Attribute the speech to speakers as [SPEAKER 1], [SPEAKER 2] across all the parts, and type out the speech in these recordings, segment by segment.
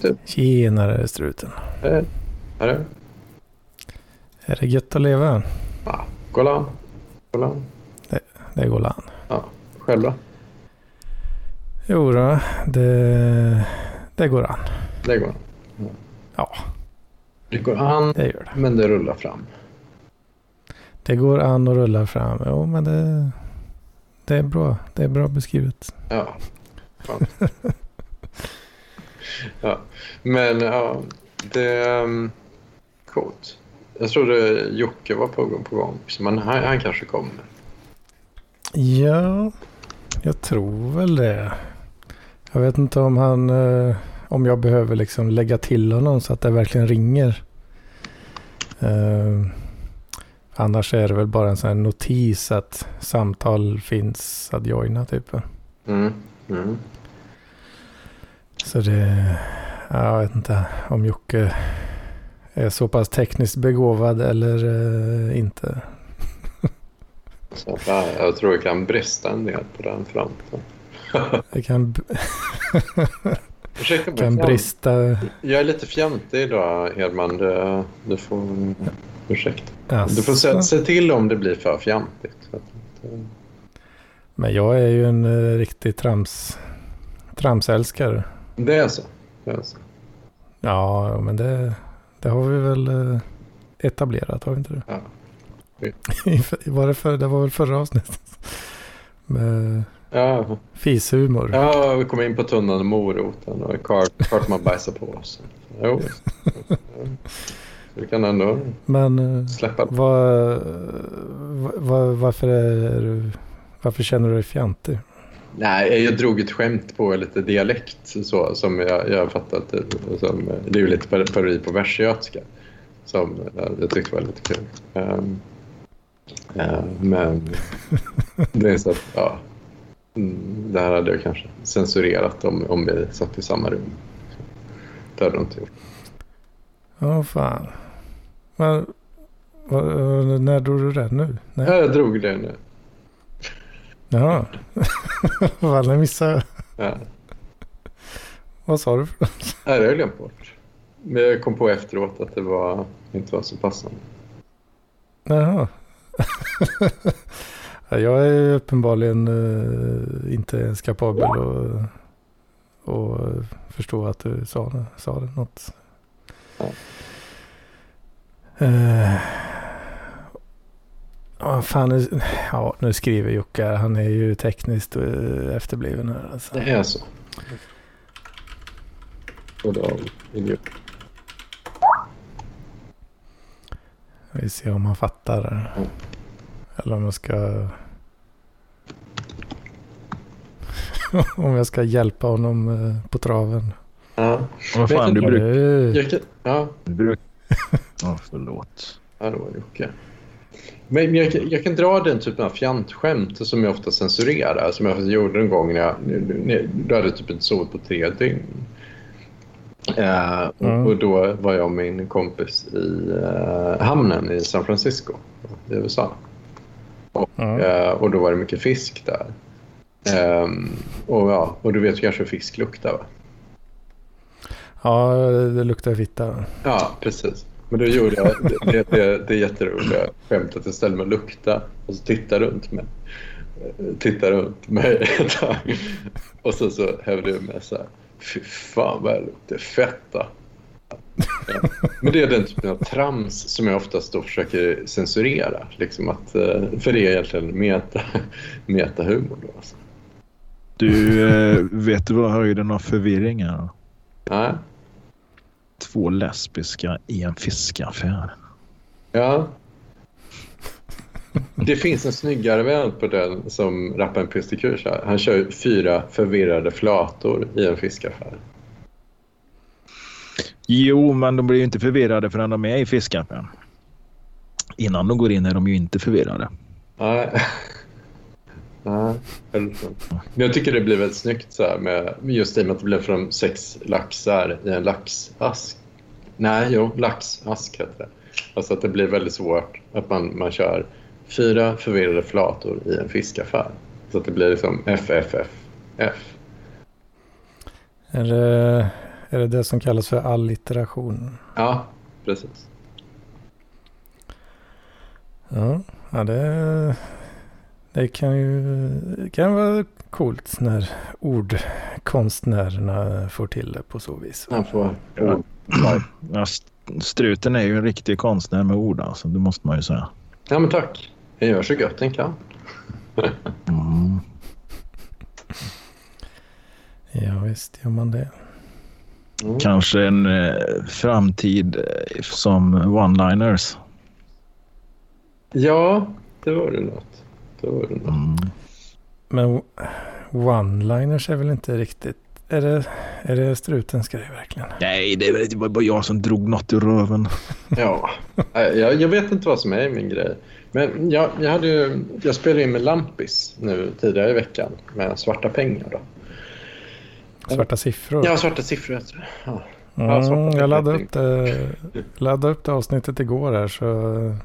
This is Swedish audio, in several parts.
[SPEAKER 1] Titta.
[SPEAKER 2] Tjenare struten.
[SPEAKER 1] Hej. Är det?
[SPEAKER 2] Är det gött att leva?
[SPEAKER 1] Ja. Golan. Golan.
[SPEAKER 2] Det går an.
[SPEAKER 1] Ja. Själv då?
[SPEAKER 2] Jo då, det, det går an.
[SPEAKER 1] Det går.
[SPEAKER 2] Ja,
[SPEAKER 1] Det går an,
[SPEAKER 2] det gör det.
[SPEAKER 1] men det rullar fram.
[SPEAKER 2] Det går an och rullar fram. Jo, men det, det är bra. Det är bra beskrivet.
[SPEAKER 1] Ja. Ja. Men ja, det um, coolt. Jag trodde Jocke var på gång på gång. också, Men han, han kanske kommer.
[SPEAKER 2] Ja, jag tror väl det. Jag vet inte om han... eh, Om jag behöver liksom lägga till honom så att det verkligen ringer. Eh, annars är det väl bara en sån här notis att samtal finns att joina typ.
[SPEAKER 1] Mm. Mm.
[SPEAKER 2] Så det... ja, Jag vet inte om Jocke är så pass tekniskt begåvad eller eh, inte.
[SPEAKER 1] Så, ja, jag tror det kan brista en del på den fronten.
[SPEAKER 2] Det kan, kan
[SPEAKER 1] fjant-
[SPEAKER 2] brista...
[SPEAKER 1] Jag är lite fjantig idag, Hedman. Du, du får... Ursäkta.
[SPEAKER 2] Alltså.
[SPEAKER 1] Du får se, se till om det blir för fjantigt.
[SPEAKER 2] Men jag är ju en eh, riktig trams, tramsälskare.
[SPEAKER 1] Det är så. Det är så.
[SPEAKER 2] Ja, men det, det har vi väl eh, etablerat, har vi inte det?
[SPEAKER 1] Ja.
[SPEAKER 2] var det, för, det var väl förra avsnittet? Med
[SPEAKER 1] Ja,
[SPEAKER 2] fishumor.
[SPEAKER 1] ja, vi kom in på tunnan och moroten och kart, kart man bajsar på oss. Jo. Vi kan ändå
[SPEAKER 2] Men eh,
[SPEAKER 1] släppa det.
[SPEAKER 2] vad, vad, varför, är varför känner du dig fjantig?
[SPEAKER 1] Nej, jag drog ett skämt på lite dialekt så, som jag, jag har fattat. Som, det är ju lite par- parodi på västgötska som jag tyckte var lite kul. Ehm, eh, men det är så att, ja. Mm, Det här hade jag kanske censurerat om, om vi satt i samma rum. Det hade jag inte gjort.
[SPEAKER 2] Ja, fan. Men, vad- när drog du det nu? Nej.
[SPEAKER 1] Ja, jag drog det nu.
[SPEAKER 2] Jaha. Vad jag missade.
[SPEAKER 1] Ja.
[SPEAKER 2] Vad sa du? för något?
[SPEAKER 1] Nej, det har jag glömt bort. Men jag kom på efteråt att det var, inte var så passande.
[SPEAKER 2] Jaha. Ja, jag är uppenbarligen eh, inte ens kapabel att och förstå att du sa, sa det något.
[SPEAKER 1] Ja.
[SPEAKER 2] Eh, Ja, fan, nu, ja, nu skriver Jocke. Han är ju tekniskt eh, efterbliven här. Alltså.
[SPEAKER 1] Det är så. Och då, idiot.
[SPEAKER 2] Vi ser om han fattar.
[SPEAKER 1] Mm.
[SPEAKER 2] Eller om jag ska... om jag ska hjälpa honom eh, på traven.
[SPEAKER 1] Ja.
[SPEAKER 3] Vad fan, du brukar...
[SPEAKER 1] Ja,
[SPEAKER 3] Du bruk... Ja, förlåt.
[SPEAKER 1] ja, det var Jocke. Men jag, kan- jag kan dra den typen av fjantskämt som jag ofta censurerar. Som jag gjorde en gång när jag när- då hade jag typ inte sovit på tre dygn. Och,
[SPEAKER 2] Mm.
[SPEAKER 1] och då var jag och min kompis i eh, hamnen i San Francisco i USA. Och,
[SPEAKER 2] Ja.
[SPEAKER 1] eh, och då var det mycket fisk där. Ehm, och, ja, och du vet kanske hur fisk luktar va?
[SPEAKER 2] Ja, det luktar fitta.
[SPEAKER 1] Ja, precis. Men då gjorde jag det, det, det, det jätteroliga skämtet. Jag ställde mig och luktade och så tittade runt mig. Tittade runt mig. Och så, så hävde jag med så här. Fy fan vad det luktar fetta. Ja. Men det är den typen av trams som jag oftast då försöker censurera. Liksom att, eh, för det är egentligen meta, metahumor. Då, alltså.
[SPEAKER 3] Du, eh, vet du vad höjden av förvirring är?
[SPEAKER 1] Nej.
[SPEAKER 3] Två lesbiska i en fiskaffär.
[SPEAKER 1] Ja. Det finns en snyggare variant på den som rapparen Kür kör. Han kör fyra förvirrade flator i en fiskaffär.
[SPEAKER 3] Jo, men de blir ju inte förvirrade förrän de är i fiskaffären. Innan de går in är de ju inte förvirrade.
[SPEAKER 1] Nej. Nej, hälften. Men jag tycker det blir väldigt snyggt så här med just i och med att det blev från sex laxar i en laxask. Nej, jo, laxask heter det. Alltså att det blir väldigt svårt att man, man kör fyra förvirrade flator i en fiskaffär. Så att det blir liksom FFFF.
[SPEAKER 2] Är det, är det det som kallas för allitteration?
[SPEAKER 1] Ja, precis.
[SPEAKER 2] Ja, ja det, det kan ju kan vara coolt när ordkonstnärerna får till det på så vis.
[SPEAKER 1] Han får
[SPEAKER 3] Ja. Ja, st- struten är ju en riktig konstnär med ord alltså, det måste man ju säga.
[SPEAKER 1] Ja, men tack. Jag gör så gott den kan.
[SPEAKER 3] Mm.
[SPEAKER 2] Ja visst gör man det.
[SPEAKER 1] Mm.
[SPEAKER 3] Kanske en eh, framtid eh, som one-liners.
[SPEAKER 1] Ja, det var det något. Det var det något.
[SPEAKER 3] Mm.
[SPEAKER 2] Men one-liners är väl inte riktigt... Är det, är det strutens grej verkligen?
[SPEAKER 3] Nej, det, var- bara jag som drog något ur röven.
[SPEAKER 1] Ja, Nej, jag, jag vet inte vad som är min grej. Men jag, jag, hade ju, jag spelade in med Lampis nu tidigare i veckan med svarta pengar. Då.
[SPEAKER 2] Svarta siffror?
[SPEAKER 1] Ja, svarta siffror heter det. Ja. ja, svarta
[SPEAKER 2] Mm, jag laddade upp, det, laddade upp det avsnittet igår här så...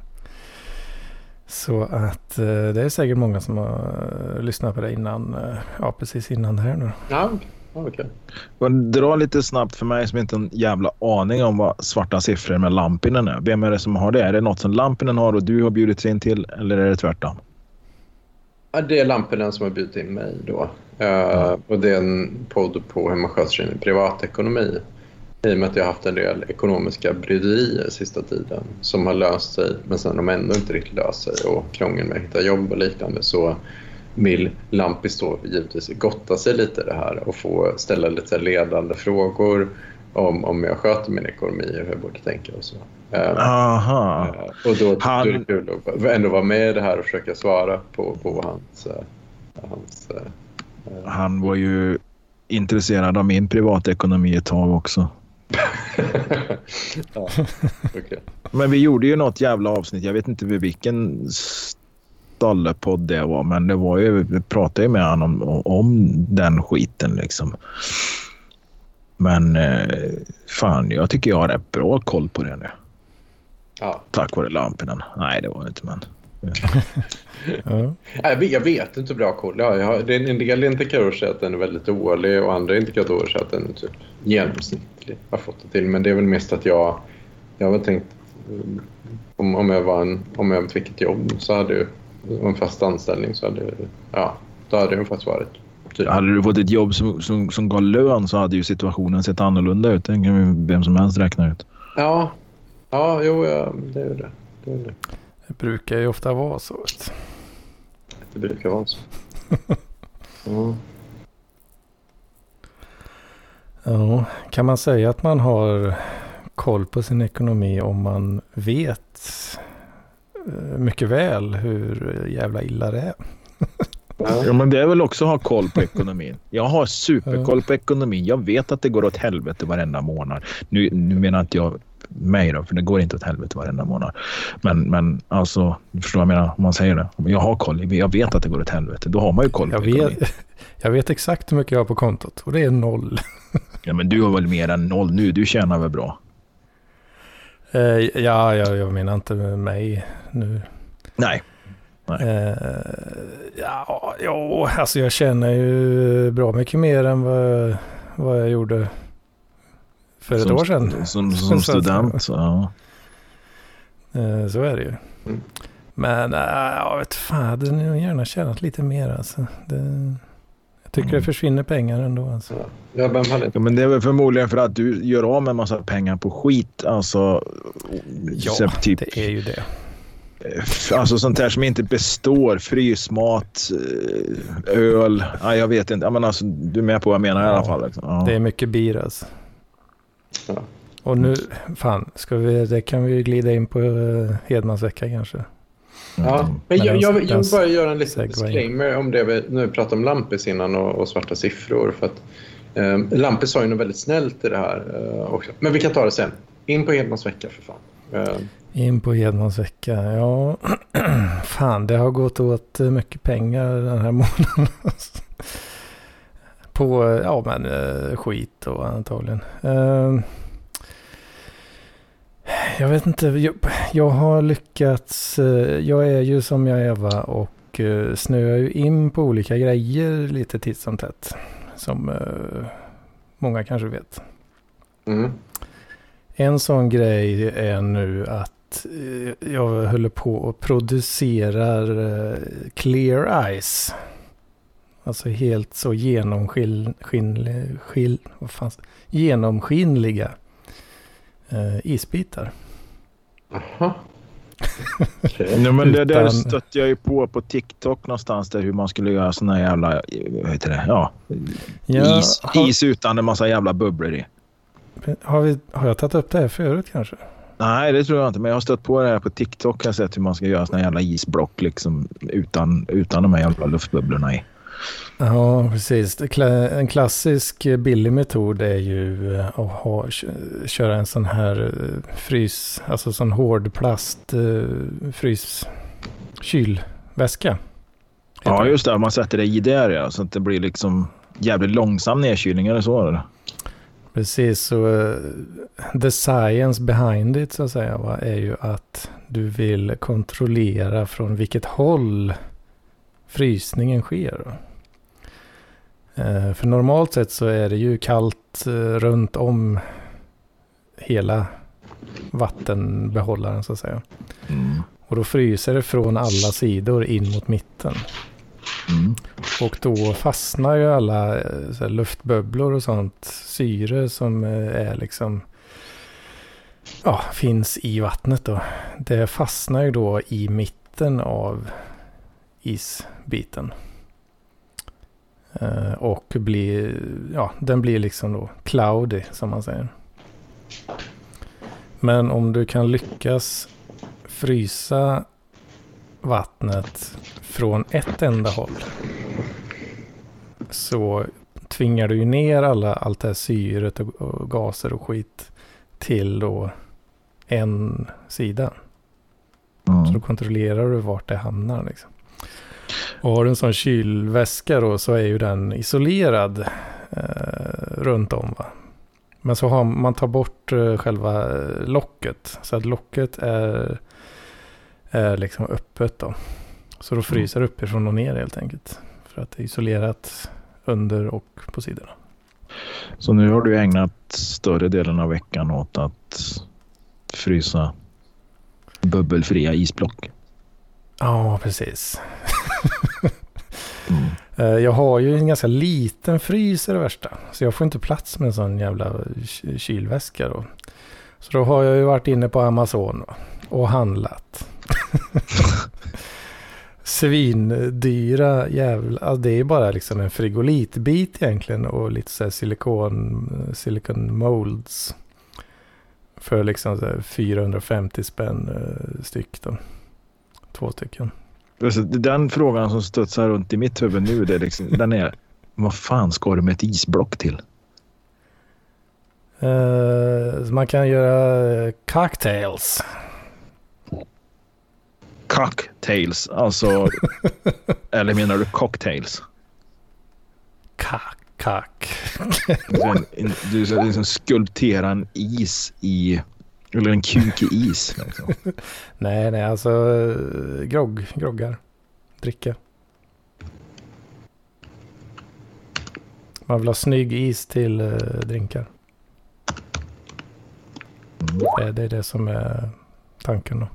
[SPEAKER 2] Så att eh, det är säkert många som har eh, lyssnat på det innan, eh, ja precis innan det här nu.
[SPEAKER 1] Ja.
[SPEAKER 3] Men Dra lite snabbt för mig som inte har en jävla aning om vad svarta siffror med Lampinen är. Vem är det som har det? Är det något som Lampinen har och du har bjudit in till eller är det tvärtom?
[SPEAKER 1] Ja, det är Lampinen som har bjudit in mig då. Eh, och det är en podd på hur man sköter sin privatekonomi. I och med att jag har haft en del ekonomiska bryderier sista tiden som har löst sig men sen de ändå inte riktigt löst sig och krångel med att hitta jobb och liknande så vill Lampis då givetvis gotta sig lite i det här och få ställa lite ledande frågor om, om jag sköter min ekonomi och hur jag borde tänka och så. Eh,
[SPEAKER 3] Aha.
[SPEAKER 1] Eh, Och då,
[SPEAKER 3] Han-
[SPEAKER 1] då är det kul att ändå vara med i det här och försöka svara på, på hans... eh, hans
[SPEAKER 3] Han var ju intresserad av min privatekonomi ett tag också.
[SPEAKER 1] Ja, okej.
[SPEAKER 3] Men vi gjorde ju något jävla avsnitt. Jag vet inte vid vilken stallepodd det var, men det var ju, vi pratade ju med honom om, om den skiten liksom. Men eh, fan, jag tycker jag har rätt bra koll på det nu.
[SPEAKER 1] ja.
[SPEAKER 3] Tack vare lamporna. Nej, det var det inte, men.
[SPEAKER 2] Ja.
[SPEAKER 1] Nej, Jag vet, jag vet inte hur bra koll ja, jag har. Det är en del indikatorer säger att den är väldigt dålig och andra indikatorer säger att den är typ genomsnittlig. Jag har fått det till. Men det är väl mest att jag... Jag har tänkt... mm, Om, om, jag var en, om jag fick ett jobb så hade och En fast anställning så hade. Ja, då hade jag fått svaret. Typ.
[SPEAKER 3] Hade du fått ett jobb som, som, som gav lön så hade ju situationen sett annorlunda ut. Det kan ju vem som helst räkna ut.
[SPEAKER 1] Ja, ja jo, ja, det är det. Det, är det.
[SPEAKER 2] Det brukar ju ofta vara så.
[SPEAKER 1] det brukar vara så. Ja.
[SPEAKER 2] Ja, kan man säga att man har koll på sin ekonomi om man vet eh, mycket väl hur jävla illa det är?
[SPEAKER 1] Ja.
[SPEAKER 3] Men det är väl också att ha koll på ekonomin. Jag har superkoll på ekonomin. Jag vet att det går åt helvete varenda månad. Nu, nu menar inte jag mig då, för det går inte åt helvete varenda månad. Men, men alltså, förstår vad jag menar? Om man säger det. Jag har koll. Jag vet att det går åt helvete. Då har man ju koll på
[SPEAKER 2] Jag
[SPEAKER 3] ekonomin.
[SPEAKER 2] vet, jag vet exakt hur mycket jag har på kontot och det är noll.
[SPEAKER 3] Ja, men du har väl mer än noll nu. Du tjänar väl bra?
[SPEAKER 2] Eh, ja, jag, jag menar inte med mig nu.
[SPEAKER 3] Nej.
[SPEAKER 2] Eh, ja, jo, alltså jag känner ju bra mycket mer än vad, vad jag gjorde för ett
[SPEAKER 3] som,
[SPEAKER 2] år sedan.
[SPEAKER 3] Som, som student. Så, ja.
[SPEAKER 2] Eh, så är det ju. Men äh, jag vet fan, jag hade nog gärna tjänat lite mer alltså. Det, tycker
[SPEAKER 3] Mm.
[SPEAKER 2] det försvinner pengar ändå alltså.
[SPEAKER 1] Ja, vem hade.
[SPEAKER 3] Ja, men det är väl förmodligen för att du gör av med en massa pengar på skit. Alltså,
[SPEAKER 2] Ja,
[SPEAKER 3] så typ,
[SPEAKER 2] det är ju det.
[SPEAKER 3] alltså sånt här som inte består. Frysmat, eh, öl. Ja, jag vet inte. Ja, men alltså, du är med på vad jag menar i
[SPEAKER 2] Ja,
[SPEAKER 3] alla fall. Liksom. Ja.
[SPEAKER 2] Det är mycket bir alltså.
[SPEAKER 1] Ja.
[SPEAKER 2] Och nu, fan, ska vi, det kan vi glida in på uh, Hedmans vecka kanske.
[SPEAKER 1] Ja,
[SPEAKER 3] Mm.
[SPEAKER 1] men jag, jag, jag vill bara göra en liten disclaimer om det vi nu pratade om Lampis innan och, och svarta siffror. För att, eh, Lampis sa ju något väldigt snällt i det här eh, också. Men vi kan ta det sen. In på Hedmans vecka för fan. Eh,
[SPEAKER 2] In på Hedmans vecka, ja. fan, det har gått åt eh, mycket pengar den här månaden. på, eh, ja men skit och antagligen. Eh, jag vet inte, jag, jag har lyckats, eh, jag är ju som jag är va och eh, snöar ju in på olika grejer lite titt som tätt. Som eh, många kanske vet.
[SPEAKER 1] Mm.
[SPEAKER 2] En sån grej är nu att jag håller på och producerar clear ice. Alltså helt så genomskinliga, genomskinliga eh, isbitar.
[SPEAKER 1] Aha. Okej.
[SPEAKER 3] Nej, men det där stötte jag ju på på TikTok någonstans där hur man skulle göra såna jävla, vad heter det, ja,
[SPEAKER 2] Ja,
[SPEAKER 3] is,
[SPEAKER 2] har,
[SPEAKER 3] is utan en massa jävla bubblor i.
[SPEAKER 2] har, vi, har jag tagit upp det här förut kanske?
[SPEAKER 3] Nej, det tror jag inte. Men jag har stött på det här på TikTok. Jag har sett hur man ska göra såna jävla isblock liksom utan, utan de här jävla luftbubblorna i.
[SPEAKER 2] Ja, precis. En klassisk eh, billig metod är ju eh, att ha, kö- köra en sån här eh, frys, alltså sån hård plast frys, kylväska.
[SPEAKER 3] Ja, just det. Man sätter det i där ja, så att det blir liksom jävligt långsam nedkylning eller så. Eller?
[SPEAKER 2] Precis, så eh, the science behind it så att säga va, är ju att du vill kontrollera från vilket håll frysningen sker. Eh, För normalt sett så är det ju kallt eh, runt om hela vattenbehållaren så att säga.
[SPEAKER 3] Mm.
[SPEAKER 2] Och då fryser det från alla sidor in mot mitten.
[SPEAKER 3] Mm.
[SPEAKER 2] Och då fastnar ju alla eh, luftbubblor och sånt syre som är liksom ja, finns i vattnet då. Det fastnar ju då i mitten av isbiten. Eh, och blir, ja, den blir liksom då cloudy som man säger. Men om du kan lyckas frysa vattnet från ett enda håll så tvingar du ju ner alla, allt det här syret och, och gaser och skit till då en sida. Så då
[SPEAKER 3] Mm.
[SPEAKER 2] kontrollerar du vart det hamnar. Liksom. Och har du en sån kylväska då så är ju den isolerad eh, runt om. Va? Men så har man tar bort eh, själva eh, locket. Så att locket är, är liksom öppet då. Så då fryser det uppifrån och ner helt enkelt. För att det är isolerat under och på sidorna.
[SPEAKER 3] Så nu har du ägnat större delen av veckan åt att frysa bubbelfria isblock.
[SPEAKER 2] Ja, precis.
[SPEAKER 3] Mm.
[SPEAKER 2] Eh, Jag har ju en ganska liten frys i det värsta. Så jag får inte plats med en sån jävla ky- kylväska då. Så då har jag ju varit inne på Amazon och handlat. Svindyra jävla... Alltså det är bara liksom en frigolitbit egentligen och lite så här silikon, silicon molds. För liksom så här 450 spänn eh, styck då. Två stycken.
[SPEAKER 3] Alltså, Den frågan som studsar runt i mitt huvud nu, det är liksom, den är vad fan ska du med ett isblock till?
[SPEAKER 2] Så man kan göra eh, cocktails.
[SPEAKER 3] Cocktails, alltså. eller menar du cocktails?
[SPEAKER 2] Kack, kack.
[SPEAKER 3] Du ska liksom skulptera en is i, eller en kuk i is. Liksom.
[SPEAKER 2] Nej, nej, alltså grogg, groggar. Dricka. Man vill ha snygg is till eh, drinkar.
[SPEAKER 3] Mm.
[SPEAKER 2] Det, det är det som är tanken då.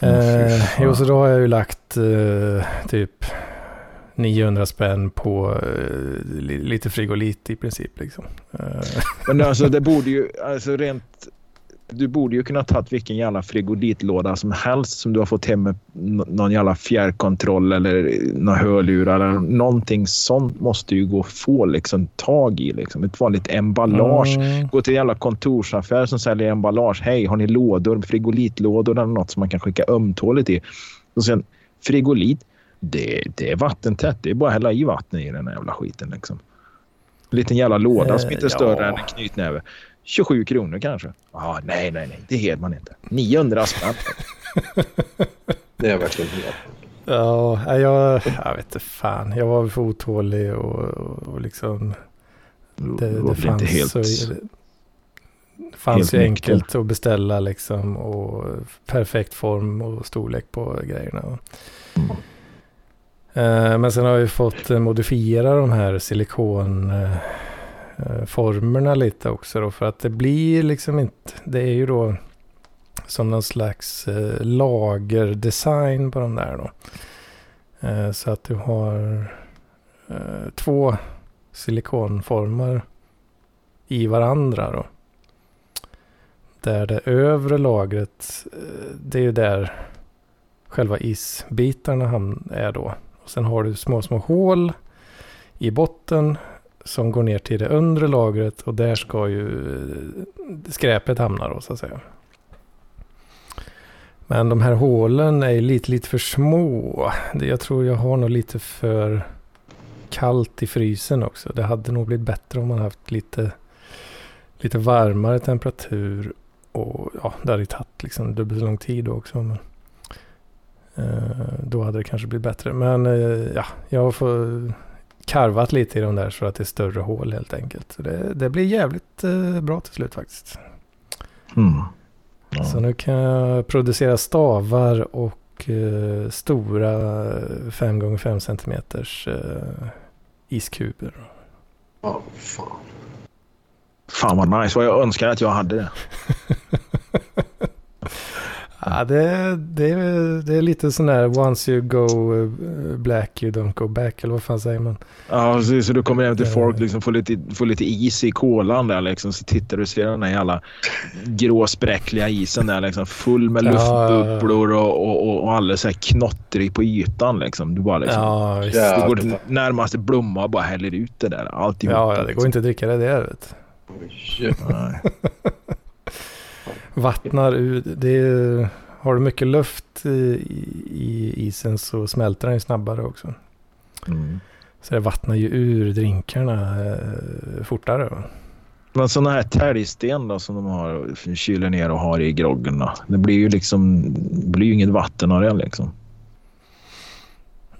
[SPEAKER 3] Fy
[SPEAKER 2] Eh, jo, så då har jag ju lagt eh, typ 900 spänn på eh, li, lite frigolit i princip. Liksom. Eh,
[SPEAKER 3] Men alltså det borde ju, alltså rent, du borde ju kunna tagit vilken jävla frigolitlåda som helst som du har fått hem med någon jävla fjärrkontroll eller några hörlurar eller någonting sånt måste ju gå att få liksom tag i liksom. Ett vanligt emballage.
[SPEAKER 2] mm,
[SPEAKER 3] Gå till en jävla kontorsaffär som säljer emballage. Hej, har ni lådor, frigolitlådor eller något som man kan skicka ömtåligt i? Och sen frigolit, det, det är vattentätt. Det är bara att hälla i vatten i den här jävla skiten liksom. En liten jävla låda som
[SPEAKER 2] Eh,
[SPEAKER 3] inte är större
[SPEAKER 2] ja.
[SPEAKER 3] än en knytnäve. 27 kronor kanske. Ah, nej, nej, nej. Det ger man inte. 900 spänn.
[SPEAKER 1] Det är verkligen helt.
[SPEAKER 2] Ja, jag, jag vet inte fan. Jag var för otålig och, och, liksom. Det, det
[SPEAKER 3] låter
[SPEAKER 2] fanns,
[SPEAKER 3] inte helt...
[SPEAKER 2] så, det fanns
[SPEAKER 3] helt
[SPEAKER 2] ju enkelt att beställa liksom. Och perfekt form och storlek på grejerna.
[SPEAKER 3] Mm.
[SPEAKER 2] Eh, men sen har vi fått eh, modifiera de här silikonformerna eh, lite också då. För att det blir liksom inte, det är ju då som någon slags lagerdesign på de där då. Så att du har två silikonformer i varandra då. Där det övre lagret, det är ju där själva isbitarna är då. Och sen har du små, små hål i botten som går ner till det undre lagret och där ska ju eh, skräpet hamna då så att säga. Men de här hålen är lite, lite för små. Jag tror jag har nog lite för kallt i frysen också. Det hade nog blivit bättre om man haft lite, lite varmare temperatur. Och ja, det hade tagit liksom dubbelt så lång tid också. Men, då hade det kanske blivit bättre. Men eh, ja, jag får karvat lite i de där så att det är större hål helt enkelt. Så det, det blir jävligt eh, bra till slut faktiskt. Mm. Ja. Så nu kan jag producera stavar och eh, stora 5x5 cm eh, iskuber.
[SPEAKER 1] Ja, oh, fan.
[SPEAKER 3] Fan vad nice. Vad jag önskar att jag hade det.
[SPEAKER 2] Ja, det, det, det är lite sån där once you go eh, black you don't go back eller vad fan säger man?
[SPEAKER 3] Ja, precis. Så du kommer hem till folk liksom får lite, får lite is i kolan där liksom. Så tittar du och ser den här jävla grå spräckliga isen där liksom. Full med luftbubblor och, och, och, och alldeles så här knottrig på ytan liksom. Du bara liksom. Ja, visst. Du går till närmaste blomma och bara häller ut det där. Alltihop.
[SPEAKER 2] Ja, det går inte att dricka det där vet du. vattnar ut. Det är, har du mycket luft i, i isen så smälter den snabbare också. Mm. Så det vattnar ju ur drinkarna eh, fortare. Va?
[SPEAKER 3] Men sådana här täljsten då som de har, kyler ner och har i groggen. Det blir ju liksom, blir ju inget vatten av det liksom.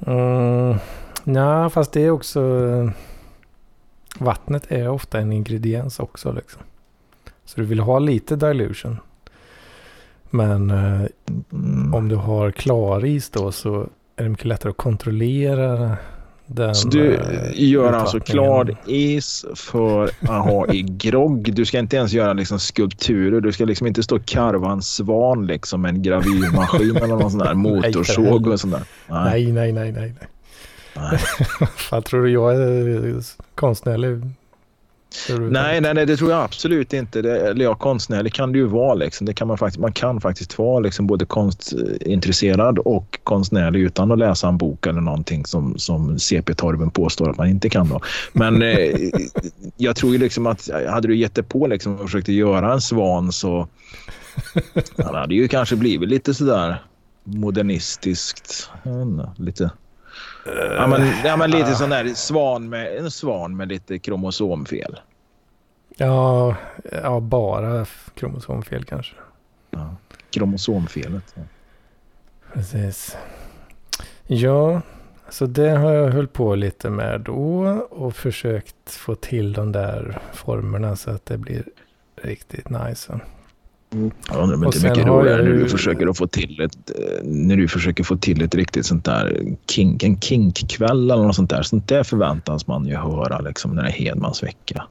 [SPEAKER 2] Mm, ja, fast det är också... Vattnet är ofta en ingrediens också liksom. Så du vill ha lite dilution. Men eh, mm. om du har klaris då så är det mycket lättare att kontrollera den
[SPEAKER 3] Så du eh, gör alltså klar is för att ha i grogg. Du ska inte ens göra liksom skulpturer. Du ska liksom inte stå och karva en svan liksom med en gravyrmaskin eller någon sån där motorsåg och sånt där.
[SPEAKER 2] Nej, nej, nej, nej. nej. Fan, tror du jag är konstnärlig?
[SPEAKER 3] Nej, nej, nej, det tror jag absolut inte. Det, eller ja, konstnärlig kan det ju vara. Liksom. Det kan man, faktiskt, man kan faktiskt vara liksom både konstintresserad och konstnärlig utan att läsa en bok eller någonting som, som CP-torven påstår att man inte kan. Då. Men eh, jag tror ju liksom att hade du gett dig på liksom och försökt göra en svan så han hade ju kanske blivit lite sådär modernistiskt. Inte, lite Ja men, ja, men lite sån där svan med, en svan med lite kromosomfel.
[SPEAKER 2] Ja, ja bara kromosomfel kanske.
[SPEAKER 3] Ja, kromosomfelet. Ja.
[SPEAKER 2] Precis. Ja, så det har jag hållit på lite med då och försökt få till de där formerna så att det blir riktigt nice.
[SPEAKER 3] Jag undrar om inte mycket roligare när du försöker att få till ett, eh, när du försöker få till ett riktigt sånt där kink, en kinkkväll eller något sånt där. Sånt där förväntas man ju höra liksom när det är Hedmans vecka.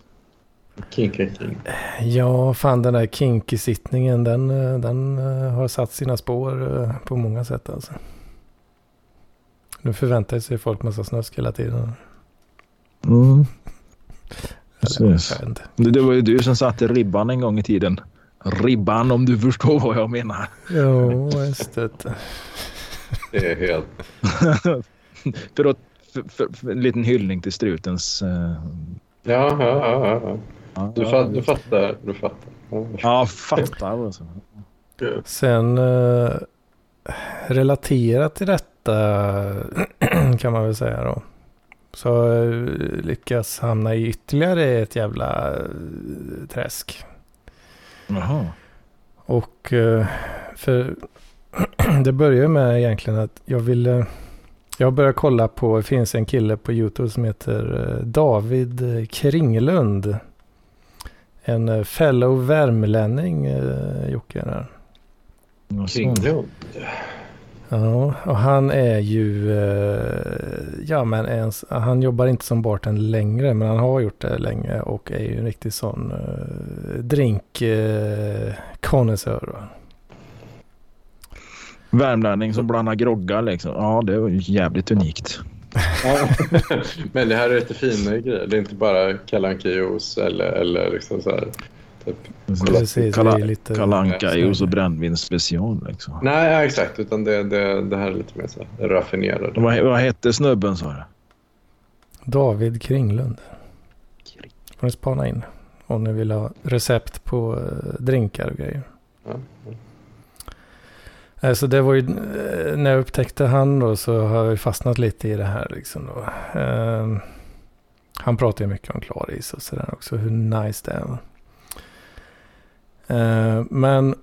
[SPEAKER 1] Kinky king.
[SPEAKER 2] Ja, fan den där kinky-sittningen den, eh, den eh, har satt sina spår på många sätt alltså. Nu förväntar sig folk massa snusk hela tiden.
[SPEAKER 3] Mm. Precis. Det, det var ju du som satte ribban en gång i tiden ribban om du förstår vad jag menar.
[SPEAKER 2] Jo, just det.
[SPEAKER 1] Det är helt...
[SPEAKER 3] för, att, för, för, för, en liten hyllning till strutens... Uh...
[SPEAKER 1] Ja, ja, ja, ja. Du, fatt, du fattar. Du fattar.
[SPEAKER 3] Ja, fattar. Alltså.
[SPEAKER 2] Sen uh, relaterat till detta kan man väl säga då. Så uh, lyckas hamna i ytterligare ett jävla träsk.
[SPEAKER 3] Jaha.
[SPEAKER 2] Och eh, för det börjar med egentligen att jag ville... Jag började kolla på, det finns en kille på YouTube som heter eh, David Kringlund. En eh, fellow värmlänning, Jocke.
[SPEAKER 1] Kringlund?
[SPEAKER 2] Ja, och han är ju, eh, ja men ens, han jobbar inte som bartender längre, men han har gjort det länge och är ju en riktig sån eh, drinkkonnässör. Eh,
[SPEAKER 3] Värmlänning som blandar groggar liksom. Ja, det är ju jävligt unikt.
[SPEAKER 1] Ja. Men det här är lite fina grejer. Det är inte bara kalanka juice eller, eller liksom så här. Typ.
[SPEAKER 2] Precis, det är
[SPEAKER 3] Kala,
[SPEAKER 2] lite-
[SPEAKER 3] kalanka juice och brännvin special liksom.
[SPEAKER 1] Nej, exakt. Utan det, det, det här är lite mer så här raffinerade.
[SPEAKER 3] Vad, vad hette snubben sa du?
[SPEAKER 2] David Kringlund. får ni spana in om ni vill ha recept på eh, drinkar och grejer.
[SPEAKER 1] Ja.
[SPEAKER 2] Alltså det var ju, eh, när jag upptäckte han då så har jag fastnat lite i det här liksom då. Ehm, han pratar ju mycket om klaris och sådär också, hur nice det är. Ehm, men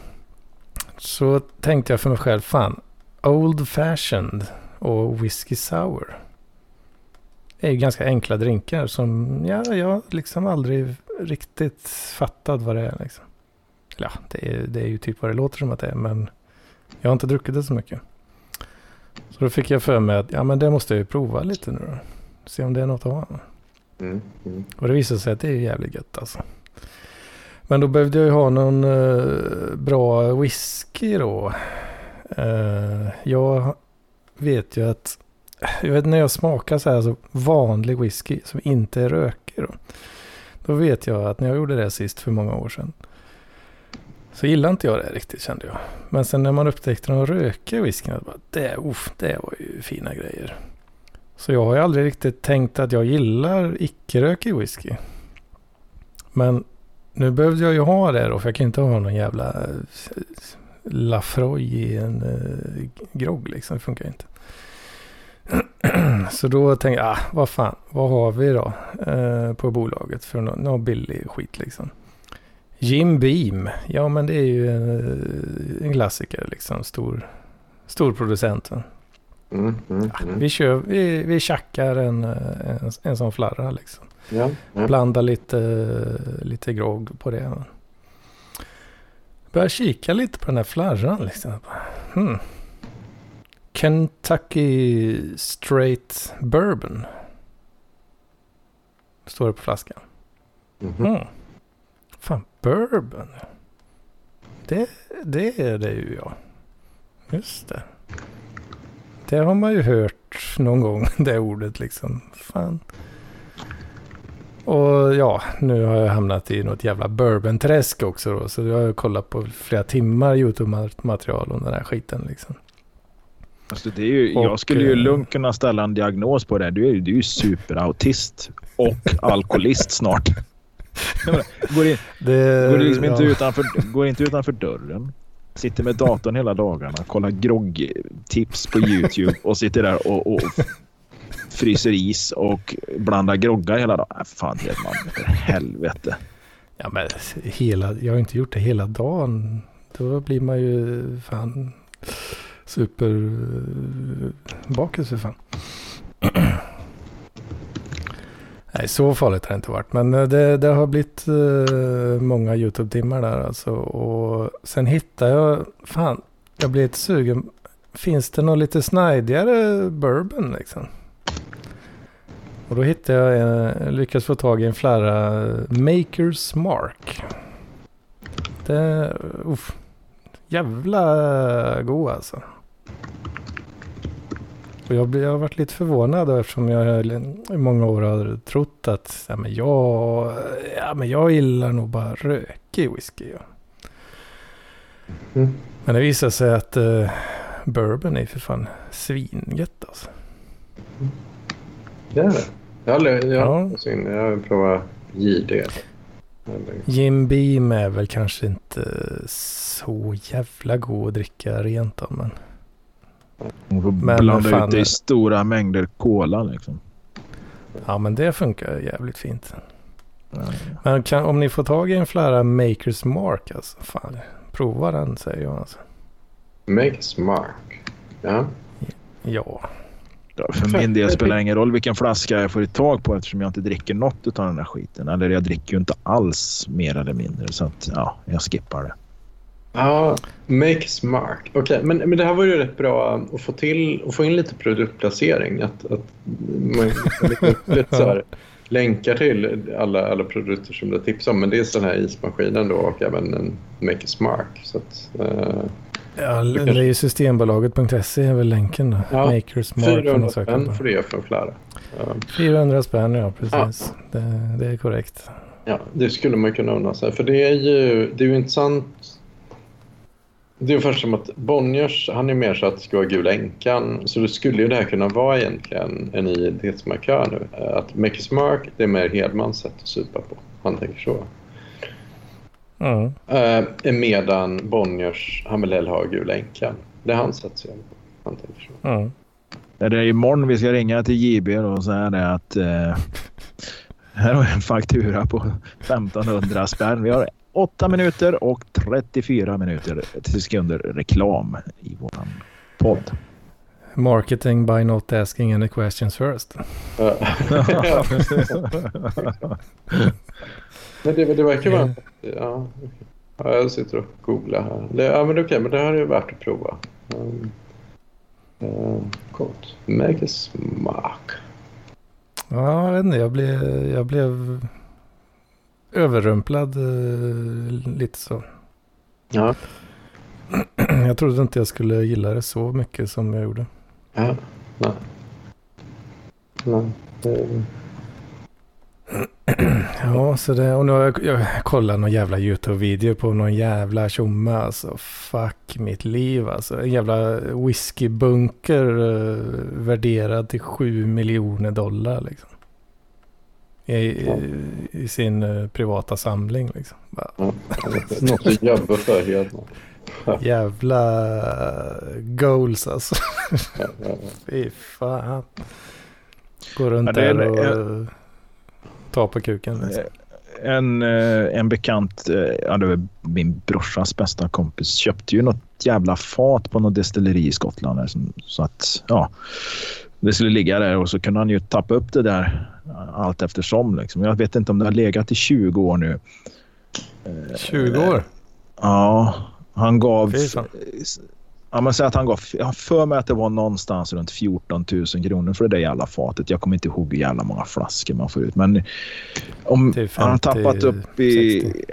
[SPEAKER 2] så tänkte jag för mig själv, fan, Old Fashioned och Whiskey Sour är ju ganska enkla drinkar som ja, jag liksom aldrig riktigt fattat vad det är liksom. Ja, det är, det är ju typ vad det låter som att det är, men jag har inte druckit det så mycket. Så då fick jag för mig att ja, men det måste jag ju prova lite nu då. Se om det är något att ha.
[SPEAKER 1] Mm, mm.
[SPEAKER 2] Och det visade sig att det är jävligt gött alltså. Men då behövde jag ju ha någon eh, bra whisky då. Eh, jag vet ju att, jag vet när jag smakar så här så vanlig whisky som inte är rökig då. Då vet jag att när jag gjorde det sist för många år sedan. Så gillade inte jag det riktigt kände jag. Men sen när man upptäckte de rökiga whiskyn, det, uff, det var ju fina grejer. Så jag har ju aldrig riktigt tänkt att jag gillar icke-rökig whisky. Men nu behövde jag ju ha det då, för jag kan inte ha någon jävla eh, Lafroy i en uh, grogg liksom. Det funkar inte. Så då tänkte jag, ah, vad fan, vad har vi då eh, på bolaget för någon, någon billig skit liksom. Jim Beam, ja men det är ju en, en klassiker liksom, stor, stor producent. va.
[SPEAKER 1] Mm, mm, mm.
[SPEAKER 2] Vi, kör, vi, vi tjackar en, en, en sån flarra liksom.
[SPEAKER 1] Ja, ja.
[SPEAKER 2] Blandar lite, lite grogg på det. Börjar kika lite på den här flarran liksom. Hmm. Kentucky Straight Bourbon. Står det på flaskan.
[SPEAKER 1] Mhm.
[SPEAKER 2] Mm. Fan, bourbon. Det, det är det ju ja. Just det. Det har man ju hört någon gång, det ordet liksom. Fan. Och ja, nu har jag hamnat i något jävla bourbon-träsk också då. Så jag har kollat på flera timmar YouTube-material om den här skiten liksom.
[SPEAKER 3] Alltså det är ju,
[SPEAKER 2] Och,
[SPEAKER 3] jag skulle ju
[SPEAKER 2] eh,
[SPEAKER 3] lugnt kunna ställa en diagnos på det. Du är, du är ju superautist och alkoholist snart. Går, in,
[SPEAKER 2] Det,
[SPEAKER 3] går, liksom inte
[SPEAKER 2] ja.
[SPEAKER 3] utanför, går inte utanför dörren. Sitter med datorn hela dagarna. Kollar groggtips på YouTube och sitter där och, och fryser is och blandar groggar hela dagen. Äh, fan Hedman, för helvete.
[SPEAKER 2] Ja men hela, jag har inte gjort det hela dagen. Då blir man ju fan superbakis eh, för fan. Nej, så farligt har det inte varit. Men eh, det, det har blivit eh, många YouTube-timmar där alltså. Och sen hittade jag, fan, jag blev lite sugen. Finns det något lite snajdigare bourbon liksom? Och då hittade jag, eh, lyckades få tag i en flarra eh, Makers Mark. Det, uff, jävla god alltså. Och jag, jag har varit lite förvånad eftersom jag i många år har trott att ja, men jag, ja, men jag gillar nog bara rökig whisky. Ja.
[SPEAKER 1] Mm.
[SPEAKER 2] Men det visar sig att eh, bourbon är för fan svingött alltså.
[SPEAKER 1] Det är det. Jag jag,
[SPEAKER 2] Ja.
[SPEAKER 1] jag har provat JD.
[SPEAKER 2] Jim Beam är väl kanske inte så jävla god att dricka rent då, men
[SPEAKER 3] Hon får
[SPEAKER 2] Men
[SPEAKER 3] blanda
[SPEAKER 2] fan-
[SPEAKER 3] ut det i stora mängder cola liksom.
[SPEAKER 2] ja men det funkar jävligt fint. Men kan, om ni får tag i en flarra Makers Mark alltså, fan, prova den säger jag alltså.
[SPEAKER 1] Makes Mark. Ja.
[SPEAKER 2] Ja,
[SPEAKER 3] Ja, för min del spelar det ingen roll vilken flaska jag får tag på eftersom jag inte dricker något av den här skiten. Eller jag dricker ju inte alls mer eller mindre. Så att, ja, jag skippar det.
[SPEAKER 1] Ja, Makes Mark. Okej, okay. men, men det här var ju rätt bra att få till och få in lite produktplacering. Att, att man lite, lite så här, länkar till alla, alla produkter som du tipsar om. Men det är den här ismaskinen då och även en Makes Mark. Så att, uh,
[SPEAKER 2] ja, det är ju Systembolaget.se är väl länken då.
[SPEAKER 1] Ja, Makers Mark. 400 spänn får det från Klara.
[SPEAKER 2] Uh, 400 spänn, ja precis. Ja. Det, det är korrekt.
[SPEAKER 1] Ja, det skulle man kunna undra sig. För det är ju, det är ju intressant. Det är ungefär som att Bonniers, han är mer så att det ska vara Gula änkan. Så det skulle ju det här kunna vara egentligen en identitetsmarkör nu. Att Makers Mark, det är mer Hedmans sätt att supa på. Han tänker så.
[SPEAKER 2] Mm.
[SPEAKER 1] Uh, medan Bonniers, han vill hellre ha Gula änkan. Det är hans sätt att se på. Han tänker så.
[SPEAKER 2] Mm.
[SPEAKER 3] Det är imorgon vi ska ringa till JB och säga det att eh, här har jag en faktura på 1500 spänn. Vi har 8 minuter och 34 minuter till sekunder reklam i vår podd.
[SPEAKER 2] Marketing by not asking any questions first.
[SPEAKER 1] men det, det verkar vara... Ja, ja, jag sitter och googlar här. Det, ja, men okej, okay, men det här är värt att prova. Um, uh, coolt. Megasmark.
[SPEAKER 2] Ja, jag vet inte. Jag blev, jag blev överrumplad eh, lite så.
[SPEAKER 1] Ja.
[SPEAKER 2] Jag trodde inte jag skulle gilla det så mycket som jag gjorde.
[SPEAKER 1] Ja, nej. nej.
[SPEAKER 2] Ja, så det, och nu har jag, jag kollat någon jävla YouTube-video på någon jävla tjomme alltså. Fuck mitt liv alltså. En jävla whiskybunker uh, värderad till 7 miljoner dollar liksom. I, i, i sin uh, privata samling liksom.
[SPEAKER 1] Ja, något att jobba för helt.
[SPEAKER 2] Jävla goals alltså. Fy fan. Går runt där och ta på kuken. Liksom.
[SPEAKER 3] En, eh, en bekant, eh, ja, det var min brorsas bästa kompis, köpte ju något jävla fat på något destilleri i Skottland. Så att, ja, det skulle ligga där och så kunde han ju tappa upp det där allt eftersom. Liksom. Jag vet inte om det har legat i 20 år nu.
[SPEAKER 2] 20 år?
[SPEAKER 3] Ja, han gav Ja, men säg att han gav, jag har för mig att det var någonstans runt 14 000 kronor för det där jävla fatet. Jag kommer inte ihåg hur jävla många flaskor man får ut. Men om 50, han har tappat upp i... 60.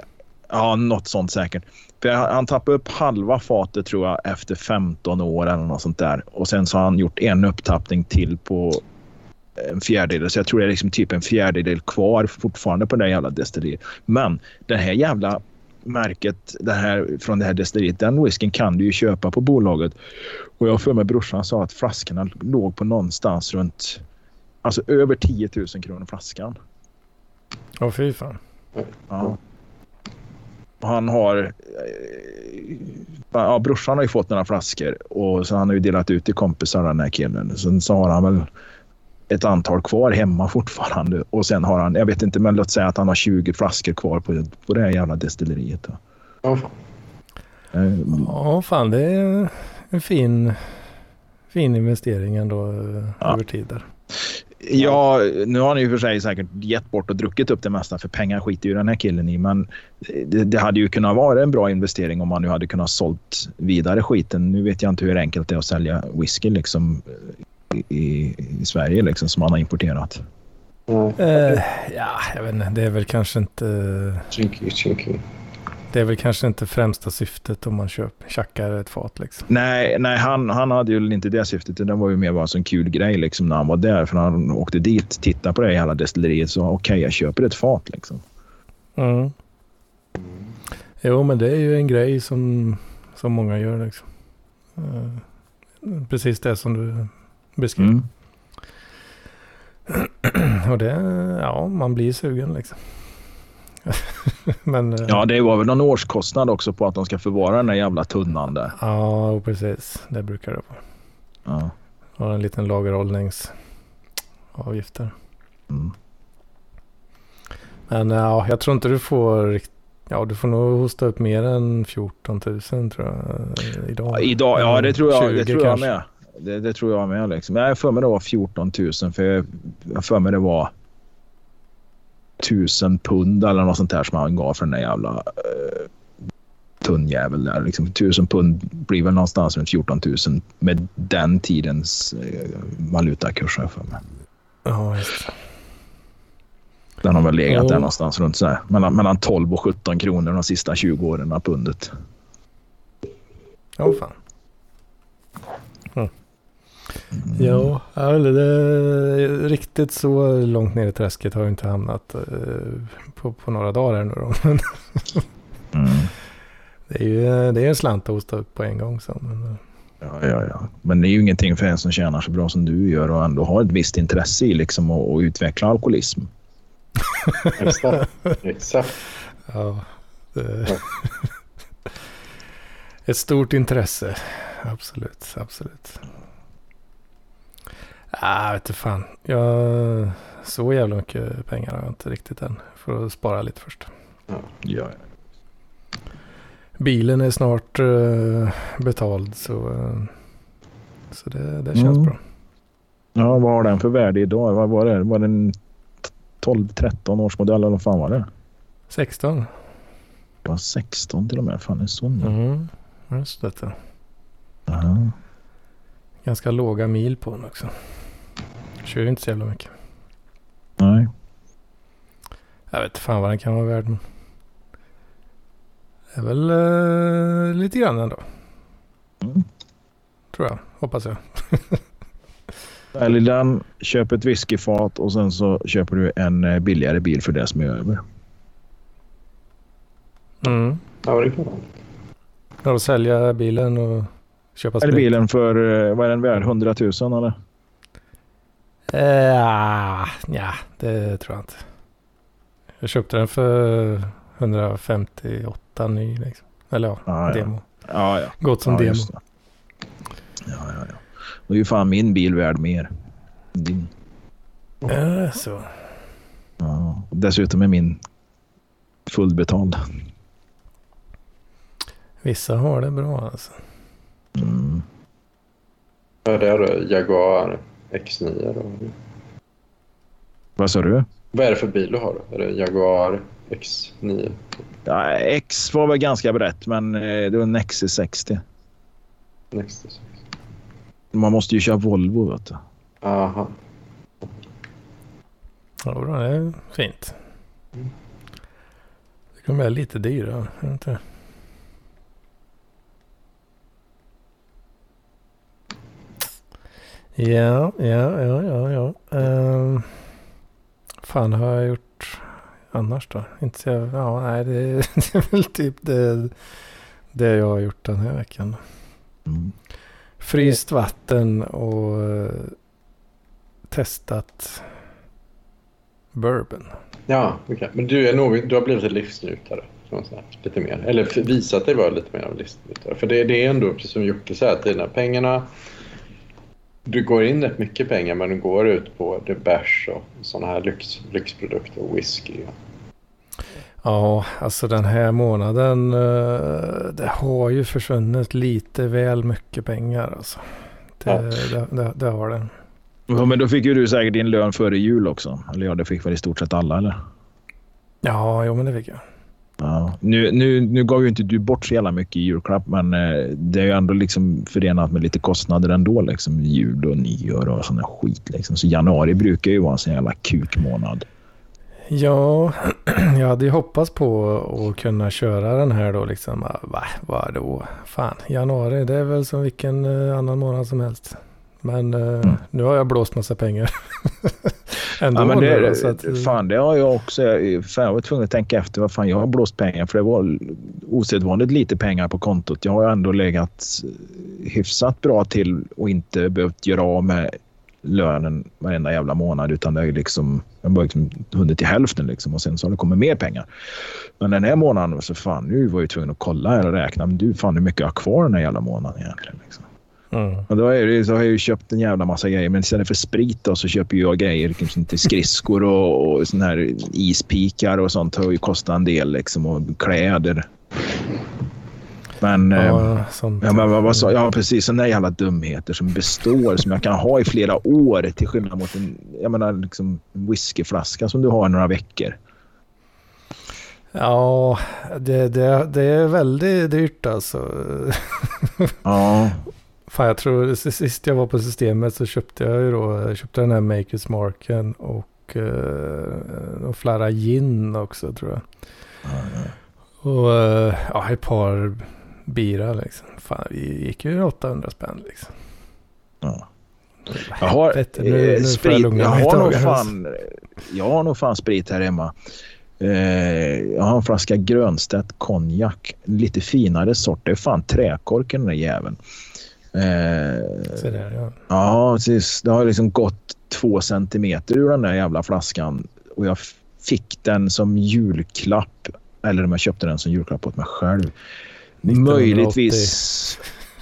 [SPEAKER 3] Ja, något sånt säkert. För han tappade upp halva fatet tror jag efter 15 år eller något sånt där. Och sen så har han gjort en upptappning till på en fjärdedel. Så jag tror det är liksom typ en fjärdedel kvar fortfarande på det där jävla destilleriet. Men den här jävla märket det här, från det här destilleriet, den whiskyn kan du ju köpa på bolaget. Och jag för mig brorsan sa att flaskorna låg på någonstans runt alltså över 10 000 kronor flaskan.
[SPEAKER 2] Åh oh, fy fan.
[SPEAKER 3] Ja. Han har... Eh, ja, brorsan har ju fått några flaskor och så han har ju delat ut till kompisar den här killen. Sen så har han väl ett antal kvar hemma fortfarande. Och sen har han, jag vet inte, men låt säga att han har 20 flaskor kvar på, på det här jävla destilleriet.
[SPEAKER 1] Ja.
[SPEAKER 2] Mm. Ja, fan det är en fin, fin investering ändå eh, ja. över tid där.
[SPEAKER 3] Ja, nu har han ju för sig säkert gett bort och druckit upp det mesta för pengar skiter ju den här killen i. Men det, det, hade ju kunnat vara en bra investering om man nu hade kunnat sålt vidare skiten. Nu vet jag inte hur enkelt det är att sälja whisky liksom i, i Sverige liksom, som han har importerat?
[SPEAKER 2] Mm. Uh, ja, jag vet inte. Det är väl kanske inte...
[SPEAKER 1] Chinky, chinky.
[SPEAKER 2] Det är väl kanske inte främsta syftet om man köper, tjackar ett fat. Liksom.
[SPEAKER 3] Nej, nej han, han hade ju inte det syftet. Det var ju mer bara en kul grej liksom, när han var där. För när han åkte dit, tittade på det hela destilleriet så okej, okay, jag köper ett fat. Liksom.
[SPEAKER 2] Mm. Jo, men det är ju en grej som, som många gör. Liksom. Uh, precis det som du beskrev. Mm. Och det, ja, man blir sugen liksom. Men, eh,
[SPEAKER 3] ja, det var väl någon årskostnad också på att de ska förvara den där jävla tunnan där.
[SPEAKER 2] Ja, precis. Det brukar det vara.
[SPEAKER 3] Ja.
[SPEAKER 2] Och en liten lagerhållningsavgift där.
[SPEAKER 3] Mm.
[SPEAKER 2] Men ja, jag tror inte du får Ja, du får nog hosta upp mer än 14 000 tror jag. Idag,
[SPEAKER 3] ja, idag, ja det tror jag, det tror jag med. Det, det, tror jag med. Liksom. Jag för mig det var 14 000 för jag, jag för mig det var 1000 pund eller något sånt där som han gav för den där jävla uh, tunn jävel där. Liksom, 1000 pund blir väl någonstans runt 14 000 med den tidens eh, valutakurs har jag för mig.
[SPEAKER 2] Ja, just.
[SPEAKER 3] Den har väl legat
[SPEAKER 2] Jo.
[SPEAKER 3] där någonstans runt så här, mellan, mellan 12 och 17 kronor de sista 20 åren av pundet.
[SPEAKER 2] Åh fan. Mm. Ja, ja, det, riktigt så långt ner i träsket har jag inte hamnat eh, på, på några dagar här nu då.
[SPEAKER 3] Mm.
[SPEAKER 2] det är ju det är en slant att hosta upp på en gång. Så, men, eh,
[SPEAKER 3] Ja, ja, ja. Men det är ju ingenting för en som tjänar så bra som du gör och ändå har ett visst intresse i liksom att, att utveckla alkoholism.
[SPEAKER 1] Exakt. Exakt.
[SPEAKER 2] ja, det, ett stort intresse. Absolut, absolut. Ah, vet du fan. Jag, så jävla mycket pengar har jag inte riktigt än. Får spara lite först.
[SPEAKER 3] Ja,
[SPEAKER 2] Bilen är snart eh, betald så, eh, så det, det känns
[SPEAKER 3] Mm.
[SPEAKER 2] bra.
[SPEAKER 3] ja, vad har den för värde idag? Vad var det? Var det en 12-13 års modell eller vad fan var det?
[SPEAKER 2] 16.
[SPEAKER 3] Det var 16 till och med. Fan, en sån. Mm.
[SPEAKER 2] Just detta.
[SPEAKER 3] Ja.
[SPEAKER 2] Ganska låga mil på den också. Kör ju inte så jävla mycket.
[SPEAKER 3] Nej.
[SPEAKER 2] Jag vet inte fan vad den kan vara värd. Men... Det är väl eh, lite grann ändå.
[SPEAKER 3] Mm.
[SPEAKER 2] Tror jag. Hoppas jag.
[SPEAKER 3] Eller den, köp ett whiskyfat och sen så köper du en eh, billigare bil för det som är över.
[SPEAKER 2] Mm.
[SPEAKER 1] Ja, det kan man.
[SPEAKER 2] Ja, sälja bilen och köpa
[SPEAKER 3] Eller
[SPEAKER 2] sprit.
[SPEAKER 3] bilen för, eh, vad är den värd? 100 000 eller?
[SPEAKER 2] Ah, ja, det tror jag inte. Jag köpte den för 158 ny liksom. Eller ja,
[SPEAKER 3] ja.
[SPEAKER 2] demo.
[SPEAKER 3] Ja, ja.
[SPEAKER 2] Gått som
[SPEAKER 3] ja,
[SPEAKER 2] demo.
[SPEAKER 3] det. Ja, ja, ja. Då är ju fan min bil värd mer. Din.
[SPEAKER 2] Eh, så.
[SPEAKER 3] Ja. Dessutom är min fullbetald.
[SPEAKER 2] Vissa har det bra alltså.
[SPEAKER 3] Mm.
[SPEAKER 1] Ja, det är det Jaguar X9 då.
[SPEAKER 3] Vad sa du?
[SPEAKER 1] Vad är det för bil du har då? Är det Jaguar X9?
[SPEAKER 3] Ja, X var väl ganska brett, men eh, det var en XC60.
[SPEAKER 1] Nexus.
[SPEAKER 3] Man måste ju köra Volvo, vet du.
[SPEAKER 1] Aha.
[SPEAKER 2] Ja, det är fint.
[SPEAKER 1] Mm.
[SPEAKER 2] Det kommer bli lite dyrare. inte. Ja, ja, ja, ja, ja. Um, fan har jag gjort annars då? Inte så, ja, nej, det, det är väl typ det, det jag har gjort den här veckan.
[SPEAKER 3] Mm.
[SPEAKER 2] Fryst vatten och eh, testat bourbon.
[SPEAKER 1] Ja, okej. Men du, är nog, du har blivit en livsnjutare. Lite mer. Eller visat dig vara lite mer av en livsnjutare. För det, det är ändå, precis som Jocke säger, att dina pengarna... Du går in rätt mycket pengar men du går ut på det bärs och sådana här lyx, lyxprodukter och whisky.
[SPEAKER 2] Ja, alltså den här månaden. eh, Det har ju försvunnit lite väl mycket pengar alltså. Det,
[SPEAKER 1] Ja.
[SPEAKER 2] det, det, det har det.
[SPEAKER 3] Ja, men då fick ju du säkert din lön före jul också. Eller ja, det fick väl i stort sett alla, eller?
[SPEAKER 2] Ja, jo men det fick jag.
[SPEAKER 3] Ja. Nu, nu, nu gav ju inte du bort så jävla mycket i julklapp, men eh, det är ju ändå liksom förenat med lite kostnader ändå. Liksom jul och nyår och sån skit. Liksom. Så januari brukar ju vara en sån jävla kukmånad.
[SPEAKER 2] Ja, jag hade ju hoppats på att kunna köra den här då liksom. ah, Va, vad då? Fan, januari det är väl som vilken eh, annan månad som helst. Men eh,
[SPEAKER 3] Mm.
[SPEAKER 2] nu har jag blåst massa pengar. Ändå
[SPEAKER 3] Ja, men
[SPEAKER 2] nu
[SPEAKER 3] det,
[SPEAKER 2] så att,
[SPEAKER 3] fan, det har jag också. Fan, jag var tvungen att tänka efter vad fan jag har blåst pengar för det var osedvanligt lite pengar på kontot. Jag har ändå legat hyfsat bra till och inte behövt göra av med lönen varenda jävla månad utan det är liksom, jag har liksom hunnit till hälften liksom och sen så har det kommit mer pengar. Men den här månaden så fan nu var jag tvungen att kolla och räkna. Men du fan hur mycket jag har kvar den här jävla månaden egentligen. Liksom.
[SPEAKER 2] Mm.
[SPEAKER 3] Och då det, så har jag ju köpt en jävla massa grejer. Men istället för sprit då, så köper jag grejer liksom till skridskor och, och såna här ispikar och sånt. har ju kostat en del liksom och kläder. Men... eh,
[SPEAKER 2] ja, sånt.
[SPEAKER 3] Ja, men vad, vad sa Ja, precis. Sådana jävla dumheter som består, som jag kan ha i flera år till skillnad mot en, jag menar, liksom, en whiskyflaska som du har i några veckor.
[SPEAKER 2] Ja, det, det, det är väldigt dyrt alltså.
[SPEAKER 3] Ja.
[SPEAKER 2] Fan, jag tror sist jag var på systemet så köpte jag ju då, jag köpte den här Makers Marken och uh, flera gin också tror jag. Och uh, ja, ett par bira liksom. Fan, vi gick ju 800 spänn liksom.
[SPEAKER 3] Ja. Jag har,
[SPEAKER 2] Helvete, nu- nu får jag
[SPEAKER 3] sprit, jag
[SPEAKER 2] ett
[SPEAKER 3] har, nog
[SPEAKER 2] tag,
[SPEAKER 3] fan, jag har nog fan sprit här hemma. Eh, jag har en flaska Grönstedt konjak. Lite finare sort. Det är fan träkork i den där jäveln. Eh,
[SPEAKER 2] Så där, ja.
[SPEAKER 3] ja, precis. Det har liksom gått två centimeter ur den där jävla flaskan. Och jag fick den som julklapp. Eller om jag köpte den som julklapp åt mig själv.
[SPEAKER 2] 1980.
[SPEAKER 3] Möjligtvis.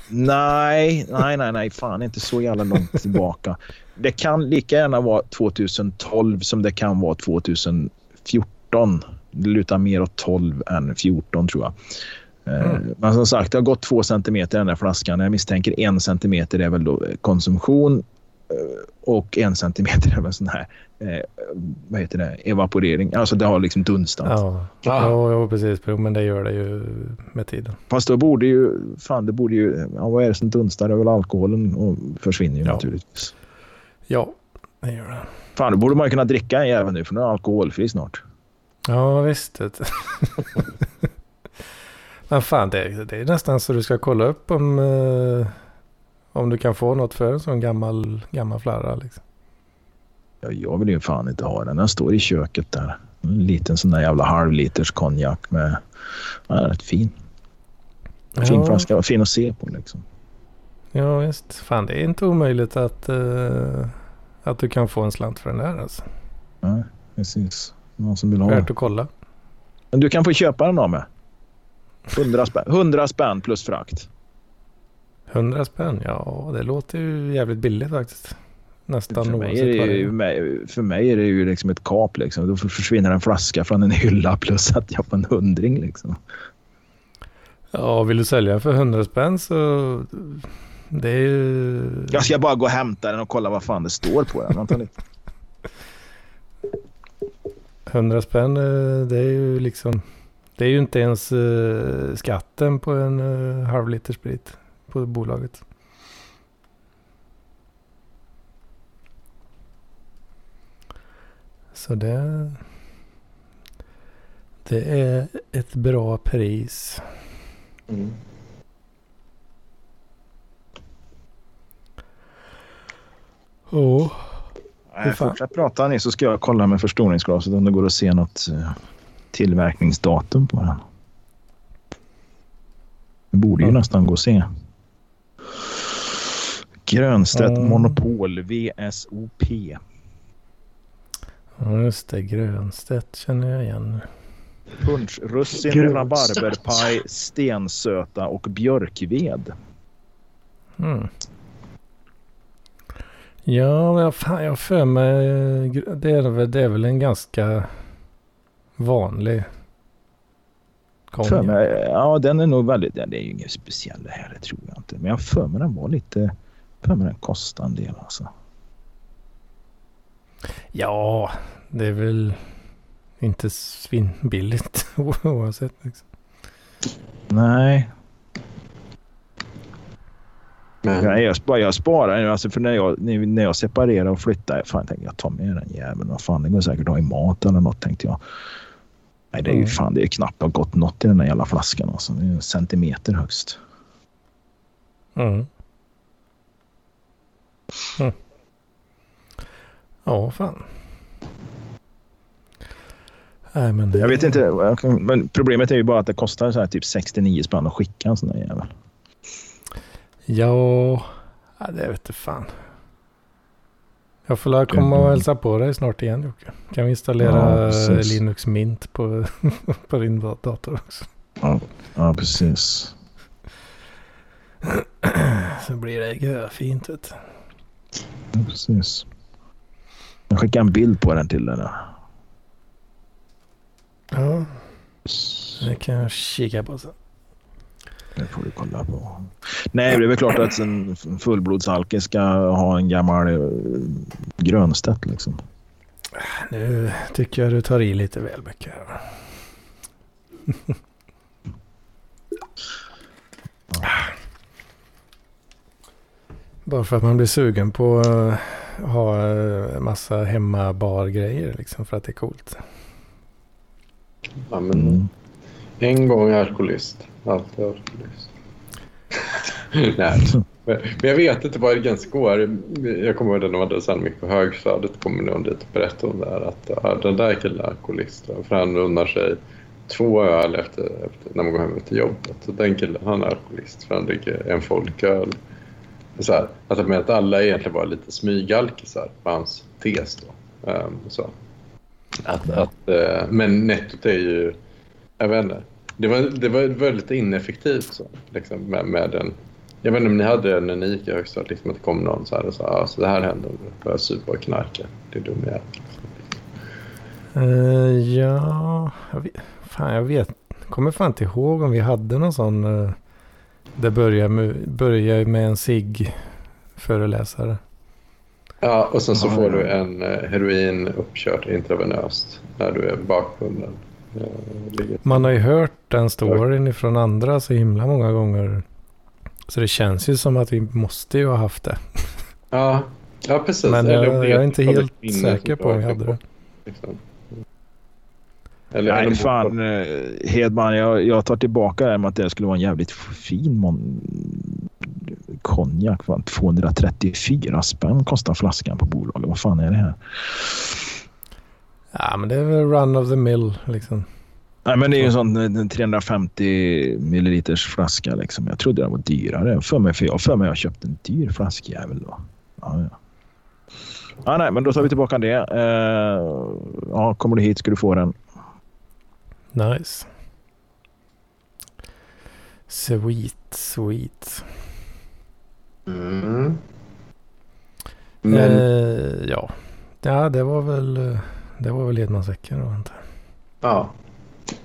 [SPEAKER 3] Nej, nej, nej, nej. Fan inte så jävla långt tillbaka. Det kan lika gärna vara 2012 som det kan vara 2014. Det lutar mer åt 12 än 14 tror jag. Eh,
[SPEAKER 2] Mm.
[SPEAKER 3] Men som sagt, det har gått två centimeter i den där flaskan. Jag misstänker en centimeter är väl då konsumtion eh, och en centimeter är väl sån här eh, vad heter det? evaporering. Alltså det har liksom dunstat.
[SPEAKER 2] Ja, ja, ja precis. Men det gör det ju med tiden.
[SPEAKER 3] Fast då borde ju, fan det borde ju, ja, vad är det som dunstar? Det är väl alkoholen och försvinner ju
[SPEAKER 2] Ja.
[SPEAKER 3] naturligtvis.
[SPEAKER 2] Ja, det gör det.
[SPEAKER 3] Fan, då borde man ju kunna dricka en jävel nu för nu är alkoholfri snart.
[SPEAKER 2] Ja, visst. Men fan, det, det är nästan så du ska kolla upp om, eh, om du kan få något för en sån gammal, gammal flarra. Liksom.
[SPEAKER 3] Ja, jag vill ju fan inte ha den. Den står i köket där. En liten sån där jävla halvliters konjak med... Ja, rätt fin. Fin
[SPEAKER 2] ja,
[SPEAKER 3] flaska. Fin att se på liksom.
[SPEAKER 2] Ja, visst. Fan, det är inte omöjligt att, eh, att du kan få en slant för den där. Alltså.
[SPEAKER 3] Ja, precis. Någon som vill ha
[SPEAKER 2] Värt
[SPEAKER 3] den.
[SPEAKER 2] att kolla.
[SPEAKER 3] Men du kan få köpa den av mig. 100 spänn, 100 spänn plus frakt.
[SPEAKER 2] 100 spänn, ja det låter ju jävligt billigt faktiskt. Nästan
[SPEAKER 3] För mig, är det ju, för mig är det ju liksom ett kap. Liksom. Då försvinner en flaska från en hylla plus att jag får en hundring. Liksom.
[SPEAKER 2] Ja, vill du sälja för 100 spänn så det är ju...
[SPEAKER 3] Jag ska bara gå och hämta den och kolla vad fan det står på den. Vänta lite.
[SPEAKER 2] 100 spänn eh, det är ju liksom... Det är ju inte ens eh, skatten på en uh, halv liter sprit på bolaget. Så det... Det är ett bra pris.
[SPEAKER 1] Mm.
[SPEAKER 2] Oh.
[SPEAKER 3] Nej, fortsätt prata ni så ska jag kolla med förstoringsglaset om det går att se något eh, tillverkningsdatum på den. Det borde ju
[SPEAKER 2] Ja.
[SPEAKER 3] nästan gå att se. Grönstedt
[SPEAKER 2] Mm.
[SPEAKER 3] Monopol VSOP.
[SPEAKER 2] Ja, just det. Grönstedt känner jag igen.
[SPEAKER 3] Punsch, russin,
[SPEAKER 1] Grönstedt.
[SPEAKER 3] rabarberpaj, stensöta och björkved.
[SPEAKER 2] Mm. Ja, jag, har för mig... eh, Det är, väl, det är väl en ganska vanlig konjak.
[SPEAKER 3] mig, ja, den är nog väldigt... Ja, det är ju inget speciellt det här, det tror jag inte. Men jag för mig den var lite... För mig den kostade en del alltså.
[SPEAKER 2] Ja, det är väl inte svinbilligt oavsett. Liksom.
[SPEAKER 3] Nej,
[SPEAKER 1] Men
[SPEAKER 3] Nej, jag, sp- jag sparar nu. Alltså för när jag, när när jag separerar och flyttar. Fan, jag tänkte jag tar med den jäveln. Vad fan, det går säkert att ha i mat eller något tänkte jag. Nej, det är ju
[SPEAKER 2] Mm.
[SPEAKER 3] fan, det är knappt har gått något i den där jävla flaskan. Alltså. Det är en centimeter högst.
[SPEAKER 2] Mm. Mm. Ja, fan. Nej, men det...
[SPEAKER 3] Jag vet inte, men problemet är ju bara att det kostar så här typ 69 spänn att skicka en sån där jävel.
[SPEAKER 2] Ja, ja, det vet du fan. Jag får komma och hälsa på dig snart igen Jocke. Kan vi installera
[SPEAKER 3] Ja.
[SPEAKER 2] Linux Mint på, på din dator också.
[SPEAKER 3] Ja, precis.
[SPEAKER 2] Så blir det görfint vet du.
[SPEAKER 3] Ja, precis. Jag skickar en bild på den till dig. där.
[SPEAKER 2] Ja, det kan jag kika på sen.
[SPEAKER 3] Det får du kolla på. Nej, det är väl klart att en fullblodsalke ska ha en gammal eh, Grönstedt liksom.
[SPEAKER 2] Nu tycker jag du tar i lite väl mycket. här. Bara för att man blir sugen på att ha en massa hemmabargrejer liksom för att det är coolt.
[SPEAKER 1] Ja, men mm. En gång alkoholist, alltid alkoholist. Nej, men jag vet inte vad gränsen går. Jag kommer ihåg när de hade Sandvik på högstadiet. kommer någon dit och berättade om det här. Att ja, den där killen är alkoholist. För han unnar sig två öl efter, efter, när man går hem efter jobbet. Så den killen, han är alkoholist för han dricker en folköl. Så här, att, att alla egentligen var lite smygalkisar på hans tes. Då. Um, så. Att, att, uh, men nettot är ju... Jag vet inte. Det var, det var väldigt ineffektivt så, liksom, med, med en jag vet inte om ni hade det när ni gick i högstadiet, liksom att det kom någon så här och sa ah, så det här händer om du börjar supa och knarka. Det är dum jävel.
[SPEAKER 2] Uh, ja, jag vet, fan jag vet. kommer fan inte ihåg om vi hade någon sån. Uh, det börjar med, börjar med en sig föreläsare.
[SPEAKER 1] Ja, och sen så får du en uh, heroin uppkört intravenöst när du är bakbunden.
[SPEAKER 2] Man har ju hört den storyn ifrån andra så himla många gånger. Så det känns ju som att vi måste ju ha haft det.
[SPEAKER 1] Ja, ja precis.
[SPEAKER 2] Men jag, jag är inte helt säker på om vi hade det. Liksom.
[SPEAKER 3] Eller, Nej, eller fan eh, Hedman, jag, jag tar tillbaka det här med att det skulle vara en jävligt fin mon... konjak. 234 spänn kostar flaskan på bolaget. Vad fan är det här?
[SPEAKER 2] Ja, men det är väl run of the mill liksom.
[SPEAKER 3] Nej, men det är ju en sån 350 milliliters flaska. Liksom. Jag trodde den var dyrare. För mig, för jag för mig jag köpt en dyr flaskjävel då. Ja, ja. Ah, nej, men då tar vi tillbaka det. Uh, ja, kommer du hit ska du få den.
[SPEAKER 2] Nice. Sweet, sweet.
[SPEAKER 1] Mm.
[SPEAKER 2] Men... Uh, ja. ja, det var väl det var väl Edmansveckan då
[SPEAKER 1] jag. Ja.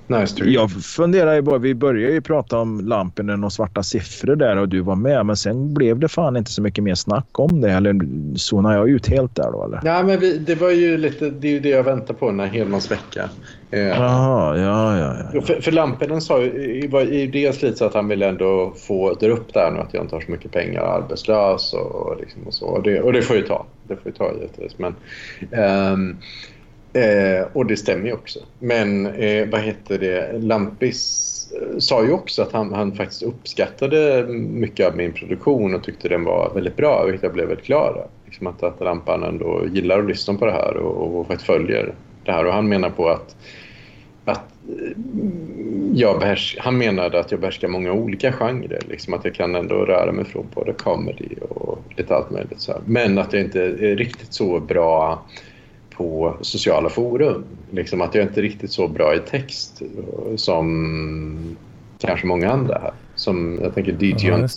[SPEAKER 1] Nice
[SPEAKER 3] jag funderar ju bara, vi började ju prata om Lampinen och svarta siffror där och du var med. Men sen blev det fan inte så mycket mer snack om det. Eller zonar jag ut helt där då eller?
[SPEAKER 1] Ja, men vi, det var ju lite, det är ju det jag väntar på den här Hedmans vecka.
[SPEAKER 3] Eh, Jaha, ja, ja, ja.
[SPEAKER 1] För, för Lampinen sa ju, var ju dels lite så att han ville ändå få dra upp där nu att jag inte har så mycket pengar och arbetslös och, liksom och så. Och det, och det får ju ta. Det får ju ta givetvis. Men, um, Eh, och det stämmer ju också. Men eh, vad heter det? Lampis eh, sa ju också att han, han faktiskt uppskattade mycket av min produktion och tyckte den var väldigt bra, vilket jag blev väldigt glad av. Liksom att, att Lampan ändå gillar att lyssna på det här och, och faktiskt följer det här. Och han menar på att, att eh, jag behärs, han menade att jag behärskar många olika genrer. Liksom att jag kan ändå röra mig från både comedy och lite allt möjligt. Så här. Men att jag inte är riktigt så bra på sociala forum. Liksom att jag inte är riktigt så bra i text som kanske många andra här. Som jag tänker DJ ja.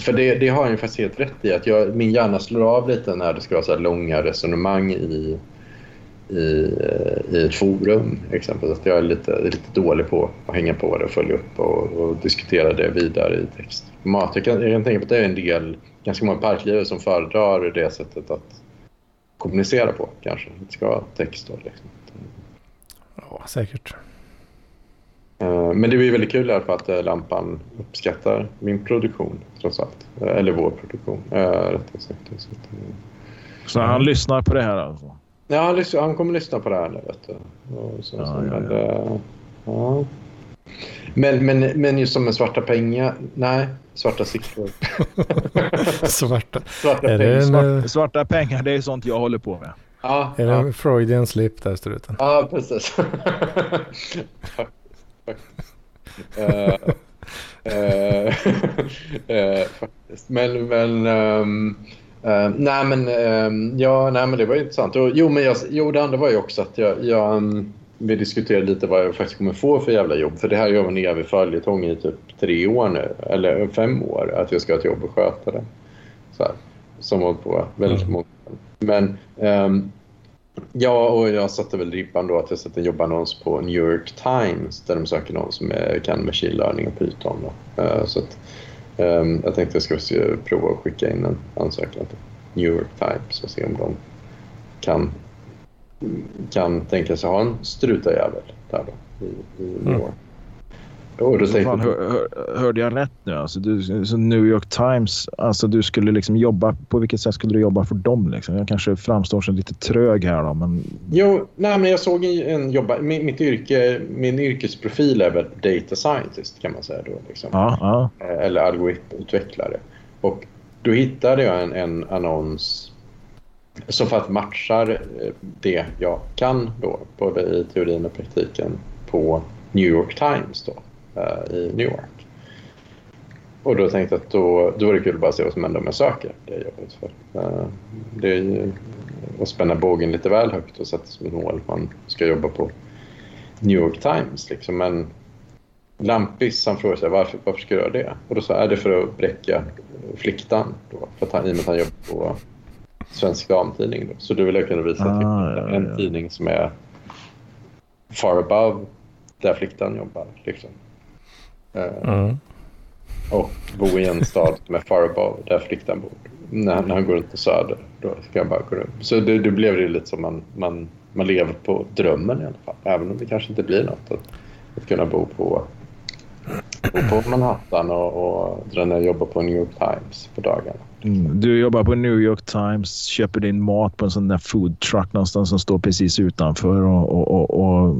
[SPEAKER 1] För det, det, har ju faktiskt helt rätt i. Att jag, min hjärna slår av lite när det ska vara så långa resonemang i, i, i ett forum. Exempelvis. Att jag är lite, lite dålig på att hänga på det och följa upp och, och diskutera det vidare i textformat. Jag kan, jag kan tänka på att det är en del, ganska många parklivare som föredrar det sättet att kommunicera på kanske. Det ska vara text då. Liksom.
[SPEAKER 2] Ja, säkert.
[SPEAKER 1] Eh, men det blir väldigt kul i alla fall att eh, Lampan uppskattar min produktion trots allt. Eh, eller vår produktion rättare sagt. Så,
[SPEAKER 3] så han lyssnar på det här alltså?
[SPEAKER 1] Ja, han, lyssnar, han kommer lyssna på det här nu. Vet du. Så, ja, så, ja, men, ja. ja. Men, men, men just som med svarta pengar, nej, svarta siffror.
[SPEAKER 2] svarta.
[SPEAKER 3] Svarta, är pengar. En, svarta, eh, svarta pengar, det är sånt jag håller på med.
[SPEAKER 2] Ja, är det ja. en Freudian slip där struten?
[SPEAKER 1] Ja, precis. uh, uh, uh, faktiskt. Men, men um, nej, men, um, ja, nej, men det var intressant. Och, jo, men jag, jo, det andra var ju också att jag, jag um, vi diskuterade lite vad jag faktiskt kommer få för jävla jobb. För det här gör man en evig följetong i typ tre år nu, eller fem år, att jag ska ha ett jobb och sköta det. Så här, som hållit på väldigt mm. många Men um, ja, och jag satte väl ribban då att jag satte en jobbannons på New York Times där de söker någon som är, kan machine learning och Python. Då. Uh, så att, um, jag tänkte att jag ska prova att skicka in en ansökan till New York Times och se om de kan kan tänka sig ha en strutajävel där då, i, i New mm. York. Och då tänkte
[SPEAKER 3] fan, hör, hör, hörde jag rätt nu? Alltså, du, så New York Times, alltså du skulle liksom jobba, på vilket sätt skulle du jobba för dem? Liksom? Jag kanske framstår som lite trög här då, men
[SPEAKER 1] jo, nej, men jag såg en jobba, min, mitt yrke, min yrkesprofil är väl data scientist kan man säga då. Liksom.
[SPEAKER 3] ja, ja.
[SPEAKER 1] Eh, eller algoritmutvecklare. Och då hittade jag en, en annons som faktiskt matchar det jag kan då, både i teorin och praktiken, på New York Times då, eh, i New York. Och då tänkte jag att då, då är det kul att bara se vad som händer om jag söker det jobbet. För, eh, det är ju att spänna bågen lite väl högt och sätta som ett mål att man ska jobba på New York Times. Liksom. Men Lampis han frågade sig varför, varför ska jag göra det? Och då sa jag, är det för att bräcka fliktan? Då, för att han, I och med att han jobbar på Svensk Damtidning. Då. Så då vill jag kunna visa
[SPEAKER 3] Ah,
[SPEAKER 1] det
[SPEAKER 3] ja,
[SPEAKER 1] är en
[SPEAKER 3] ja.
[SPEAKER 1] tidning som är far above där fliktan jobbar. Liksom. Eh,
[SPEAKER 2] Mm.
[SPEAKER 1] och bo i en stad som är far above där fliktan bor. När, när han går runt på Söder, då ska jag bara gå runt. Så det, det blev det lite som man, man, man lever på drömmen i alla fall. Även om det kanske inte blir något. Att, att kunna bo på, bo på Manhattan och, och och jobba på New York Times på dagarna.
[SPEAKER 3] Mm. Du jobbar på New York Times, köper din mat på en sån där food truck någonstans som står precis utanför och, och, och, och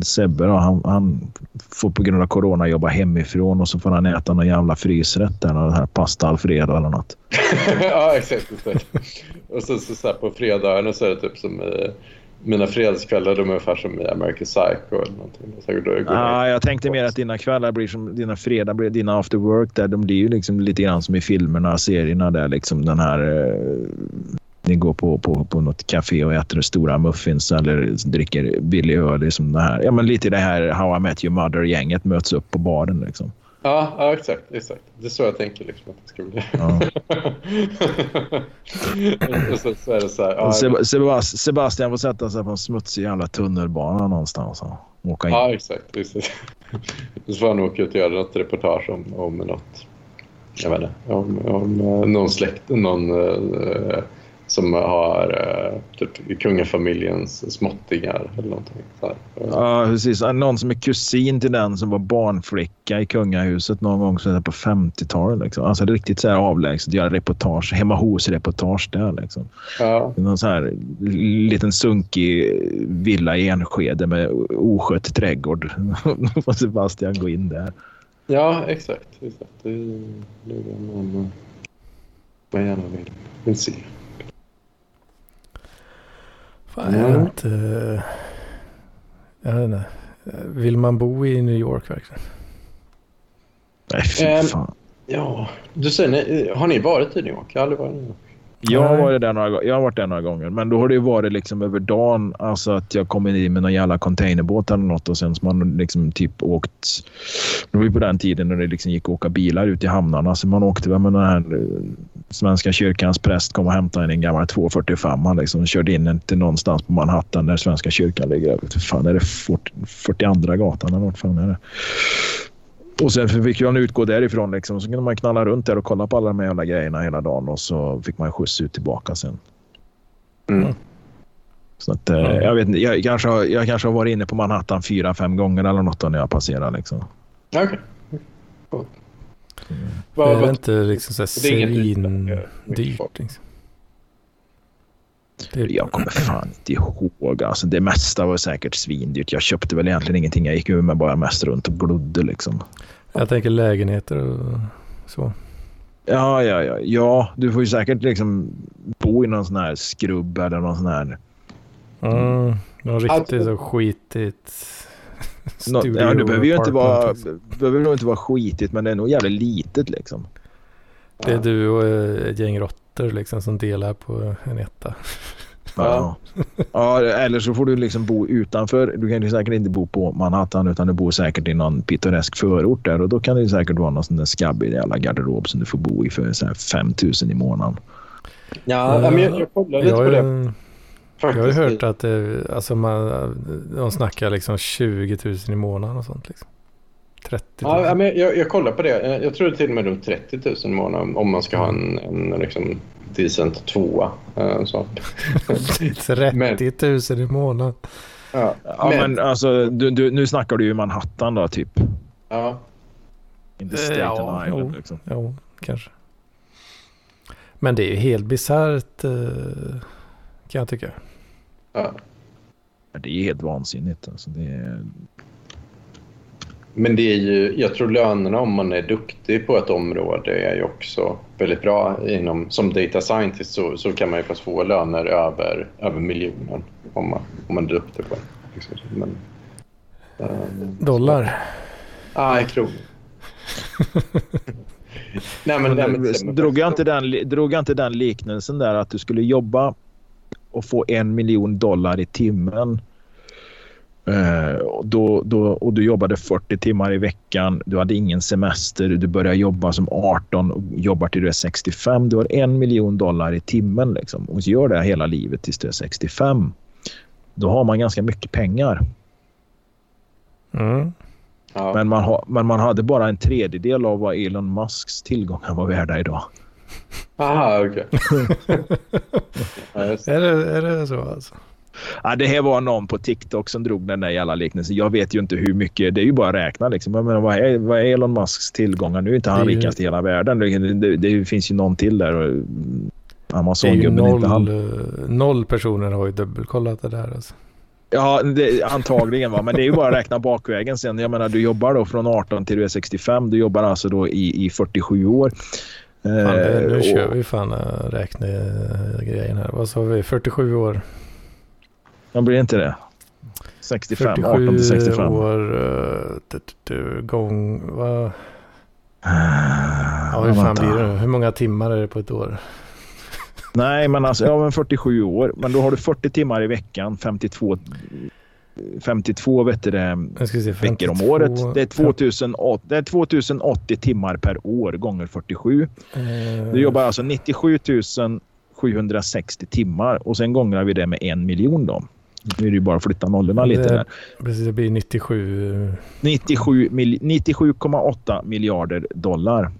[SPEAKER 3] Sebbe då, han, han får på grund av corona jobba hemifrån och så får han äta någon jävla frysrätt där, någon här pasta alfredo eller något.
[SPEAKER 1] ja, exakt. exakt. Och så, så, så här, på fredagarna så är det typ som eh, mina fredagskvällar, de är ungefär som i American Psycho eller någonting. Så då går jag-
[SPEAKER 3] Ah, jag tänkte mer att dina kvällar blir som dina fredag blir dina after work där. De blir ju liksom lite grann som i filmerna, serierna där liksom den här eh, ni går på, på, på något café och äter stora muffins eller dricker billig öl. Liksom det här. Ja, men lite det här How I Met Your Mother-gänget möts upp på baren. Liksom.
[SPEAKER 1] Ja, ja exakt, exakt. Det är så jag tänker liksom att det ska bli.
[SPEAKER 3] Ja.
[SPEAKER 1] och så, så är det så här. Ja,
[SPEAKER 3] Och Seb- Sebast- Sebastian får sätta sig på en smutsig jävla tunnelbana någonstans och åka in.
[SPEAKER 1] ja exakt. exakt. Så får han åka ut och göra något reportage om, om något. Jag vet inte. Om, om eh, någon släkt, någon eh, som har eh, typ kungafamiljens småttingar eller någonting. Så.
[SPEAKER 3] Ja, precis. Någon som är kusin till den som var barnflicka i kungahuset någon gång så på 50-talet. Liksom. Alltså riktigt så här avlägset. Göra reportage, hemma hos-reportage där. Liksom.
[SPEAKER 1] Ja,
[SPEAKER 3] Någon så här liten sunkig villa i Enskede med oskött trädgård. Då får Sebastian gå in där.
[SPEAKER 1] ja exakt. exakt. Det är det man, man gärna vill, vill se.
[SPEAKER 2] Fan, jag vet inte. Jag vet inte. Vill man bo i New York verkligen?
[SPEAKER 3] Nej, fy
[SPEAKER 1] Ehm,
[SPEAKER 3] fan.
[SPEAKER 1] Ja, du säger, har ni varit i New York? Jag har aldrig varit i New York.
[SPEAKER 3] Jag har, varit där några, jag har varit där några gånger, men då har det ju varit liksom över dagen. Alltså att jag kommer in med någon jävla containerbåt eller något och sen så man liksom typ åkt. Det var ju på den tiden när det liksom gick att åka bilar ut i hamnarna. Så man åkte väl med den här eh, Svenska kyrkans präst kom och hämtade en, en gammal 245 liksom och körde in den till någonstans på Manhattan där Svenska kyrkan ligger. Fan, är det 40, 42 gatan eller vart fan är det? Och sen fick jag utgå därifrån. Liksom. Så kunde man knalla runt där och kolla på alla de här jävla grejerna hela dagen och så fick man skjuts ut tillbaka sen.
[SPEAKER 1] Mm.
[SPEAKER 3] Så att, eh,
[SPEAKER 2] Ja.
[SPEAKER 3] jag, vet inte, jag, kanske har, jag kanske har varit inne på Manhattan fyra, fem gånger eller något när jag passerar. Liksom.
[SPEAKER 1] Okej. Cool.
[SPEAKER 3] Mm.
[SPEAKER 1] Vad-
[SPEAKER 2] är det inte liksom så här
[SPEAKER 1] det är inget dyrt, mycket
[SPEAKER 2] svindyrt? Liksom? Det,
[SPEAKER 3] Jag kommer fan inte ihåg. Alltså, det mesta var säkert svindyrt. Jag köpte väl egentligen ingenting. Jag gick ju med bara mest runt och glodde. Liksom.
[SPEAKER 2] Jag tänker lägenheter och så.
[SPEAKER 3] Ja, ja, ja. ja, du får ju säkert liksom bo i någon sån här skrubb eller någon sån här...
[SPEAKER 2] Mm, något
[SPEAKER 1] Alltså-
[SPEAKER 2] riktigt så skitigt
[SPEAKER 3] Nå,
[SPEAKER 2] studio
[SPEAKER 3] ja, det behöver ju inte vara, behöver nog inte vara skitigt, men det är nog jävligt litet liksom.
[SPEAKER 2] Det är du och ett gäng råttor liksom som delar på en etta.
[SPEAKER 3] Ja. ja, eller så får du liksom bo utanför. Du kan ju säkert inte bo på Manhattan utan du bor säkert i någon pittoresk förort där och då kan det ju säkert vara någon sån där skabbig jävla garderob som du får bo i för så här 5 000 i månaden.
[SPEAKER 1] Ja, men jag, jag kollade lite
[SPEAKER 2] jag,
[SPEAKER 1] på det.
[SPEAKER 2] har- jag har ju
[SPEAKER 1] faktiskt.
[SPEAKER 2] hört att det, alltså man, de snackar liksom 20 000 i månaden och sånt liksom. 30 000.
[SPEAKER 1] Ja, men jag, jag kollar på det. Jag, tror det till och med runt 30 000 i månaden om man ska ha en, en liksom, decent tvåa. eh, Så.
[SPEAKER 2] 30 000 i månaden.
[SPEAKER 1] Ja,
[SPEAKER 3] Ja, men, alltså, du, du, nu snackar du ju Manhattan då typ.
[SPEAKER 1] Ja.
[SPEAKER 3] In the state
[SPEAKER 2] Ja,
[SPEAKER 3] Island
[SPEAKER 2] jo.
[SPEAKER 3] liksom.
[SPEAKER 2] Jo, kanske. Men det är ju helt bisarrt eh, kan jag tycka.
[SPEAKER 1] ja.
[SPEAKER 3] Ja, Det är helt vansinnigt. Alltså, det är...
[SPEAKER 1] Men det är ju, jag tror lönerna om man är duktig på ett område är ju också väldigt bra. Inom, som data scientist så, så kan man ju faktiskt få löner över, över miljonen om man, om man är duktig på det. Liksom. Men, ehm,
[SPEAKER 2] Dollar.
[SPEAKER 1] Nej, kronor. nej, men, nej, men, men,
[SPEAKER 3] drog, jag inte den, drog jag inte den liknelsen där att du skulle jobba och få en miljon dollar i timmen Och då, då, och du jobbade 40 timmar i veckan. Du hade ingen semester. Du började jobba som 18 och jobbar till du är 65. Du har en miljon dollar i timmen. Liksom, och gör det hela livet tills du är 65. Då har man ganska mycket pengar.
[SPEAKER 2] Mm.
[SPEAKER 1] ja.
[SPEAKER 3] Men, man har, men man hade bara en tredjedel av vad Elon Musks tillgångar var värda idag.
[SPEAKER 1] Aha, okej. ja, just det.
[SPEAKER 2] Är, det, är det så alltså?
[SPEAKER 3] Ja, det här var någon på TikTok som drog den där jävla liknelsen. Jag vet ju inte hur mycket. Det är ju bara att räkna. Liksom. Jag menar, vad, är, vad är Elon Musks tillgångar? Nu är inte han rikast i hela världen. Det, det, det finns ju någon till där. och,
[SPEAKER 2] Det är ju
[SPEAKER 3] Amazon-gubben är inte
[SPEAKER 2] noll,
[SPEAKER 3] han.
[SPEAKER 2] eh, noll personer har ju dubbelkollat det där alltså.
[SPEAKER 3] Ja, det, antagligen. Va? Men det är ju bara att räkna bakvägen sen. Jag menar, du jobbar då från 18 till du är 65. Du jobbar alltså då i, i 47 år.
[SPEAKER 2] Fan, det,
[SPEAKER 3] Eh,
[SPEAKER 2] nu
[SPEAKER 3] och-
[SPEAKER 2] kör vi fan äh, räknegrejen här. Vad sa vi? 47 år.
[SPEAKER 3] Ja, blir inte det? 65, 18
[SPEAKER 2] 47
[SPEAKER 3] till 65.
[SPEAKER 2] år uh, du, gång... Vad? Ja, hur fan blir det? Hur många timmar är det på ett år?
[SPEAKER 3] Nej, men alltså, ja, men 47 år. Men då har du 40 timmar i veckan, 52, 52 vet du det,
[SPEAKER 2] se,
[SPEAKER 3] veckor om
[SPEAKER 2] 52,
[SPEAKER 3] året. Det är, 2080, det är 2080 timmar per år gånger 47.
[SPEAKER 2] eh,
[SPEAKER 3] Du jobbar alltså 97 760 timmar och sen gångrar vi det med en miljon då. Nu är det ju bara att flytta nollorna lite
[SPEAKER 2] Det-
[SPEAKER 3] där.
[SPEAKER 2] Precis, det blir 97. eh,
[SPEAKER 3] 97 mil- 97,8 miljarder dollar.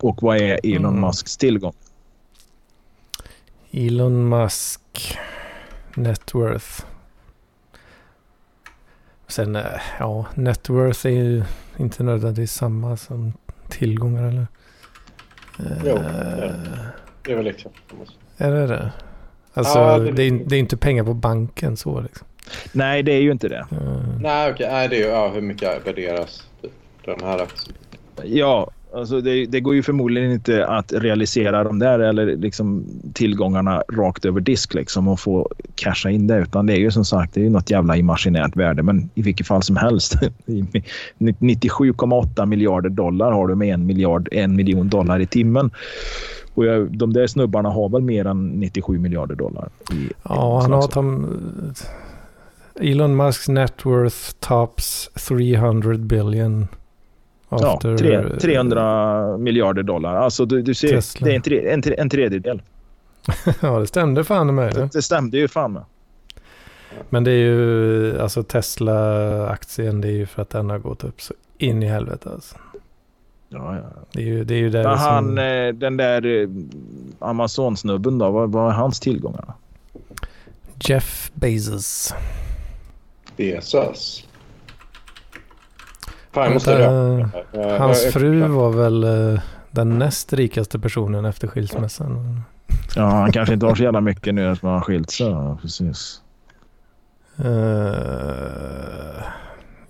[SPEAKER 3] Och vad är Elon
[SPEAKER 2] Mm.
[SPEAKER 3] Musks tillgång?
[SPEAKER 2] Elon Musk net worth. Sen, eh, ja, net worth är ju inte nödvändigtvis samma som tillgångar eller?
[SPEAKER 1] Jo, det är Det är väl exakt.
[SPEAKER 2] Är det det? Alltså,
[SPEAKER 1] Ja,
[SPEAKER 2] det,
[SPEAKER 1] det-
[SPEAKER 2] är, det är inte pengar på banken så liksom.
[SPEAKER 3] Nej, det är ju inte det.
[SPEAKER 2] Eh,
[SPEAKER 1] Nej, okej. Nej, det är ju ja, hur mycket värderas den här aktien.
[SPEAKER 3] Ja, alltså det, det går ju förmodligen inte att realisera de där eller liksom tillgångarna rakt över disk liksom och få casha in det. Utan det är ju som sagt det är ju något jävla imaginärt värde. Men i vilket fall som helst. 97,8 miljarder dollar har du med en, miljard, en miljon dollar i timmen. Och jag, de där snubbarna har väl mer än 97 miljarder dollar. I,
[SPEAKER 2] Ja, han har tam, Elon Musks net worth tops 300 billion.
[SPEAKER 3] Ja,
[SPEAKER 2] after,
[SPEAKER 3] tre, 300 miljarder dollar. Alltså du, du ser,
[SPEAKER 2] Tesla.
[SPEAKER 3] det är en, tre, en, en tredjedel.
[SPEAKER 2] ja, det stämde fan med
[SPEAKER 3] Det,
[SPEAKER 2] det.
[SPEAKER 3] det stämde ju fan med.
[SPEAKER 2] Men det är ju, alltså Tesla-aktien, det är ju för att den har gått upp så in i helvete alltså.
[SPEAKER 3] Ja, ja.
[SPEAKER 2] Det är ju, det är ju där
[SPEAKER 3] Men
[SPEAKER 2] som,
[SPEAKER 3] han, eh, den där eh, Amazon-snubben då, vad, vad är hans tillgångar?
[SPEAKER 2] Jeff Bezos.
[SPEAKER 1] Bezos. Fan, måste
[SPEAKER 2] Vänta.
[SPEAKER 1] Eh,
[SPEAKER 2] Hans fru var väl den näst rikaste personen efter skilsmässan.
[SPEAKER 3] Ja, han kanske inte har så jävla mycket nu eftersom han har skilt sig. Precis.
[SPEAKER 2] Eh,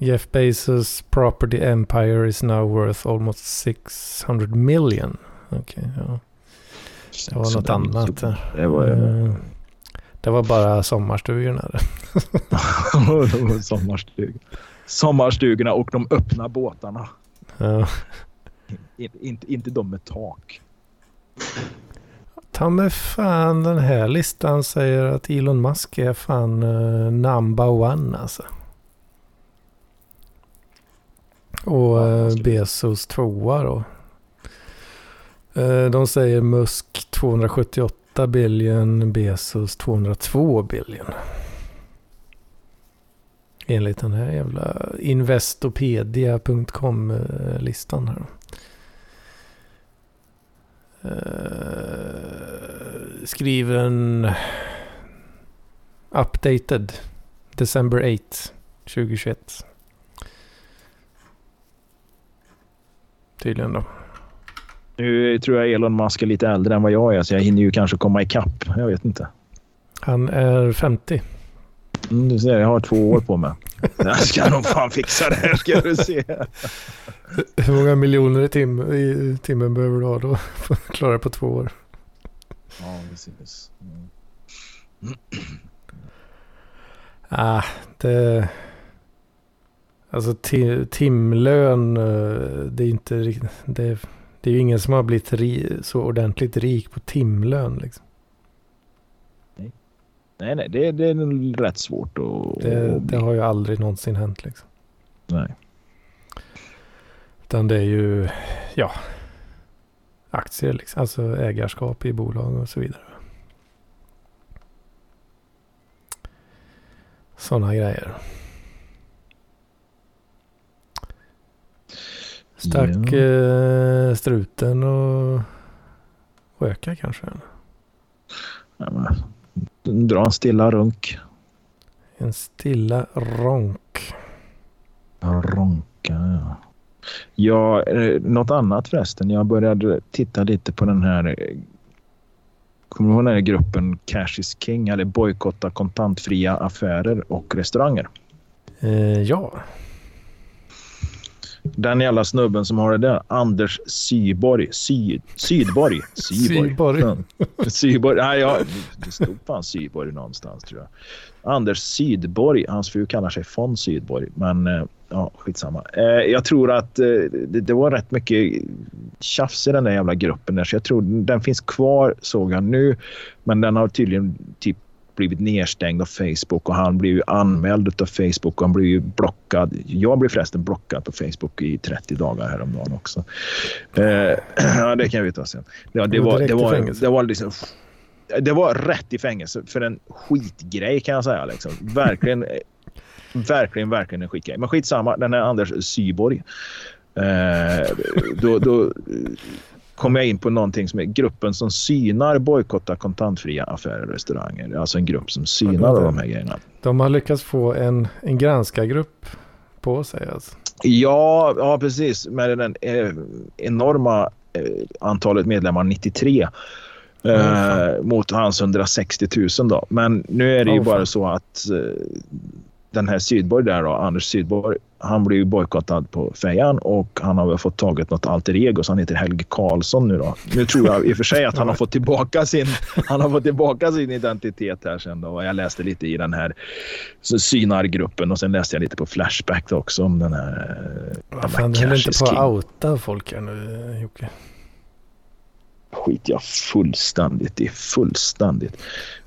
[SPEAKER 2] Jeff Bezos property empire is now worth almost 600 million. Okej, ja. Det var något annat.
[SPEAKER 3] Det var,
[SPEAKER 2] Eh, det var bara sommarstugorna.
[SPEAKER 3] Sommarstugorna och de öppna båtarna.
[SPEAKER 2] Ja.
[SPEAKER 3] In, inte, inte de med tak.
[SPEAKER 2] Ta mig fan den här listan säger att Elon Musk är fan uh, number one alltså. Och
[SPEAKER 1] Ja,
[SPEAKER 2] eh, Bezos tvåa då. Eh, de säger Musk 278 billion, Bezos 202 billion. Enligt den här jävla Investopedia.com-listan här. Eh, skriven updated December 8 2021. Tydligen då.
[SPEAKER 3] Nu tror jag Elon Musk är lite äldre än vad jag är, så jag hinner ju kanske komma ikapp. Jag vet inte.
[SPEAKER 2] Han är 50.
[SPEAKER 3] Mm, du ser, jag har två år på mig. Jag ska nog fan fixa det här, ska du se.
[SPEAKER 2] Hur många miljoner i, tim i timmen behöver du ha då för att klara på två år?
[SPEAKER 3] Ja, precis. Mm.
[SPEAKER 2] Ah, det... Alltså ti timlön, eh, det är inte. Det, det är ju ingen som har blivit ri, så ordentligt rik på timlön liksom.
[SPEAKER 3] Nej, nej, det, det är rätt svårt att...
[SPEAKER 2] Det, det har ju aldrig någonsin hänt liksom.
[SPEAKER 3] Nej.
[SPEAKER 2] Utan det är ju, ja, aktier liksom. Alltså ägarskap i bolag och så vidare. Sådana grejer. Stack
[SPEAKER 3] Ja.
[SPEAKER 2] eh, struten och röka kanske?
[SPEAKER 3] Ja, men, dra en stilla runk.
[SPEAKER 2] En stilla ronk.
[SPEAKER 3] Ronka, ja. Ja, något annat förresten. Jag började titta lite på den här... Kommer du ihåg den här gruppen Cash is King? Eller bojkotta kontantfria affärer och restauranger.
[SPEAKER 2] Eh, ja,
[SPEAKER 3] Den jävla snubben som har det där. Anders Syborg. Sy, Sydborg.
[SPEAKER 2] Syborg.
[SPEAKER 3] Syborg. Nej, ja, det stod fan Syborg någonstans tror jag. Anders Sydborg. Hans fru kallar sig von Sydborg. Men eh, ja, skitsamma. Eh, jag tror att eh, det, det var rätt mycket tjafs i den där jävla gruppen. Där, så jag tror den finns kvar såg jag nu. Men den har tydligen typ blivit nedstängd av Facebook och han blev ju anmäld av Facebook och han blev ju blockad. Jag blev förresten blockad på Facebook i 30 dagar häromdagen också. Eh, ja, det kan vi ta sen. Ja, det,
[SPEAKER 2] var
[SPEAKER 3] det, var, det var liksom... Det var rätt i fängelse för en skitgrej kan jag säga. Liksom. Verkligen, eh, verkligen, verkligen en skitgrej. Men skitsamma, den här Anders Syborg. Eh, då, då eh, kom jag in på någonting som är gruppen som synar bojkotta kontantfria affärer och restauranger. Alltså en grupp som synar
[SPEAKER 2] det-
[SPEAKER 3] de här grejerna.
[SPEAKER 2] de har lyckats få en, en granskargrupp på sig alltså.
[SPEAKER 3] Ja, ja precis. Med den eh, enorma eh, antalet medlemmar 93 eh, mot hans 160 000 då. Men nu är det ju bara
[SPEAKER 2] fan.
[SPEAKER 3] så att eh, den här Sydborg där då, Anders Sydborg, han blev ju bojkottad på fejan och han har väl fått taget något alter ego så han heter Helge Karlsson nu då. Nu tror jag i och för sig att han har fått tillbaka sin, han har fått tillbaka sin identitet här sen då. Jag läste lite i den här synargruppen och sen läste jag lite på Flashback också om den här
[SPEAKER 2] Vad fan, du
[SPEAKER 3] Cash
[SPEAKER 2] inte på att outa folk här nu Jocke?
[SPEAKER 3] Skit jag fullständigt i. Fullständigt.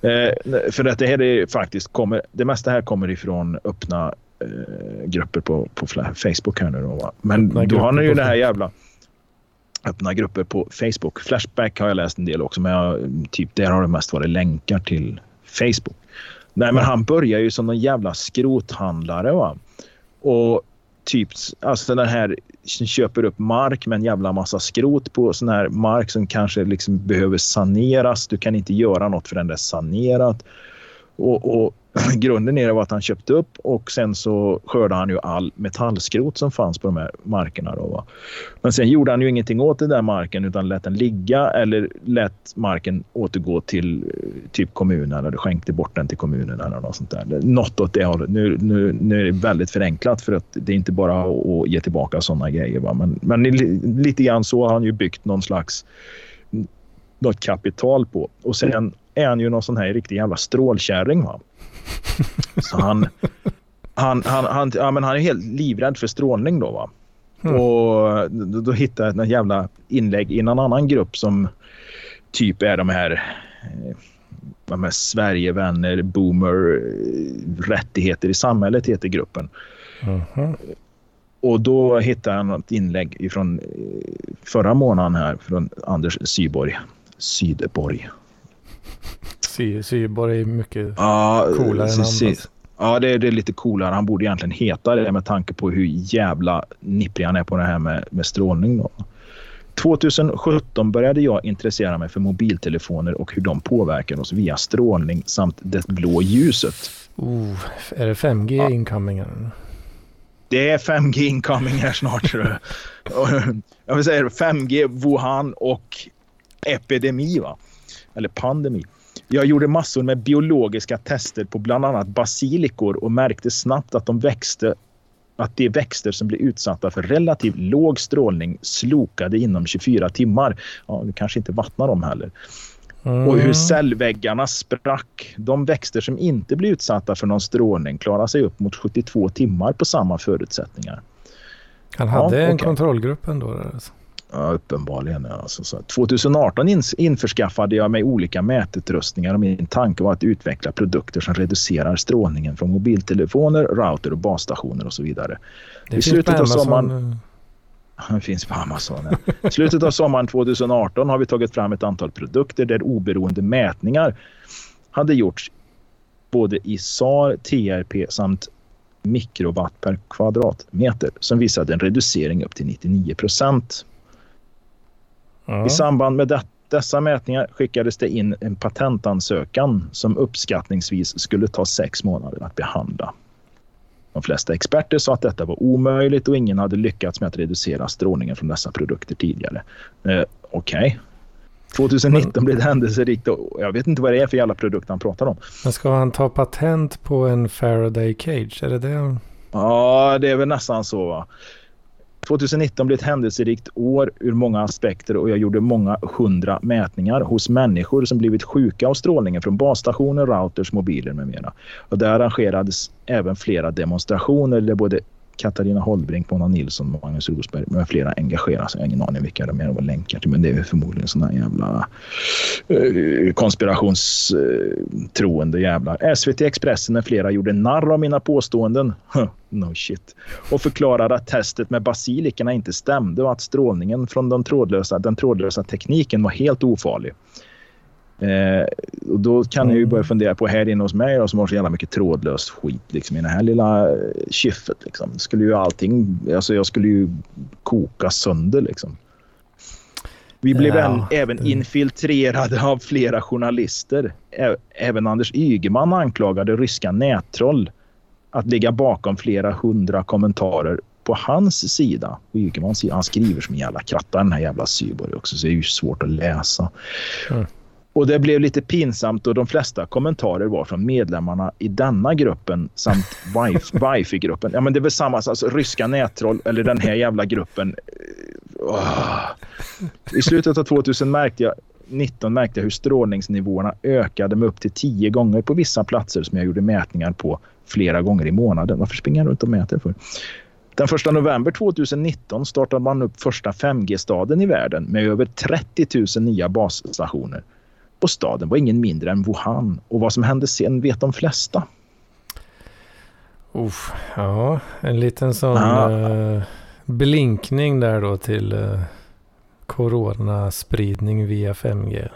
[SPEAKER 3] Eh, för att det här är faktiskt kommer, det mesta här kommer ifrån öppna eh, grupper på, på Facebook här nu då. Va? Men
[SPEAKER 2] Öppna
[SPEAKER 3] då har ni ju det här jävla öppna grupper på Facebook. Flashback har jag läst en del också, men jag, typ där har det mest varit länkar till Facebook. Nej, men han börjar ju som någon jävla skrothandlare. Va? Och typ alltså den här köper upp mark med en jävla massa skrot på sån här mark som kanske liksom behöver saneras. Du kan inte göra något förrän det är sanerat. Och, och grunden i det var att han köpte upp och sen så skördade han ju all metallskrot som fanns på de här markerna. Då, va? Men sen gjorde han ju ingenting åt den där marken utan lät den ligga eller lät marken återgå till eh, typ kommunen eller skänkte bort den till kommunen eller något sånt där. Något åt det hållet. Nu, nu, nu är det väldigt förenklat för att det är inte bara att, ge tillbaka sådana grejer. Va? Men, men lite grann så har han ju byggt någon slags något kapital på. Och sen är han ju någon sån här riktig jävla strålkärring. Va? Så han, han, han, han, ja, men han är helt livrädd för strålning då. Va?
[SPEAKER 2] Mm.
[SPEAKER 3] Och då, då hittade jag ett jävla inlägg i någon annan grupp som typ är de här, eh, de här Sverigevänner, boomer, eh, rättigheter i samhället heter gruppen.
[SPEAKER 2] Mhm.
[SPEAKER 3] Och då hittade jag något inlägg från förra månaden här från Anders Syborg. Sydborg.
[SPEAKER 2] Sy, Syborg är mycket
[SPEAKER 3] Ja,
[SPEAKER 2] coolare namn.
[SPEAKER 3] så-
[SPEAKER 2] Alltså.
[SPEAKER 3] Ja, det är, det är lite coolare. Han borde egentligen heta det med tanke på hur jävla nipprig han är på det här med, med strålning. Då. 2017 började jag intressera mig för mobiltelefoner och hur de påverkar oss via strålning samt det blå ljuset.
[SPEAKER 2] Oh, är det 5G
[SPEAKER 3] Ja.
[SPEAKER 2] incoming?
[SPEAKER 3] Det är 5G incoming här snart. tror jag. Och, Jag vill säga 5G, Wuhan och epidemi. Va? Eller pandemi. Jag gjorde massor med biologiska tester på bland annat basilikor och märkte snabbt att de växte att de växter som blir utsatta för relativt låg strålning slokade inom 24 timmar. Ja, du kanske inte vattnar dem heller.
[SPEAKER 2] Mm.
[SPEAKER 3] Och hur cellväggarna sprack. De växter som inte blir utsatta för någon strålning klarar sig upp mot 72 timmar på samma förutsättningar.
[SPEAKER 2] Han hade
[SPEAKER 3] Ja,
[SPEAKER 2] en
[SPEAKER 3] okej.
[SPEAKER 2] kontrollgrupp ändå. Alltså.
[SPEAKER 3] Ja, uppenbarligen. Alltså, så 2018 ins- införskaffade jag mig olika mätutrustningar och min tanke var att utveckla produkter som reducerar strålningen från mobiltelefoner, router och basstationer och så vidare.
[SPEAKER 2] Det
[SPEAKER 3] I slutet av sommaren-
[SPEAKER 2] eh,
[SPEAKER 3] Det finns på Amazon. I slutet av sommaren 2018 har vi tagit fram ett antal produkter där oberoende mätningar hade gjorts både i SAR, TRP samt mikrowatt per kvadratmeter som visade en reducering upp till 99 procent.
[SPEAKER 2] Ja.
[SPEAKER 3] I samband med det, dessa mätningar skickades det in en patentansökan som uppskattningsvis skulle ta sex månader att behandla. De flesta experter sa att detta var omöjligt och ingen hade lyckats med att reducera strålningen från dessa produkter tidigare. Eh, Okej. 2019 blev det händelserikt och jag vet inte vad det är för jävla produkt han pratar om.
[SPEAKER 2] Men ska han ta patent på en Faraday Cage? Är det det?
[SPEAKER 3] Ja, det är väl nästan så. Va? 2019 blev ett händelserikt år ur många aspekter och jag gjorde många hundra mätningar hos människor som blivit sjuka av strålningen från basstationer, routers, mobiler med mera. Och där arrangerades även flera demonstrationer där både Katarina Holbrink, Mona Nilsson, Magnus Rosberg med flera engagerar sig. Jag har ingen aning vilka de är och länkar till men det är förmodligen såna jävla eh, konspirationstroende eh, jävlar. SVT Expressen med flera gjorde narr av mina påståenden. Huh, no shit. Och förklarade att testet med basilikerna inte stämde och att strålningen från den trådlösa, den trådlösa tekniken var helt ofarlig. Eh, och då kan jag ju börja fundera på här inne hos mig då, som har så jävla mycket trådlöst skit liksom, i det här lilla eh, kyffet. Liksom. Skulle ju allting, alltså jag skulle ju koka sönder liksom. Vi blev
[SPEAKER 2] Ja,
[SPEAKER 3] än, även
[SPEAKER 2] det-
[SPEAKER 3] infiltrerade av flera journalister. Ä- Även Anders Ygeman anklagade ryska nättroll att ligga bakom flera hundra kommentarer på hans sida. Ygemans sida. Han skriver som en jävla kratta den här jävla Syborg också så det är ju svårt att läsa.
[SPEAKER 2] Mm.
[SPEAKER 3] Och det blev lite pinsamt och de flesta kommentarer var från medlemmarna i denna gruppen samt wifi- wifi-gruppen. Ja men det är väl samma, alltså ryska nättroll eller den här jävla gruppen. Åh. I slutet av 2000 märkte jag 19 märkte jag hur strålningsnivåerna ökade med upp till 10 gånger på vissa platser som jag gjorde mätningar på flera gånger i månaden. Varför springer jag runt och mäter för? Den 1 november 2019 startade man upp första 5G-staden i världen med över 30 000 nya basstationer. Och staden var ingen mindre än Wuhan. Och vad som hände sen vet de flesta.
[SPEAKER 2] Uff, ja, en liten sån
[SPEAKER 3] Ja.
[SPEAKER 2] eh, blinkning där då till uh, coronaspridning via 5G.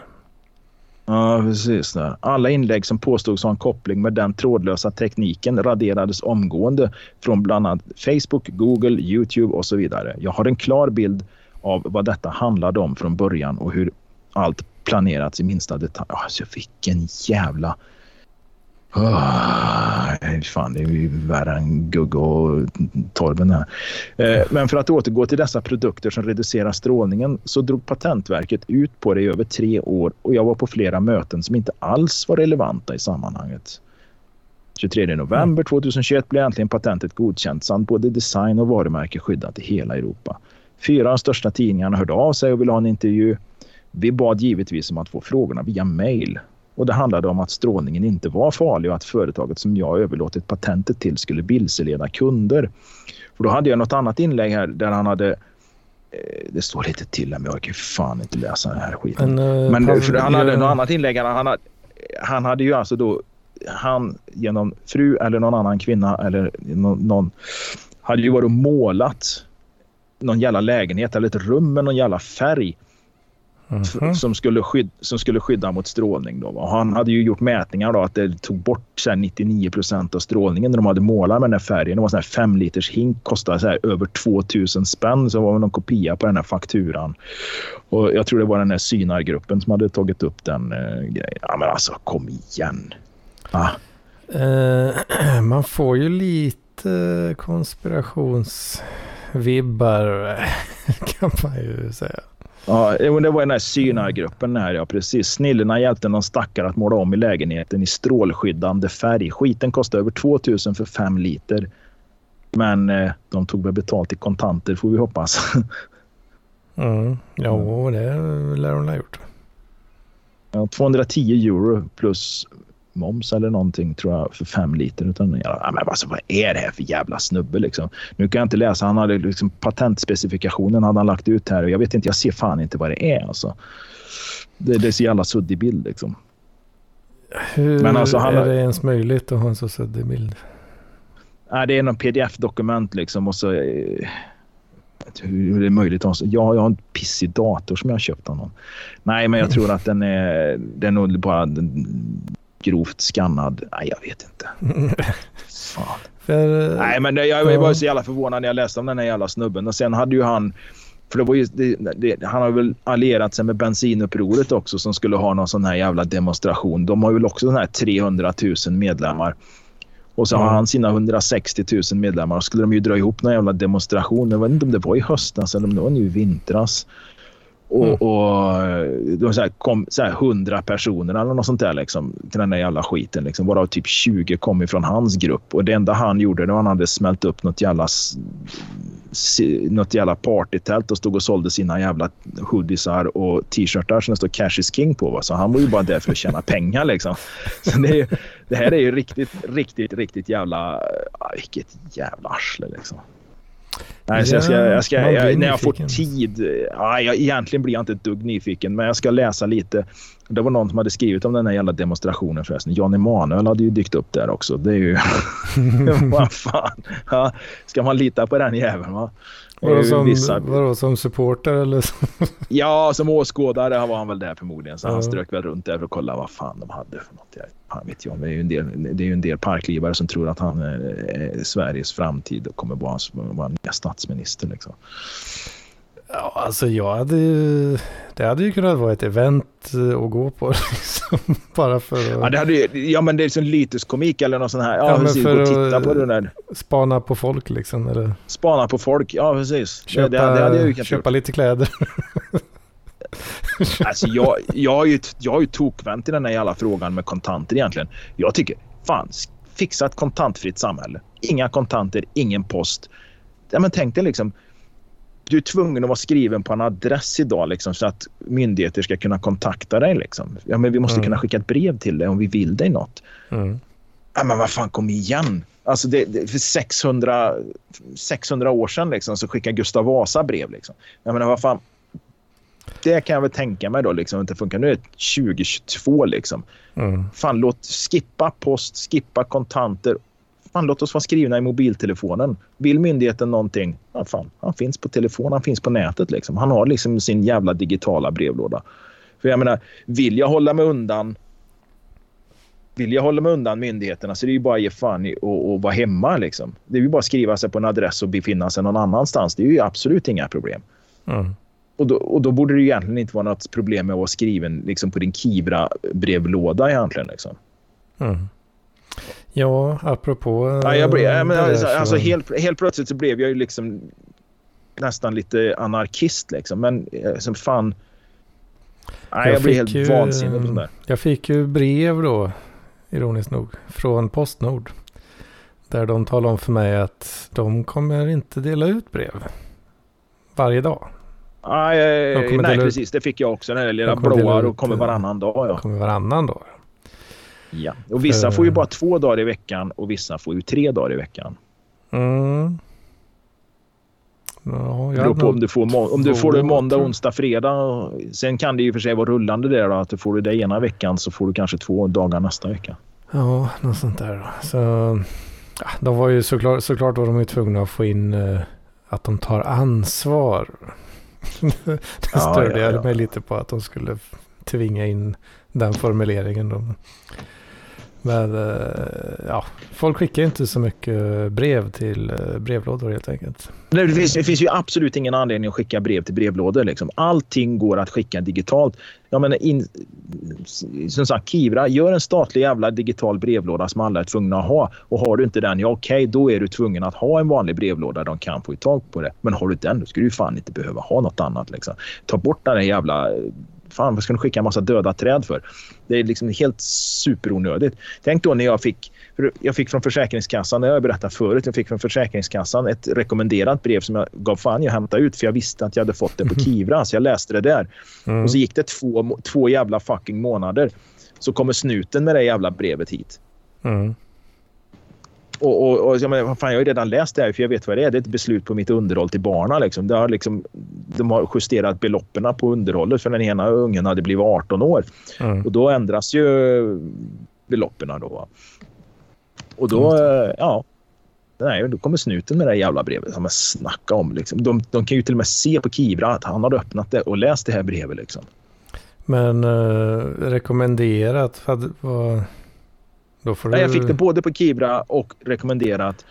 [SPEAKER 3] Ja, precis. Alla inlägg som påstods ha en koppling med den trådlösa tekniken raderades omgående från bland annat Facebook, Google, Youtube och så vidare. Jag har en klar bild av vad detta handlade om från början och hur allt planerats i minsta detalj. Alltså, vilken jävla... Oh, fan, det är ju värre än gugg och torven här. Eh, Men för att återgå till dessa produkter som reducerar strålningen så drog Patentverket ut på det i över tre år och jag var på flera möten som inte alls var relevanta i sammanhanget. 23 november 2021 blev äntligen patentet godkänt samt både design och varumärke skyddat i hela Europa. Fyra av de största tidningarna hörde av sig och ville ha en intervju. Vi bad givetvis om att få frågorna via mail. Och det handlade om att strålningen inte var farlig och att företaget som jag överlåtit patentet till skulle vilseleda kunder. För då hade jag något annat inlägg här där han hade... eh, Det står lite till här, men jag kan ju fan inte läsa den här skiten.
[SPEAKER 2] Men, eh,
[SPEAKER 3] Men
[SPEAKER 2] Paul,
[SPEAKER 3] för han hade något annat inlägg. Han, han, hade, han hade ju alltså då... Han genom fru eller någon annan kvinna eller någon, någon hade ju varit och målat någon jävla lägenhet eller ett rum med någon jävla färg f-
[SPEAKER 2] Mhm.
[SPEAKER 3] som, skulle skyd, som skulle skydda mot strålning. Då. han hade ju gjort mätningar då att det tog bort så här 99 procent av strålningen när de hade målat med den här färgen. Det var en sån här fem liters hink, kostade så här över 2000 spänn. Så var det någon kopia på den här fakturan. Och jag tror det var den här synargruppen som hade tagit upp den eh, grejen. Ja men alltså kom igen. Ah.
[SPEAKER 2] Eh, man får ju lite lite konspirationsvibbar kan man ju säga.
[SPEAKER 3] Ja, det var den här synargruppen här, ja precis. Snillena hjälpte någon stackare att måla om i lägenheten i strålskyddande färg. Skiten kostade över 2000 för fem liter. Men eh, de tog väl betalt i kontanter får vi hoppas.
[SPEAKER 2] Mm. Ja, det lär hon ha gjort.
[SPEAKER 3] Ja, 210 euro plus moms eller någonting tror jag för fem liter. Utan, ja, men alltså, vad är det här för jävla snubbe liksom? Nu kan jag inte läsa. Han hade liksom patentspecifikationen hade han lagt ut här och jag vet inte. Jag ser fan inte vad det är alltså. Det, det är så jävla suddig bild liksom.
[SPEAKER 2] Hur men alltså, han, är det ens möjligt att ha en så suddig bild?
[SPEAKER 3] Nej, det är någon pdf-dokument liksom och så eh, hur det är möjligt. Ja, jag har en pissig dator som jag har köpt av någon. Nej, men jag tror att den är, den är nog bara grovt skannad. Nej, jag vet inte. Fan. För, Nej, men jag, jag var så jävla förvånad när jag läste om den här jävla snubben. Och sen hade ju han... För det var ju, det, det, han har väl allierat sig med bensinupproret också som skulle ha någon sån här jävla demonstration. De har väl också sån här 300 000 medlemmar. Och så har han sina 160 000 medlemmar. Och skulle de ju dra ihop någon jävla demonstration. Jag vet inte om det var i höstas eller om det var nu i vintras. Och, mm. och det var så här, kom så här 100 personer eller något sånt där liksom, till den där jävla skiten. Liksom. Bara typ 20 kom ifrån hans grupp. Och det enda han gjorde det var att han hade smält upp något jävla, något jävla partytält och stod och sålde sina jävla hoodiesar och t-shirtar som det står Cash is King på. Va? Så han var ju bara där för att tjäna pengar. Liksom. Så det, är, det här är ju riktigt, riktigt, riktigt jävla... Vilket jävla arsle liksom. Nej, så jag ska, jag ska, jag, när jag får tid. Ja, jag, egentligen blir jag inte ett dugg nyfiken, men jag ska läsa lite. Det var någon som hade skrivit om den här jävla demonstrationen förresten. Jan Emanuel hade ju dykt upp där också. Det är ju... Vad fan. Ja, ska man lita på den jäveln va?
[SPEAKER 2] Vadå som, vissa... vadå, som supporter eller?
[SPEAKER 3] ja, som åskådare var han väl där förmodligen. Så ja. han strök väl runt där för att kolla vad fan de hade för något. Jag, fan vet jag. Det är ju en del, det är ju en del parklivare som tror att han är Sveriges framtid och kommer vara, vara nya statsminister liksom.
[SPEAKER 2] Ja, alltså jag hade ju... Det hade ju kunnat vara ett event att gå på liksom. Bara för att...
[SPEAKER 3] Ja, det hade ju, ja men det är som lyteskomik eller något sånt här. Ja, ja precis. För att titta på det där.
[SPEAKER 2] Spana på folk liksom. Eller...
[SPEAKER 3] Spana på folk, ja precis.
[SPEAKER 2] Köpa, det, det, det hade jag ju köpa gjort. lite kläder.
[SPEAKER 3] alltså jag, jag, har ju, jag har ju tokvänt i den här jävla frågan med kontanter egentligen. Jag tycker, fan, fixa ett kontantfritt samhälle. Inga kontanter, ingen post. Ja, men tänk dig liksom du är tvungen att vara skriven på en adress idag liksom, så att myndigheter ska kunna kontakta dig. Liksom. Ja, men vi måste mm. kunna skicka ett brev till dig om vi vill dig något. Mm. Ja, men vad fan, kom igen. Alltså det, det, för 600, 600 år sedan liksom, så skickade Gustav Vasa brev. Liksom. Jag menar, vad fan, det kan jag väl tänka mig då liksom inte funkar. Nu är det 2022 liksom. Mm. Fan, låt skippa post, skippa kontanter fan, låt oss vara skrivna i mobiltelefonen. Vill myndigheten någonting? Ja, fan, han finns på telefon, han finns på nätet. Liksom. Han har liksom sin jävla digitala brevlåda. För jag menar, vill jag hålla mig undan vill jag hålla mig undan myndigheterna så det är ju bara att ge fan i och, vara hemma. Liksom. Det är ju bara att skriva sig på en adress och befinna sig någon annanstans. Det är ju absolut inga problem. Mm. Och, då, och då borde det egentligen inte vara något problem med att vara skriven liksom, på din Kivra-brevlåda egentligen. Liksom. Mm.
[SPEAKER 2] Ja, apropå...
[SPEAKER 3] Ja, jag blev, men, alltså, så... alltså, helt, helt plötsligt så blev jag ju liksom nästan lite anarkist liksom. Men eh, som fan... Nej, jag, jag blev helt ju, vansinnig på sånt där.
[SPEAKER 2] Jag fick ju brev då, ironiskt nog, från Postnord. Där de talade om för mig att de kommer inte dela ut brev varje dag.
[SPEAKER 3] Nej, nej precis. Det fick jag också. Den där lilla blåa och kommer varannan dag. Ja.
[SPEAKER 2] Kommer varannan dag.
[SPEAKER 3] Ja, och vissa får ju bara två dagar i veckan och vissa får ju tre dagar i veckan. Mm. Ja, det beror på om du får, om du får det måndag, onsdag, fredag. Sen kan det ju för sig vara rullande där då, att du får det ena veckan så får du kanske två dagar nästa vecka.
[SPEAKER 2] Ja, något sånt där då. Så, ja, de var ju såklart, såklart var de ju tvungna att få in uh, att de tar ansvar. det ja, störde ja, ja. mig lite på att de skulle tvinga in den formuleringen. Då. Men eh, ja, folk skickar inte så mycket brev till eh, brevlådor helt enkelt.
[SPEAKER 3] Det finns, det finns ju absolut ingen anledning att skicka brev till brevlådor. Liksom. Allting går att skicka digitalt. Jag menar, in, som sagt, Kivra, gör en statlig jävla digital brevlåda som alla är tvungna att ha. Och har du inte den, ja okej, okay, då är du tvungen att ha en vanlig brevlåda. De kan få tag på det. Men har du den, då ska du fan inte behöva ha något annat. Liksom. Ta bort den där jävla fan vad ska du skicka en massa döda träd för? Det är liksom helt superonödigt. Tänk då när jag fick, jag fick från Försäkringskassan, det har jag berättat förut, jag fick från Försäkringskassan ett rekommenderat brev som jag gav fan jag hämtade ut för jag visste att jag hade fått det på Kivra så jag läste det där. Mm. Och så gick det två, två jävla fucking månader. Så kommer snuten med det jävla brevet hit. Mm. Och, och, och jag, menar, fan, jag har ju redan läst det här för jag vet vad det är. Det är ett beslut på mitt underhåll till barnen. Liksom. Det har liksom, de har justerat beloppen på underhållet för den ena ungen hade blivit 18 år. Mm. Och då ändras ju beloppen då. Och då, mm. ja. Nej, då kommer snuten med det jävla brevet som jag snackar om. Liksom. De, de kan ju till och med se på Kivra att han har öppnat det och läst det här brevet. Liksom.
[SPEAKER 2] Men uh, rekommenderat, vad, vad,
[SPEAKER 3] då får du... jag fick det både på Kibra och rekommenderat.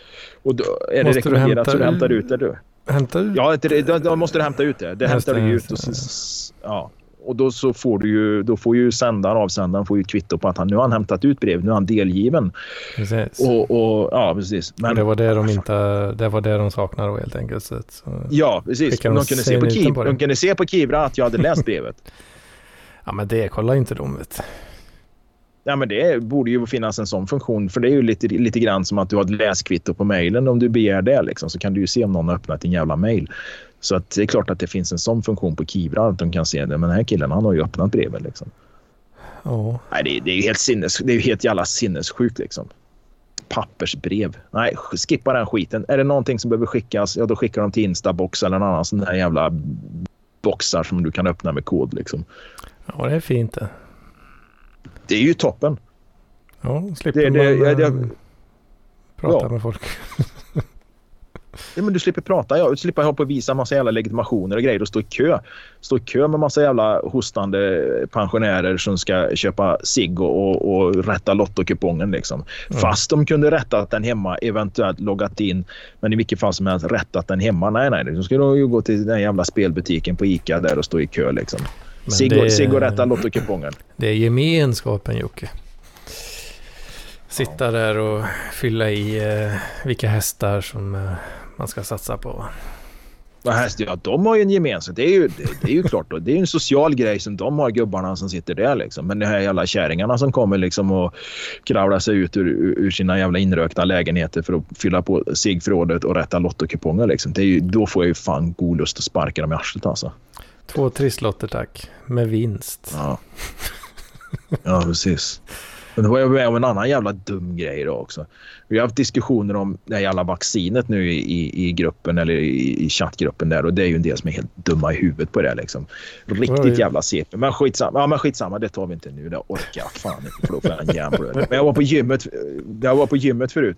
[SPEAKER 3] Och då är det rekommenderat så du hämtar ut det du.
[SPEAKER 2] Hämta ut?
[SPEAKER 3] Ja, då, då måste du hämta ut det. Det hämtar du ut. Och, så, ja. och då så får du ju, då får ju sändaren, avsändaren får ju kvitto på att han, nu har han hämtat ut brevet, nu är han delgiven.
[SPEAKER 2] Precis.
[SPEAKER 3] Och, och, ja, precis.
[SPEAKER 2] Men, det var det de inte, det var det de saknade då helt enkelt. Så,
[SPEAKER 3] ja, precis. De kunde, se på Kibra, de kunde se på Kibra att jag hade läst brevet.
[SPEAKER 2] ja, men det kollar inte de vet
[SPEAKER 3] Ja, men det borde ju finnas en sån funktion. För det är ju lite, lite grann som att du har ett läskvitto på mejlen. Om du begär det liksom, så kan du ju se om någon har öppnat din jävla mejl. Så att det är klart att det finns en sån funktion på Kivra. Att de kan se det. Men den här killen han har ju öppnat brevet. Liksom.
[SPEAKER 2] Oh.
[SPEAKER 3] Nej, det, det är ju helt, sinnes, det är helt jävla sinnessjukt. Liksom. Pappersbrev. Nej, skippa den skiten. Är det någonting som behöver skickas, ja då skickar de till Instabox eller någon annan sån där jävla boxar som du kan öppna med kod. Liksom.
[SPEAKER 2] Ja, det är fint det
[SPEAKER 3] det är ju toppen.
[SPEAKER 2] Ja, slipper det, det, man jag, jag, prata ja. med folk.
[SPEAKER 3] ja, men du slipper prata. Ja, du slipper hålla på och visa massa jävla legitimationer och grejer och stå i kö. Stå i kö med massa jävla hostande pensionärer som ska köpa och, och, och rätta lottokupongen. Liksom. Mm. Fast de kunde rättat den hemma, eventuellt loggat in. Men i vilket fall som helst rättat den hemma. Nej, nej. Då ska de ju gå till den jävla spelbutiken på Ica där och stå i kö. Liksom. Sigg och rätta lottokupongen.
[SPEAKER 2] Det är gemenskapen Jocke. Sitta ja. där och fylla i eh, vilka hästar som eh, man ska satsa på.
[SPEAKER 3] Ja, de har ju en gemensam. Det är ju, det, det är ju klart. Då. Det är en social grej som de har, gubbarna som sitter där. Liksom. Men de här jävla kärringarna som kommer liksom och kravlar sig ut ur, ur sina jävla inrökta lägenheter för att fylla på sigförrådet och rätta lottokuponger. Liksom. Det är ju, då får jag ju fan god lust att sparka dem i arslet alltså.
[SPEAKER 2] Två trisslotter tack. Med vinst.
[SPEAKER 3] Ja. ja, precis. Men då var jag med om en annan jävla dum grej då också. Vi har haft diskussioner om det här jävla vaccinet nu i, i, i gruppen eller i, i chattgruppen där och det är ju en del som är helt dumma i huvudet på det liksom. Riktigt jävla CP. Men skitsamma. Ja, men skitsamma. Det tar vi inte nu. Det orkar jag fan inte för då får jag en järn på det. Men jag var på gymmet. Jag var på gymmet förut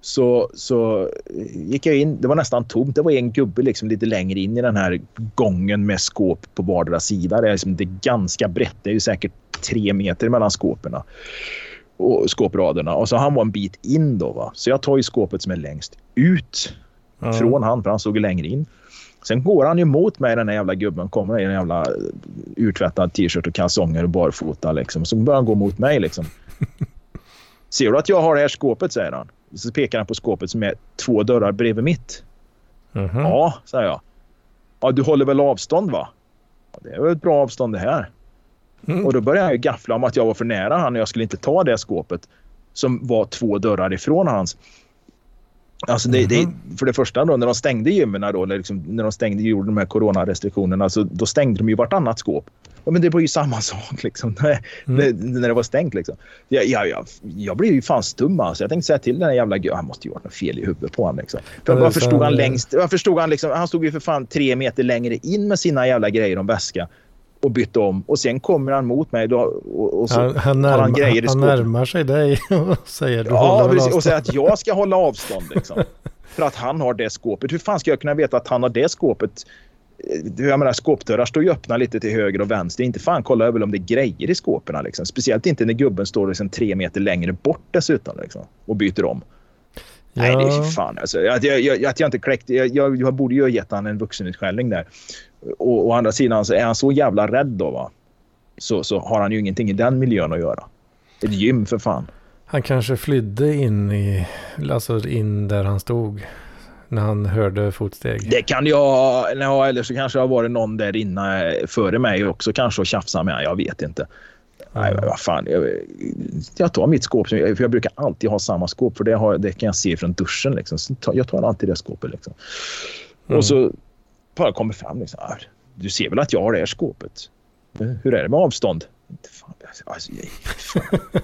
[SPEAKER 3] så, så gick jag in. Det var nästan tomt. Det var en gubbe liksom lite längre in i den här gången med skåp på vardera sida. Det är, liksom, det är ganska brett. Det är ju säkert tre meter mellan skåpen och skåpraderna. Och så han var en bit in då. Va? Så jag tar ju skåpet som är längst ut mm. från han, för han stod längre in. Sen går han ju mot mig, den här jävla gubben. Kommer i en jävla urtvättad t-shirt och kalsonger och barfota. Liksom. Så börjar han gå mot mig. Liksom. Ser du att jag har det här skåpet? säger han. Så pekar han på skåpet som är två dörrar bredvid mitt. Mm -hmm. Ja, säger jag. Ja, du håller väl avstånd va? Ja, det är väl ett bra avstånd det här. Mm. Och då började jag gaffla om att jag var för nära han och jag skulle inte ta det skåpet som var två dörrar ifrån hans. Alltså det, det, mhm. för det första då, när de stängde gymmen då, liksom, när de stängde, gjorde de här coronarestriktionerna, så då stängde de ju vartannat skåp. Ja, men det var ju samma sak liksom, när, mm. när det var stängt. Liksom. Jag, jag, jag, jag blev ju fan stum alltså. Jag tänkte säga till den här jävla gubben, han måste ju ha något fel i huvudet på honom. Liksom. För ja, varför stod han längst? Varför stod han liksom, han stod ju för fan tre meter längre in med sina jävla grejer om väska och bytte om. Och sen kommer han mot mig då, och, och så
[SPEAKER 2] han, han, närma, han grejer i Han närmar sig dig och säger du
[SPEAKER 3] Ja, precis, och säger att jag ska hålla avstånd liksom. för att han har det skåpet. Hur fan ska jag kunna veta att han har det skåpet jag menar, skåpdörrar står ju öppna lite till höger och vänster. Inte fan kolla över om det är grejer i skåpen. Liksom. Speciellt inte när gubben står liksom tre meter längre bort dessutom. Liksom, och byter om. Ja. Nej, det är fan alltså. Att jag, jag, att jag inte kläckte... Jag, jag, jag borde ju ha gett han en vuxenutskällning där. Och å andra sidan så är han så jävla rädd då va. Så, så har han ju ingenting i den miljön att göra. Ett gym för fan.
[SPEAKER 2] Han kanske flydde in i... Alltså in där han stod. När han hörde fotsteg.
[SPEAKER 3] Det kan jag... Ja, eller så kanske det har varit någon där inne före mig också kanske och tjafsat med Jag vet inte. Nej, men vad fan. Jag, jag, tar mitt skåp. För jag brukar alltid ha samma skåp. För det, har, det kan jag se från duschen. Liksom. jag tar alltid det skåpet. Liksom. Mm. Och så bara kommer fram. Liksom, ah, du ser väl att jag har det här skåpet? Hur är det med avstånd? Inte fan, alltså, jag, fan.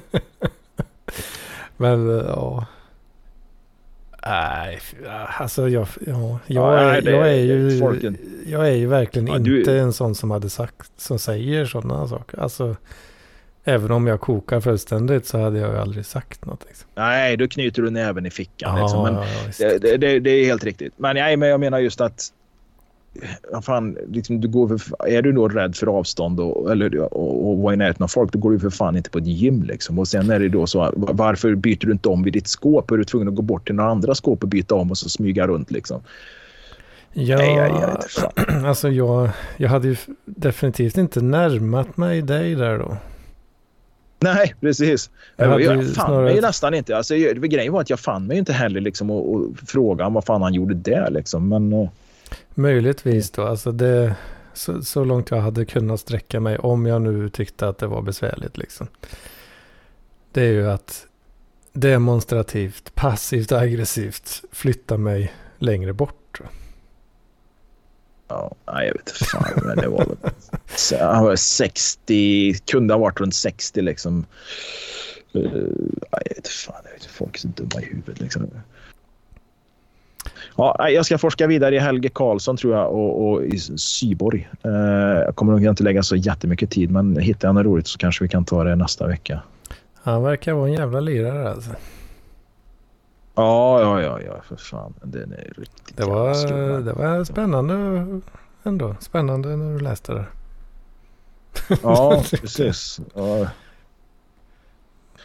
[SPEAKER 2] Men ja. Nej, alltså jag, ja, jag, är, jag, är ju, jag är ju verkligen ja, du... inte en sån som hade sagt, som säger sådana saker. Alltså, även om jag kokar fullständigt så hade jag ju aldrig sagt något. Liksom.
[SPEAKER 3] Nej, då knyter du näven i fickan. Ja, liksom. men ja, det, det, det, är helt riktigt. Men, nej, men jag menar just att fan, liksom, du går för, är du då rädd för avstånd och, eller, och, och vara i närheten av folk, då går du för fan inte på ett gym. Liksom. Och sen är det då så, varför byter du inte om vid ditt skåp? Är du tvungen att gå bort till några andra skåp och byta om och så smyga runt liksom?
[SPEAKER 2] Ja, Nej, jag, jag alltså jag, jag hade ju definitivt inte närmat mig dig där då.
[SPEAKER 3] Nej, precis. Jag, jag fann snarare... mig nästan inte. Alltså, grejen var att jag fann mig inte heller liksom och, och fråga vad fan han gjorde där liksom. Men, eh,
[SPEAKER 2] Möjligtvis då. Alltså det, så, så, långt jag hade kunnat sträcka mig om jag nu tyckte att det var besvärligt. Liksom. Det är ju att demonstrativt, passivt och aggressivt flytta mig längre bort.
[SPEAKER 3] Ja, jag vet inte fan, men det var väl... Han var 60, kunde ha varit runt 60 liksom. Eh, jag vet fan, jag vet, folk är så dumma i huvudet liksom. Ja, jag ska forska vidare i Helge Karlsson tror jag och, och i Syborg. Eh, jag kommer nog inte lägga så jättemycket tid men hittar jag något roligt så kanske vi kan ta det nästa vecka.
[SPEAKER 2] Han verkar vara en jävla lirare alltså.
[SPEAKER 3] Ja, ja, ja, ja, för fan. Den är riktigt
[SPEAKER 2] det var, det var spännande ändå. Spännande när du läste det.
[SPEAKER 3] Ja, precis. Ja.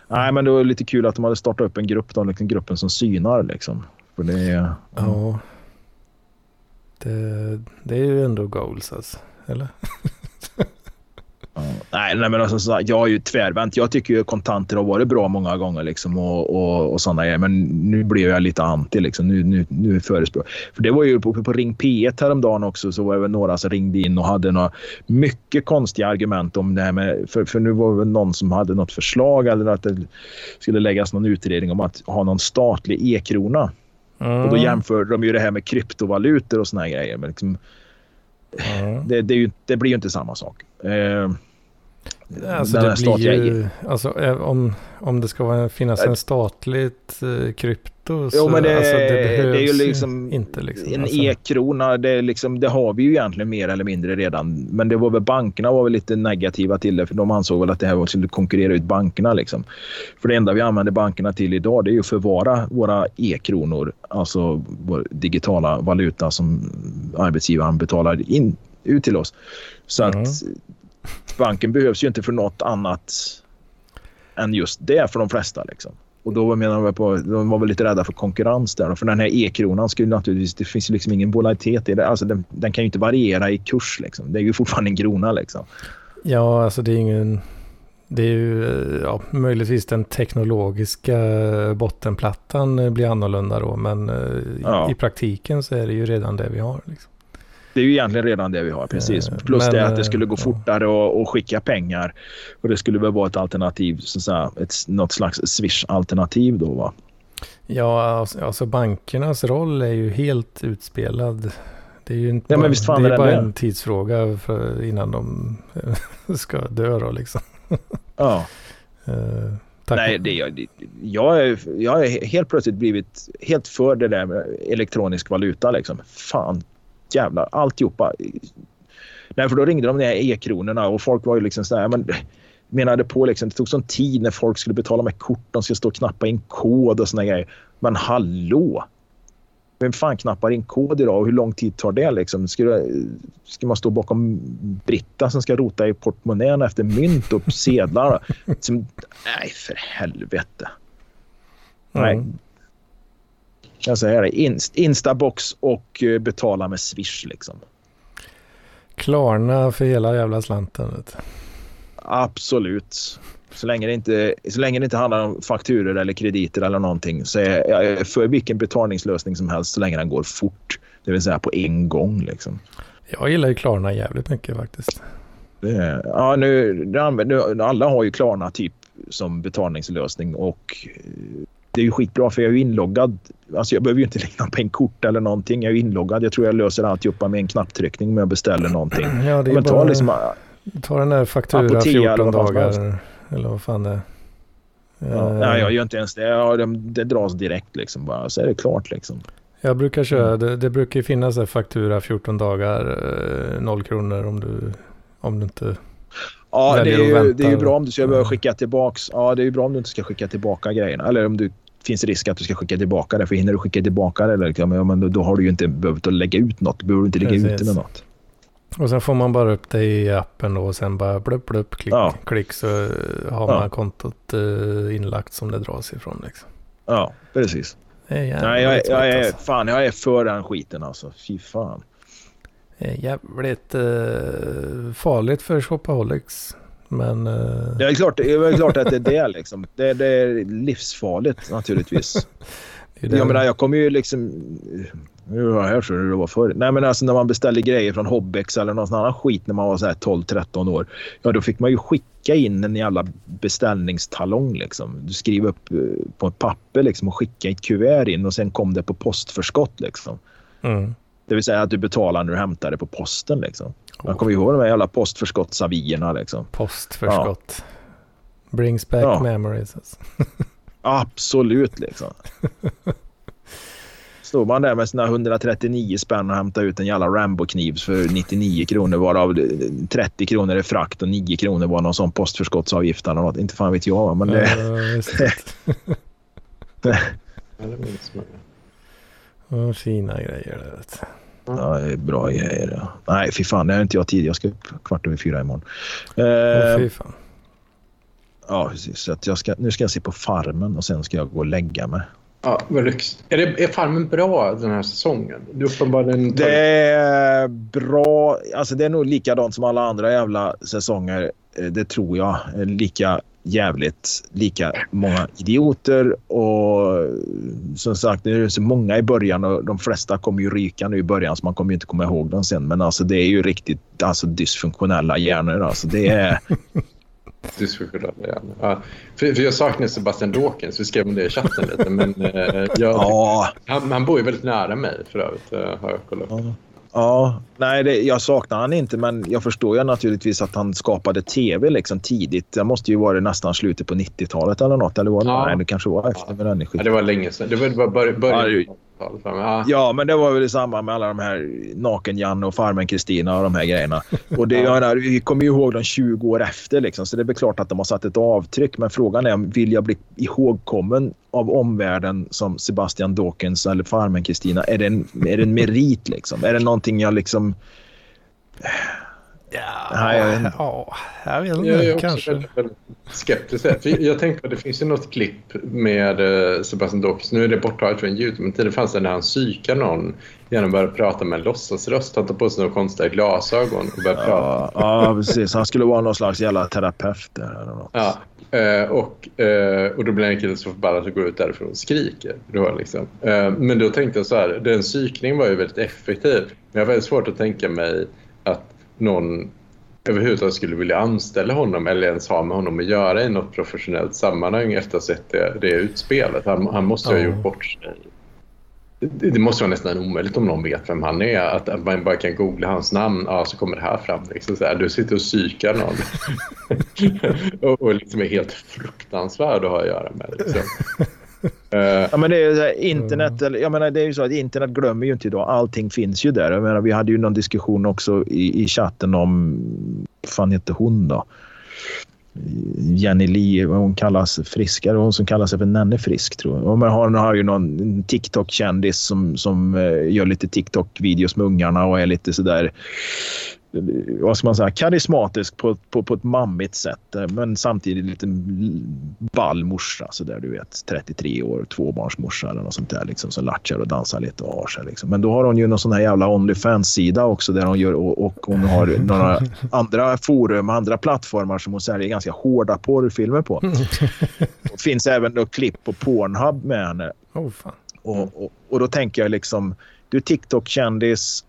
[SPEAKER 3] Nej, men det var lite kul att de hade startat upp en grupp, då, liksom gruppen som synar liksom. För det är...
[SPEAKER 2] Ja. Det, det är ju ändå goals alltså. Eller?
[SPEAKER 3] Nej, nej, men alltså, så, jag är ju tvärvänt. Jag tycker ju kontanter har varit bra många gånger liksom, och, och, och sådana grejer. Men nu blev jag lite anti. Liksom. Nu, nu, nu förespråk. För det var ju på, på Ring P1 häromdagen också så var det några som ringde in och hade några mycket konstiga argument om det här med... För, för nu var det väl någon som hade något förslag eller att det skulle läggas någon utredning om att ha någon statlig e-krona. Mm. Och då jämförde de ju det här med kryptovalutor och såna här grejer. Men liksom, mm. det, det, ju, det, blir ju inte samma sak. Eh,
[SPEAKER 2] alltså det blir ju, alltså, eh, om, om det ska finnas en statligt eh, krypto netto.
[SPEAKER 3] Jo, men det, alltså, det, det är ju liksom inte. Liksom, en alltså. e-krona, det, liksom, det har vi ju egentligen mer eller mindre redan. Men det var väl bankerna var väl lite negativa till det för de ansåg väl att det här skulle konkurrera ut bankerna. Liksom. För det enda vi använder bankerna till idag det är ju att förvara våra e-kronor, alltså vår digitala valuta som arbetsgivaren betalar in ut till oss. Så mm. att banken behövs ju inte för något annat än just det för de flesta. Liksom. Och då menar jag på, de var väl lite rädda för konkurrens där. För den här e-kronan skulle naturligtvis, det finns liksom ingen volatilitet i det. Alltså den, den, kan ju inte variera i kurs liksom. Det är ju fortfarande en krona liksom.
[SPEAKER 2] Ja, alltså det är ingen, det är ju ja, möjligtvis den teknologiska bottenplattan blir annorlunda då. Men eh, ja. i praktiken så är det ju redan det vi har. Liksom.
[SPEAKER 3] Det är ju egentligen redan det vi har, precis. Eh, Plus Men, det att det skulle gå fortare och, och skicka pengar. Och det skulle väl vara ett alternativ, så att säga, ett, något slags Swish-alternativ då va?
[SPEAKER 2] Ja, alltså, alltså bankernas roll är ju helt utspelad. Det är ju inte
[SPEAKER 3] ja, bara, visst
[SPEAKER 2] det är bara en tidsfråga för, innan de ska dö då liksom.
[SPEAKER 3] Ja. uh, Nej, det, jag, jag, är, jag har helt plötsligt blivit helt för det där med elektronisk valuta. Liksom. Fan, jävlar, alltihopa. Nej, för då ringde de ner e-kronorna och folk var ju liksom så här, men menade på liksom, det tog sån tid när folk skulle betala med kort, de skulle stå och knappa in kod och såna grejer. Men hallå! vem fan knappar in kod idag och hur lång tid tar det? Liksom? Ska, du, ska man stå bakom Britta som ska rota i portmonnän efter mynt och sedlar? Som, nej, för helvete. Nej. Jag säger det. Inst, Instabox och eh, betala med Swish liksom.
[SPEAKER 2] Klarna för hela jävla slanten.
[SPEAKER 3] Absolut. Så länge, det inte, så länge det inte handlar om fakturer eller krediter eller någonting så är jag för vilken betalningslösning som helst så länge den går fort. Det vill säga på en gång. Liksom.
[SPEAKER 2] Jag gillar ju Klarna jävligt mycket faktiskt.
[SPEAKER 3] Är, ja, nu, nu, alla har ju Klarna typ som betalningslösning och eh, det är ju skitbra för jag är ju inloggad. Alltså jag behöver ju inte lägga på en kort eller någonting. Jag är ju inloggad. Jag tror jag löser alltihopa med en knapptryckning om jag beställer någonting.
[SPEAKER 2] Ja, det är
[SPEAKER 3] Men ta
[SPEAKER 2] bara...
[SPEAKER 3] liksom,
[SPEAKER 2] Ta den där faktura
[SPEAKER 3] Apotea eller
[SPEAKER 2] 14
[SPEAKER 3] vad fan som
[SPEAKER 2] dagar. Eller vad fan det är.
[SPEAKER 3] ja,
[SPEAKER 2] Eh,
[SPEAKER 3] nej, jag gör inte ens det. Ja, det, det dras direkt liksom bara. Så är det klart liksom.
[SPEAKER 2] Jag brukar köra,
[SPEAKER 3] Mm.
[SPEAKER 2] det, det brukar ju finnas en faktura 14 dagar, eh, 0 kronor om du, om du inte...
[SPEAKER 3] Ja, det är, ju, det är ju bra om du ska behöva
[SPEAKER 2] Ja.
[SPEAKER 3] skicka tillbaks. Ja, det är ju bra om du inte ska skicka tillbaka grejerna. Eller om det finns risk att du ska skicka tillbaka det. För hinner du skicka tillbaka det, liksom, ja, men då, har du ju inte behövt att lägga ut något. Du behöver inte lägga ut
[SPEAKER 2] Precis.
[SPEAKER 3] det med något.
[SPEAKER 2] Och sen får man bara upp det i appen då och sen bara blupp blupp klick,
[SPEAKER 3] Ja.
[SPEAKER 2] klick så har
[SPEAKER 3] Ja.
[SPEAKER 2] man kontot eh, inlagt som det dras ifrån liksom.
[SPEAKER 3] Ja, precis. Nej, jag, är- jag, är,
[SPEAKER 2] alltså.
[SPEAKER 3] fan, jag är för den skiten alltså. Fy fan.
[SPEAKER 2] Är jävligt eh, farligt för shopaholics. Men eh,
[SPEAKER 3] Det är klart, det är klart att det är det liksom. Det, det är livsfarligt naturligtvis.
[SPEAKER 2] det är det-
[SPEAKER 3] Jag menar, jag kommer ju liksom... Nu var här så det var förr. Nej, men alltså när man beställde grejer från Hobbex eller någon annan skit när man var så här 12-13 år. Ja, då fick man ju skicka in en jävla beställningstalong liksom. Du skriver upp eh, på ett papper liksom och skicka ett kuvert in och sen kom det på postförskott liksom.
[SPEAKER 2] mm.
[SPEAKER 3] Det vill säga att du betalar när du hämtar det på posten liksom. Man kommer ihåg de här jävla postförskottsavierna liksom.
[SPEAKER 2] postförskott. Brings back
[SPEAKER 3] Ja.
[SPEAKER 2] memories. Alltså.
[SPEAKER 3] Absolut liksom. Står man där med sina 139 spänn och hämtar ut en jävla Rambo-kniv för 99 kronor varav 30 kronor är frakt och 9 kronor var någon sån postförskottsavgift eller något. Inte fan vet jag men det...
[SPEAKER 2] Ja.
[SPEAKER 1] Ja, det
[SPEAKER 2] Ja, fina grejer det vet.
[SPEAKER 3] Ja, det är bra grejer. Ja. Nej, fy fan, det är inte jag tid. Jag ska upp kvart över fyra imorgon. Eh,
[SPEAKER 2] fy fan.
[SPEAKER 3] ja, precis. Så att jag ska, nu ska jag se på Farmen och sen ska jag gå och lägga mig.
[SPEAKER 1] Ja, vad lyx. Är, det, är Farmen bra den här säsongen? Du uppenbarligen...
[SPEAKER 3] Det är bra. Alltså det är nog likadant som alla andra jävla säsonger. Eh, Det tror jag. Eh, Lika jävligt. Lika många idioter och som sagt det är så många i början och de flesta kommer ju ryka nu i början så man kommer ju inte komma ihåg dem sen. Men alltså det är ju riktigt alltså, dysfunktionella hjärnor. Alltså det är...
[SPEAKER 1] Dysfunktionella hjärnor. Ja. För, för jag saknar Sebastian Dawkins. Vi skrev om det i chatten lite. Men eh, jag,
[SPEAKER 3] Ja,
[SPEAKER 1] han, han bor ju väldigt nära mig för övrigt. eh, Har jag kollat.
[SPEAKER 3] Ja. Ja, nej, det, jag saknar han inte, men jag förstår ju naturligtvis att han skapade tv liksom tidigt. Det måste ju vara nästan slutet på 90-talet eller något. Eller var det?
[SPEAKER 1] Ja.
[SPEAKER 3] Nej, det kanske var efter
[SPEAKER 1] Ja,
[SPEAKER 3] millennieskiftet.
[SPEAKER 1] det var länge sedan. Det var, det var bör,
[SPEAKER 3] Ja, det-
[SPEAKER 1] av 80-talet, för mig. Ja.
[SPEAKER 3] Ja, men det var väl i samband med alla de här Naken-Janne och Farmen-Kristina och de här grejerna. Och det,
[SPEAKER 1] Ja.
[SPEAKER 3] menar, vi kommer ju ihåg dem 20 år efter, liksom, så det är väl klart att de har satt ett avtryck. Men frågan är, vill jag bli ihågkommen av omvärlden som Sebastian Dawkins eller Farmen-Kristina? Är, det en- är det en merit? Liksom? Är det någonting jag liksom...
[SPEAKER 2] Ja,
[SPEAKER 3] Nej, jag vet inte.
[SPEAKER 2] ja, jag vet
[SPEAKER 1] Jag är
[SPEAKER 2] inte.
[SPEAKER 1] också
[SPEAKER 2] Kanske.
[SPEAKER 1] väldigt, väldigt skeptisk. För jag tänkte att det finns ju något klipp med eh, Sebastian Dawkins. Nu är det borttaget från Youtube, men tidigare fanns det när han psykar någon genom att börja prata med en låtsasröst. Han tar på sig några konstiga glasögon och börjar prata.
[SPEAKER 3] Ja, ja, precis. Han skulle vara någon slags jävla terapeut där eller något.
[SPEAKER 1] Ja, eh, och, eh, och då blir en kille så förbannad att gå ut därifrån och skriker. Då, liksom. men då tänkte jag så här, den psykningen var ju väldigt effektiv. Men jag har väldigt svårt att tänka mig att någon överhuvudtaget skulle vilja anställa honom eller ens ha med honom att göra i något professionellt sammanhang efter att ha sett det, det utspelet. Han, han måste ju ha gjort bort sig. Det, det måste vara nästan omöjligt om någon vet vem han är. Att, att man bara kan googla hans namn, ja, så kommer det här fram. Liksom så här, du sitter och psykar någon. och, och liksom är helt fruktansvärd att ha att göra med. Liksom. Eh,
[SPEAKER 3] Ja, men det är så här, internet, eller, jag menar, det är ju så att internet glömmer ju inte idag. Allting finns ju där. Jag menar, vi hade ju någon diskussion också i, i chatten om... Vad fan heter hon då? Jenny Lee, hon kallas friskare, hon som kallar sig för Nenne Frisk tror jag. Och man har, ju någon TikTok-kändis som, som uh, gör lite TikTok-videos med ungarna och är lite sådär vad ska man säga, karismatisk på, på, på ett mammigt sätt. Eh, men samtidigt lite ball morsa så där du vet. 33 år, tvåbarnsmorsa eller något sånt där liksom. Som latchar och dansar lite och har sig liksom. Men då har hon ju någon sån här jävla Onlyfans-sida också där hon gör och, och hon har några andra forum, andra plattformar som hon säljer ganska hårda porrfilmer på. Det finns även då klipp på Pornhub med henne.
[SPEAKER 2] Oh, fan.
[SPEAKER 3] Och, och, och då tänker jag liksom, du är TikTok-kändis,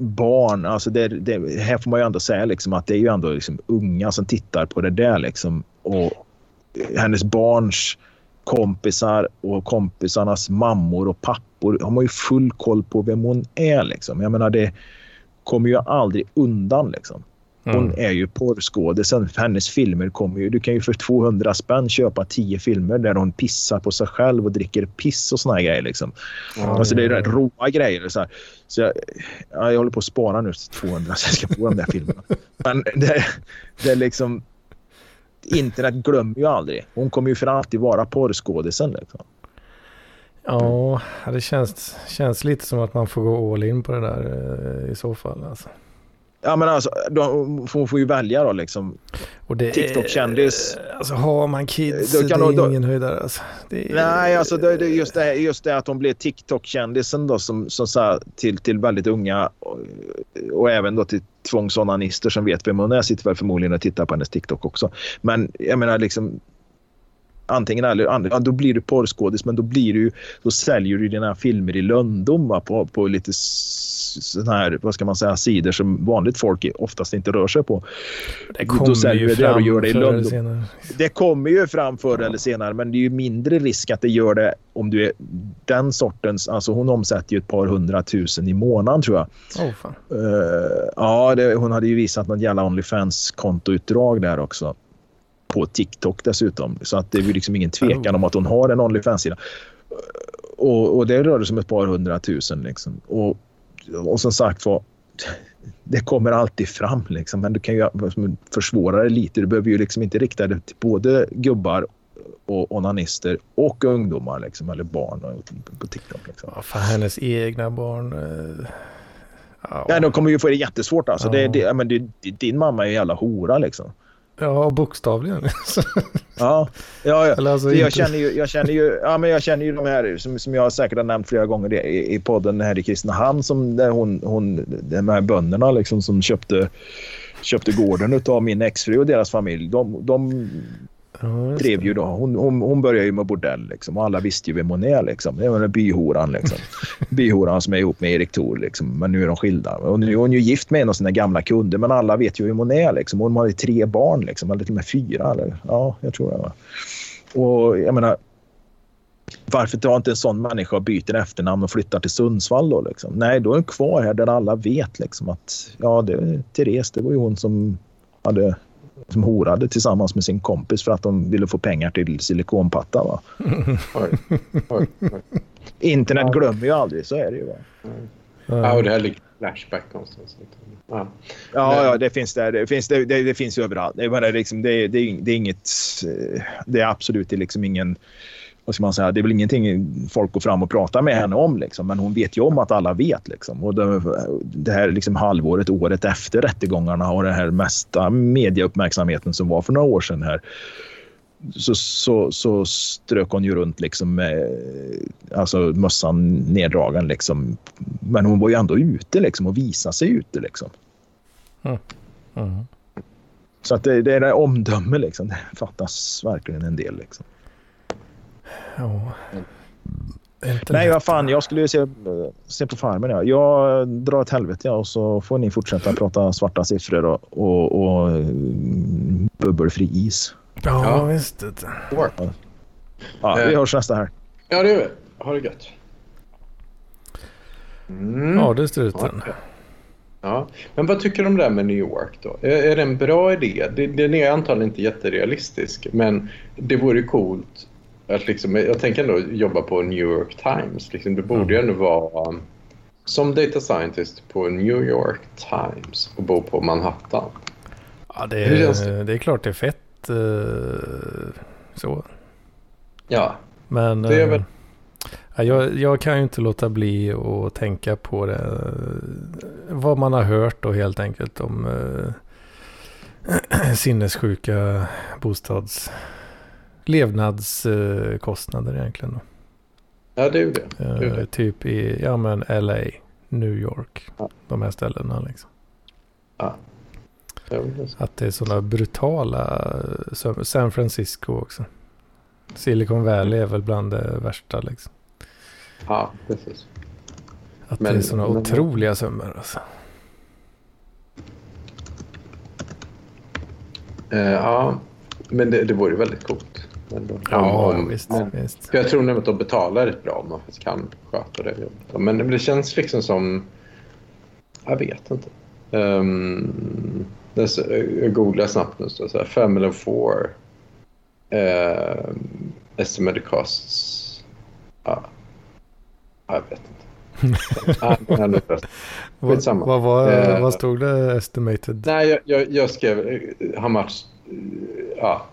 [SPEAKER 3] barn, alltså det, det, här får man ju ändå säga liksom att det är ju ändå liksom unga som tittar på det där liksom. Och hennes barns kompisar och kompisarnas mammor och pappor har man ju full koll på vem hon är liksom. Jag menar det kommer ju aldrig undan liksom. Hon mm. är ju porrskådisen. Hennes filmer kommer ju... Du kan ju för 200 spänn köpa 10 filmer där hon pissar på sig själv och dricker piss och såna grejer. Liksom. Mm. Alltså det är rätt råa grejer. Så, så jag, ja, jag håller på att spara nu 200 så jag ska få de där filmerna. Men det, det är liksom... Internet glömmer ju aldrig. Hon kommer ju för alltid vara porrskådisen. Liksom.
[SPEAKER 2] Ja, det känns, känns lite som att man får gå all in på det där eh, i så fall. Alltså.
[SPEAKER 3] Ja men alltså, de får, får ju välja då liksom. TikTok-kändis.
[SPEAKER 2] Alltså har man kids, då kan det är då, ingen höjdare alltså.
[SPEAKER 3] Är, nej, alltså det, det, just, det, just det att de blir TikTok-kändisen då som, som så till, till väldigt unga och, och även då till tvångsonanister som vet vem hon är sitter väl förmodligen och tittar på hennes TikTok också. Men jag menar liksom antingen eller, ja, då blir du porrskådis men då blir du då säljer du dina filmer i lönndom på, på lite sådana här, vad ska man säga, sidor som vanligt folk oftast inte rör sig på.
[SPEAKER 2] Det kommer ju fram förr eller senare.
[SPEAKER 3] Det kommer ju fram förr ja. eller senare men det är ju mindre risk att det gör det om du är den sortens, alltså hon omsätter ju ett par hundratusen i månaden tror jag.
[SPEAKER 2] Oh, fan. Uh,
[SPEAKER 3] ja, det, hon hade ju visat något jävla Onlyfans-kontoutdrag där också på TikTok dessutom. Så att det är ju liksom ingen tvekan om att hon har en Onlyfans-sida. Och, och det rör sig om ett par hundratusen. Liksom. Och, och som sagt var, det kommer alltid fram. Liksom. Men du kan ju försvåra det lite. Du behöver ju liksom inte rikta det till både gubbar och onanister och ungdomar liksom, eller barn på TikTok. Liksom.
[SPEAKER 2] Ja, för hennes egna barn. Eh...
[SPEAKER 3] Ja, de kommer ju få det jättesvårt. Alltså. Ja. Det, det, men det, din mamma är en jävla hora liksom.
[SPEAKER 2] Ja, bokstavligen.
[SPEAKER 3] ja, ja, ja. Alltså jag, känner ju, jag, känner ju, ja, men jag känner ju de här som, som jag säkert har nämnt flera gånger i, i podden här i Kristinehamn som hon, hon, de här bönderna liksom som köpte, köpte gården av min exfru och deras familj. De, de Ja, drev ju då. Hon, hon, hon började ju med bordell liksom, och alla visste ju vem hon är. Liksom. Det var den byhoran. Liksom. byhoran som är ihop med Erik Thor. Liksom. Men nu är de skilda. Och nu är hon ju gift med en av sina gamla kunder. Men alla vet ju vem hon är. Liksom. Hon har ju tre barn. Liksom. Eller till och med fyra. Eller? Ja, jag tror det. Va? Och jag menar, varför tar inte en sån människa och byter efternamn och flyttar till Sundsvall då? Liksom? Nej, då är hon kvar här där alla vet liksom, att ja, det Therese, det var ju hon som hade som horade tillsammans med sin kompis för att de ville få pengar till silikonpatta. Va? Internet glömmer ju aldrig, så är det ju. Va?
[SPEAKER 1] Ja, och det här ligger Flashback någonstans.
[SPEAKER 3] Ja, ja, ja det finns där. Det finns, det, det, det finns överallt. Det är, liksom, det, det, det är inget... Det är absolut liksom ingen vad ska man säga, det är väl ingenting folk går fram och pratar med henne om. Liksom, men hon vet ju om att alla vet. Liksom. Och det, det här liksom halvåret, året efter rättegångarna och den här mesta mediauppmärksamheten som var för några år sedan här så, så, så strök hon ju runt liksom med alltså mössan neddragen. Liksom. Men hon var ju ändå ute liksom, och visade sig ute. Liksom. Mm. Mm. Så att det, det är det omdöme. Liksom. Det fattas verkligen en del. Liksom.
[SPEAKER 2] Ja.
[SPEAKER 3] Nej, vad fan. Jag skulle ju se, se på Farmen. Ja. Jag drar åt helvete ja, och så får ni fortsätta prata svarta siffror och, och, och mm, bubbelfri is.
[SPEAKER 2] Ja, ja. visst.
[SPEAKER 3] Ja. ja, vi hörs nästa här.
[SPEAKER 1] Ja, det gör vi. Ha det gött.
[SPEAKER 2] Mm. Ja, det är struten. Ja.
[SPEAKER 1] ja. Men vad tycker du om det här med New York då? Är, är det en bra idé? Den är antagligen inte jätterealistisk, men det vore coolt att liksom, jag tänker ändå jobba på New York Times. Liksom, det borde ju ändå vara um, som data scientist på New York Times och bo på Manhattan.
[SPEAKER 2] Ja, det är, det? det är klart det är fett uh, så.
[SPEAKER 1] Ja.
[SPEAKER 2] Men
[SPEAKER 1] det är väl...
[SPEAKER 2] uh, jag, jag kan ju inte låta bli att tänka på det. Vad man har hört då helt enkelt om uh, sinnessjuka bostads levnadskostnader egentligen. Då.
[SPEAKER 1] Ja, det är ju det. det, är
[SPEAKER 2] det. typ i ja, men LA, New York, ja. de här ställena liksom.
[SPEAKER 1] Ja.
[SPEAKER 2] Att det är sådana brutala, San Francisco också. Silicon Valley är väl bland det värsta liksom.
[SPEAKER 1] Ja, precis.
[SPEAKER 2] Att men, det är sådana men, otroliga summor alltså.
[SPEAKER 1] Uh, ja, men det, det vore ju väldigt coolt.
[SPEAKER 2] Men ja, om, visst, men, visst.
[SPEAKER 1] För jag tror nog att de betalar rätt bra om man faktiskt kan sköta det jobbet. Men det känns liksom som... Jag vet inte. Um, jag googlar snabbt nu. Så här, Family of Four. Uh, estimated costs. Ja. Jag vet inte.
[SPEAKER 2] Skitsamma. Vad, vad, uh, vad stod det estimated?
[SPEAKER 1] Nej, jag, jag, jag skrev how much... Ja,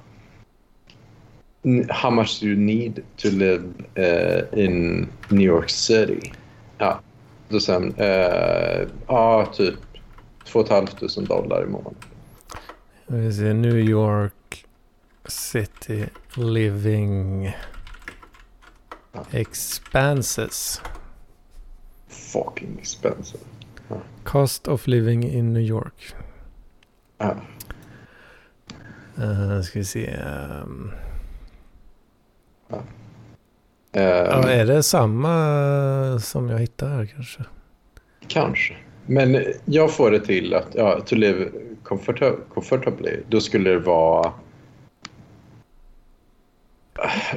[SPEAKER 1] how much do you need to live uh, in New York City? Ja, då sen, uh, ja, typ 2 500 dollar i månaden.
[SPEAKER 2] New York City living ja. expenses.
[SPEAKER 1] Fucking expensive. Ja.
[SPEAKER 2] Cost of living in New York.
[SPEAKER 1] Ja.
[SPEAKER 2] Uh, ska vi se. Um,
[SPEAKER 1] Ja.
[SPEAKER 2] ja, är det samma som jag hittar här kanske?
[SPEAKER 1] Kanske. Men jag får det till att ja, to live comfortably, då skulle det vara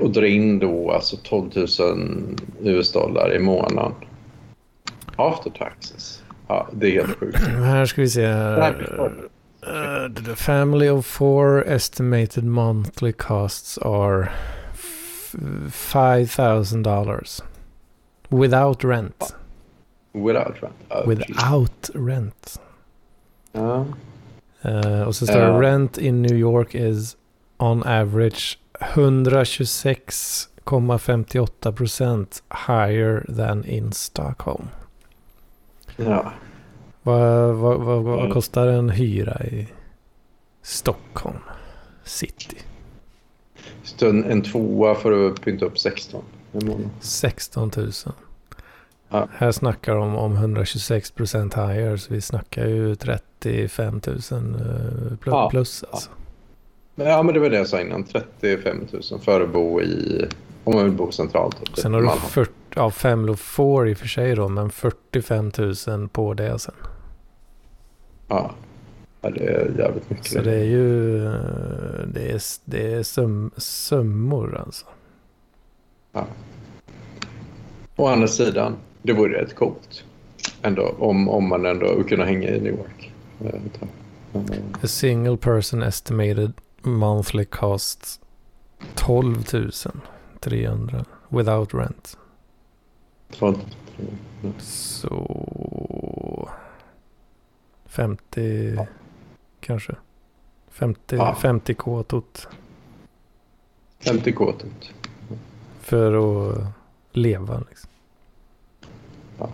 [SPEAKER 1] och dra in då alltså 12 000 US-dollar i månaden. After taxes. Ja, det är helt sjukt.
[SPEAKER 2] Här ska vi se. Uh, the family of four estimated monthly costs are $5,000 without rent.
[SPEAKER 1] Without rent?
[SPEAKER 2] Oh, without geez. rent.
[SPEAKER 1] Ja.
[SPEAKER 2] Uh, och så står det uh. rent in New York is on average 126,58% higher than in Stockholm.
[SPEAKER 1] Ja.
[SPEAKER 2] Vad, vad, vad, vad kostar en hyra i Stockholm city?
[SPEAKER 1] En, en tvåa för att pynta upp 16
[SPEAKER 2] 16 000.
[SPEAKER 1] Ja.
[SPEAKER 2] Här snackar de om 126 procent higher. Så vi snackar ju 35 000 plus. Ja. plus alltså.
[SPEAKER 1] ja. ja, men det var det jag sa innan. 35 000 för att bo i... Om man vill bo centralt.
[SPEAKER 2] Sen har du 40, ja, fem får i och för sig då. Men 45 000 på det sen.
[SPEAKER 1] Ja. Ja, det är jävligt mycket.
[SPEAKER 2] Så det är ju det är, det är sum, summor alltså.
[SPEAKER 1] Ja. Å andra sidan, det vore rätt coolt ändå om, om man ändå kunde hänga i New York.
[SPEAKER 2] A single person estimated monthly costs 12 300 without rent.
[SPEAKER 1] 12
[SPEAKER 2] Så 50 ja kanske. 50, ja. 50k tot.
[SPEAKER 1] 50k tot.
[SPEAKER 2] För att leva liksom.
[SPEAKER 1] Ja.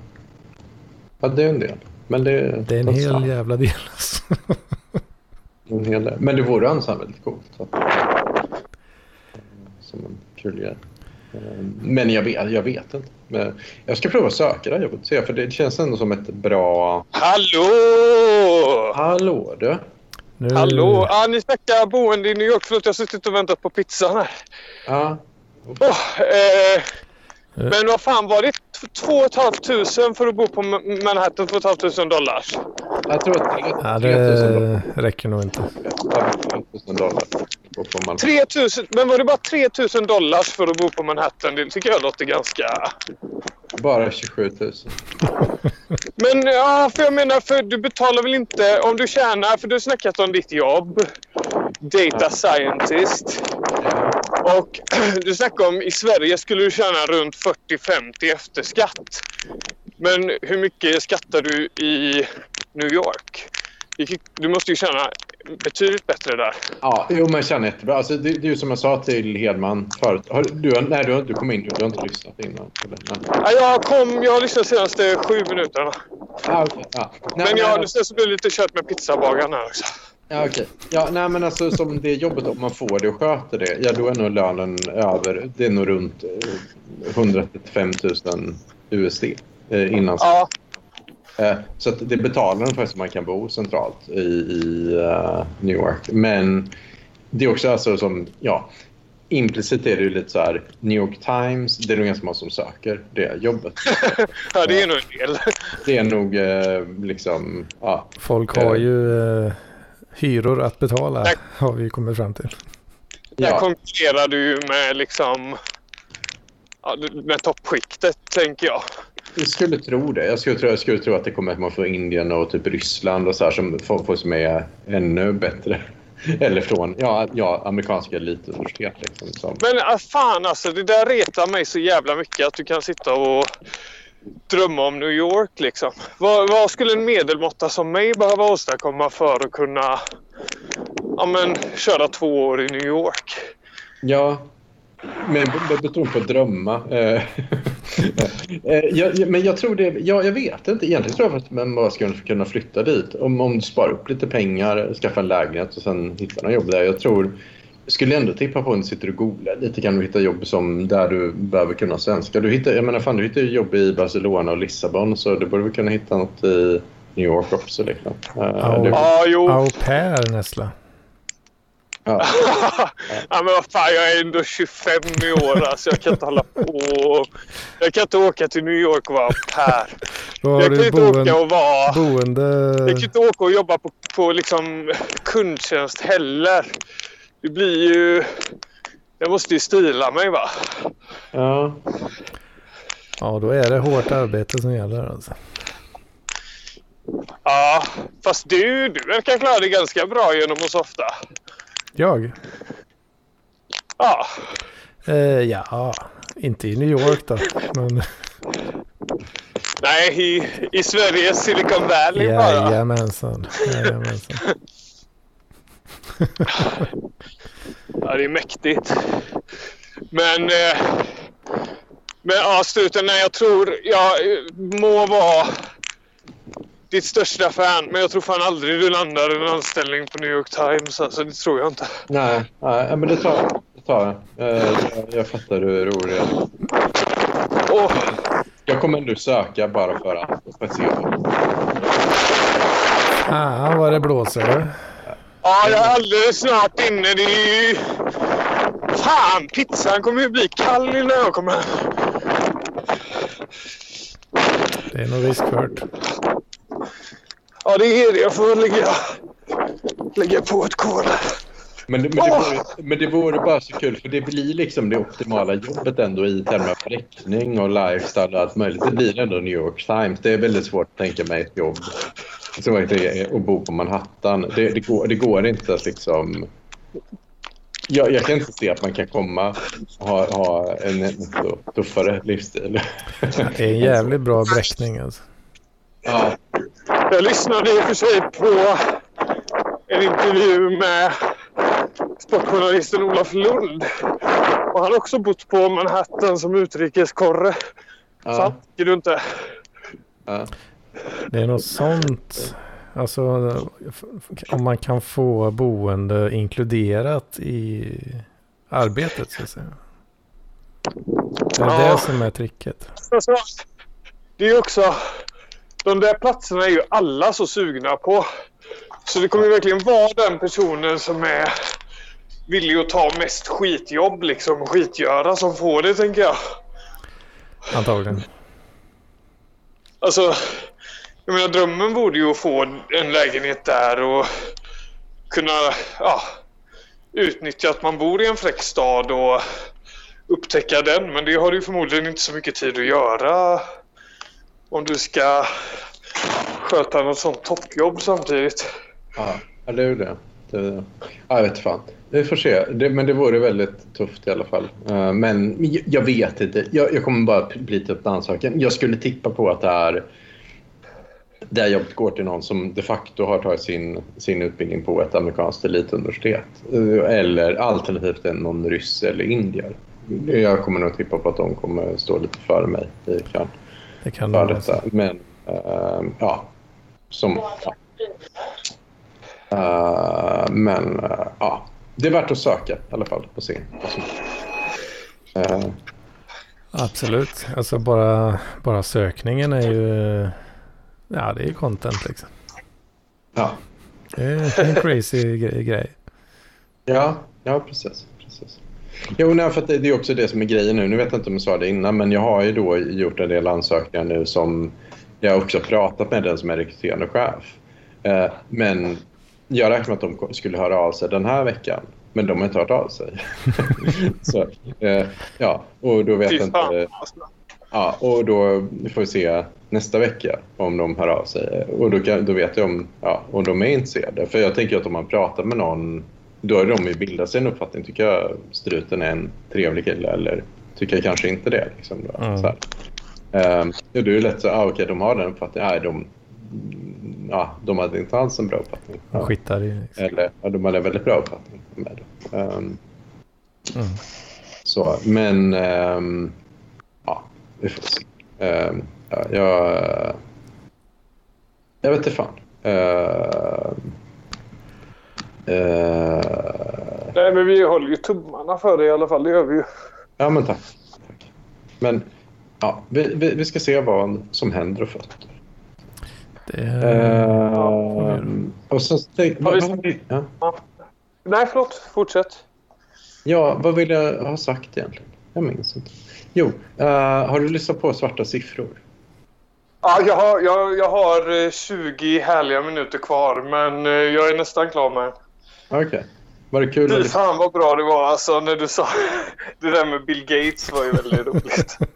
[SPEAKER 1] ja, det är en del. Men det,
[SPEAKER 2] det är en hel sant. jävla del. Alltså.
[SPEAKER 1] en hel del. Men det vore annars väldigt coolt. Att, som en kul grej. Men jag vet, jag vet inte. Men jag ska prova att söka det här jobbet. För det känns ändå som ett bra...
[SPEAKER 4] Hallå!
[SPEAKER 1] Hallå du.
[SPEAKER 4] Nu... Hallå! Ah, ni snackar boende i New York. Förlåt, jag har suttit och väntat på pizzan här.
[SPEAKER 1] Ja.
[SPEAKER 4] Oh, eh, men vad fan var det? 2 500 för att bo på Manhattan? 2 500 dollar?
[SPEAKER 1] Jag tror att det,
[SPEAKER 2] ja, det räcker nog inte.
[SPEAKER 1] 3 dollar.
[SPEAKER 4] 3000, men var det bara 3000 dollar för att bo på Manhattan? Det tycker jag låter ganska...
[SPEAKER 1] Bara 27 000.
[SPEAKER 4] men ja, för jag menar, för du betalar väl inte om du tjänar, för du har snackat om ditt jobb. Data scientist. Och du snackar om i Sverige skulle du tjäna runt 40-50 efter skatt. Men hur mycket skattar du i New York? Du måste ju tjäna betydligt bättre där.
[SPEAKER 1] Ja, jo, men jag känner jättebra. Alltså, det, det är ju som jag sa till Hedman förut. Har, du, nej, du, du kom in. Du har inte lyssnat innan. Eller? Nej.
[SPEAKER 4] Ja, jag kom, jag har lyssnat de senaste sju minuterna.
[SPEAKER 1] Ah, okej. ja. Nej,
[SPEAKER 4] Men
[SPEAKER 1] men-
[SPEAKER 4] jag, sen så blev det lite kört med pizzabagaren här också.
[SPEAKER 1] Ja, okej. Ja, nej, men alltså som det jobbet, om man får det och sköter det, ja då är nog lönen över, det är nog runt eh, 135 000 USD eh, innan.
[SPEAKER 4] Ja,
[SPEAKER 1] Eh, Så att det betalar ungefär så man kan bo centralt i, i eh, New York. Men det är också alltså som, ja, implicit är det ju lite så här, New York Times, det är nog ganska många som söker det jobbet.
[SPEAKER 4] ja det är nog en del.
[SPEAKER 1] Det är nog eh, liksom, ja,
[SPEAKER 2] Folk har ju eh, hyror att betala
[SPEAKER 4] Tack.
[SPEAKER 2] har vi kommit fram till.
[SPEAKER 4] Där
[SPEAKER 1] ja.
[SPEAKER 4] konkurrerar du med liksom... Ja, med toppskiktet, tänker jag.
[SPEAKER 1] Jag skulle tro det. Jag skulle tro, jag skulle tro att det kommer att man får Indien och typ Ryssland och så här som får, som är ännu bättre. Eller från ja, ja, amerikanska elituniversitet. Liksom, som.
[SPEAKER 4] Men ah, fan alltså, det där retar mig så jävla mycket att du kan sitta och drömma om New York liksom. Vad, vad skulle en medelmåtta som mig behöva åstadkomma för att kunna ja, men, köra två år i New York?
[SPEAKER 1] Ja, men b- betong på att drömma. Eh, eh, jag, jag- men jag tror det, ja, jag vet inte. Egentligen tror jag att man bara ska kunna flytta dit. Om, om du sparar upp lite pengar, skaffa en lägenhet och sen hitta något jobb där. Jag tror, jag skulle ändå tippa på du sitter och googlar lite kan du hitta jobb som där du behöver kunna svenska. Du hittar, jag menar fan, du hittar jobb i Barcelona och Lissabon så du borde väl kunna hitta något i New York också. Liksom.
[SPEAKER 2] Ja.
[SPEAKER 1] du,
[SPEAKER 4] Ja, jo.
[SPEAKER 2] Au pair Nessla.
[SPEAKER 1] Ja.
[SPEAKER 4] ja, men vad fan, jag är ändå 25 i år. Alltså, jag kan inte hålla på. Jag kan inte åka till New York och vara här. Jag kan inte åka
[SPEAKER 2] boende?
[SPEAKER 4] och vara...
[SPEAKER 2] boende...
[SPEAKER 4] Jag kan inte åka och jobba på, på liksom kundtjänst heller. Det blir ju... Jag måste ju stila mig va.
[SPEAKER 1] Ja.
[SPEAKER 2] Ja, då är det hårt arbete som gäller alltså.
[SPEAKER 4] Ja, fast du, du verkar klara dig ganska bra genom att softa.
[SPEAKER 2] Jag?
[SPEAKER 4] Ja,
[SPEAKER 2] Eh, ja, inte i New York då. Men
[SPEAKER 4] nej i, i Sveriges Silicon Valley bara.
[SPEAKER 2] jajamensan. jajamensan.
[SPEAKER 4] Ja, det är mäktigt. Men... Eh, men ja, Struten, nej, jag tror jag må vara ditt största fan. Men jag tror fan aldrig du landar en anställning på New York Times. Alltså, det tror jag inte.
[SPEAKER 1] Nej, nej, men det tar jag. Det tar jag. Eh, jag. Jag fattar hur rolig jag är.
[SPEAKER 4] Och,
[SPEAKER 1] Jag kommer ändå söka bara för att, för att se.
[SPEAKER 2] Ah, vad det blåser.
[SPEAKER 4] ja, jag är alldeles snart inne. Det är ju... Fan, pizzan kommer ju bli kall innan jag kommer.
[SPEAKER 2] Det är nog riskfört.
[SPEAKER 4] Ja, det är det. Jag får lägga, lägga på ett kol.
[SPEAKER 1] Men, det- men, det vore, men det vore bara så kul för det blir liksom det optimala jobbet ändå i termer av räckning och lifestyle och allt möjligt. Det blir ändå New York Times. Det är väldigt svårt att tänka mig ett jobb som att det är att bo på Manhattan. Det, det, går, det går inte att liksom... Jag, jag kan inte se att man kan komma och ha, ha en, en tuffare livsstil.
[SPEAKER 2] Det är en jävligt bra bräckning alltså.
[SPEAKER 1] Ja,
[SPEAKER 4] Jag lyssnade i och för sig på en intervju med sportjournalisten Olof Lund. Och han har också bott på Manhattan som utrikeskorre.
[SPEAKER 1] ja,
[SPEAKER 4] Sant? Tycker du inte?
[SPEAKER 1] ja.
[SPEAKER 2] Det är något sånt. Alltså om man kan få boende inkluderat i arbetet så att säga. Det är
[SPEAKER 4] Ja.
[SPEAKER 2] det som är tricket.
[SPEAKER 4] Det är ju också... De där platserna är ju alla så sugna på. Så det kommer verkligen vara den personen som är villig att ta mest skitjobb liksom. Skitgöra som får det tänker jag.
[SPEAKER 2] Antagligen.
[SPEAKER 4] Alltså, jag menar drömmen borde ju att få en lägenhet där och kunna ja, utnyttja att man bor i en fräck stad och upptäcka den. Men det har du förmodligen inte så mycket tid att göra om du ska sköta något sånt toppjobb samtidigt.
[SPEAKER 1] Ja, det är ju det. det ja, jag vet fan. Vi får se. Det, men det vore väldigt tufft i alla fall. Uh, men jag, jag vet inte. Jag, jag kommer bara bli upp danssaken. Jag skulle tippa på att det är det här jobbet går till någon som de facto har tagit sin, sin utbildning på ett amerikanskt elituniversitet. Eh, eller alternativt en någon ryss eller indier. Jag kommer nog tippa på att de kommer stå lite före mig i kön
[SPEAKER 2] det kan
[SPEAKER 1] för
[SPEAKER 2] det
[SPEAKER 1] detta.
[SPEAKER 2] vara.
[SPEAKER 1] Men eh, ja, som... Ja. Eh, men eh, ja, det är värt att söka i alla fall och se. Eh,
[SPEAKER 2] Absolut. Alltså bara, bara sökningen är ju... Ja, det är content liksom.
[SPEAKER 1] ja.
[SPEAKER 2] Det är en crazy gre- grej.
[SPEAKER 1] Ja, ja precis. precis. Jo, nej, för det, är också det som är grejen nu. Nu vet jag inte om jag sa det innan, men jag har ju då gjort en del ansökningar nu som jag också pratat med den som är rekryterande chef. Eh, men jag räknar med att de skulle höra av sig den här veckan, men de har inte hört av sig. Så, eh, ja, och då vet jag inte... Ja, och då får vi se nästa vecka om de hör av sig. Och då, kan, då vet jag om, ja, om de är intresserade. För jag tänker att om man pratar med någon, då har de ju bildat sig en uppfattning. Tycker jag struten är en trevlig kille eller tycker jag kanske inte det. Liksom, då.
[SPEAKER 2] Mm.
[SPEAKER 1] Så här. Ehm, ja, då är det lätt så, ah, okej, de har den uppfattningen. Nej, de, ja, de hade inte alls en bra uppfattning. Ja.
[SPEAKER 2] skitar i. Liksom.
[SPEAKER 1] Eller, ja, de hade en väldigt bra uppfattning med det. Ehm,
[SPEAKER 2] Mm.
[SPEAKER 1] så, men ehm, ja, vi får se. Ehm, ja, jag, jag vet inte fan. Eh,
[SPEAKER 4] Nej, men vi håller ju tummarna för det i alla fall. Det gör vi ju.
[SPEAKER 1] ja, men tack. tack. Men ja, vi, vi, vi ska se vad som händer och fötter.
[SPEAKER 2] Det är...
[SPEAKER 1] Ehm, och så tänk,
[SPEAKER 4] Har vi-
[SPEAKER 1] vad, vad, ja.
[SPEAKER 4] Nej, förlåt. Fortsätt.
[SPEAKER 1] ja, vad vill jag ha sagt egentligen? Jag minns inte. Jo, eh, har du lyssnat på Svarta siffror?
[SPEAKER 4] Ja, jag, har, jag, jag har eh, 20 härliga minuter kvar, men eh, jag är nästan klar med
[SPEAKER 1] Okej. Var det kul? Att-
[SPEAKER 4] fan vad bra det var alltså när du sa det där med Bill Gates var ju väldigt roligt.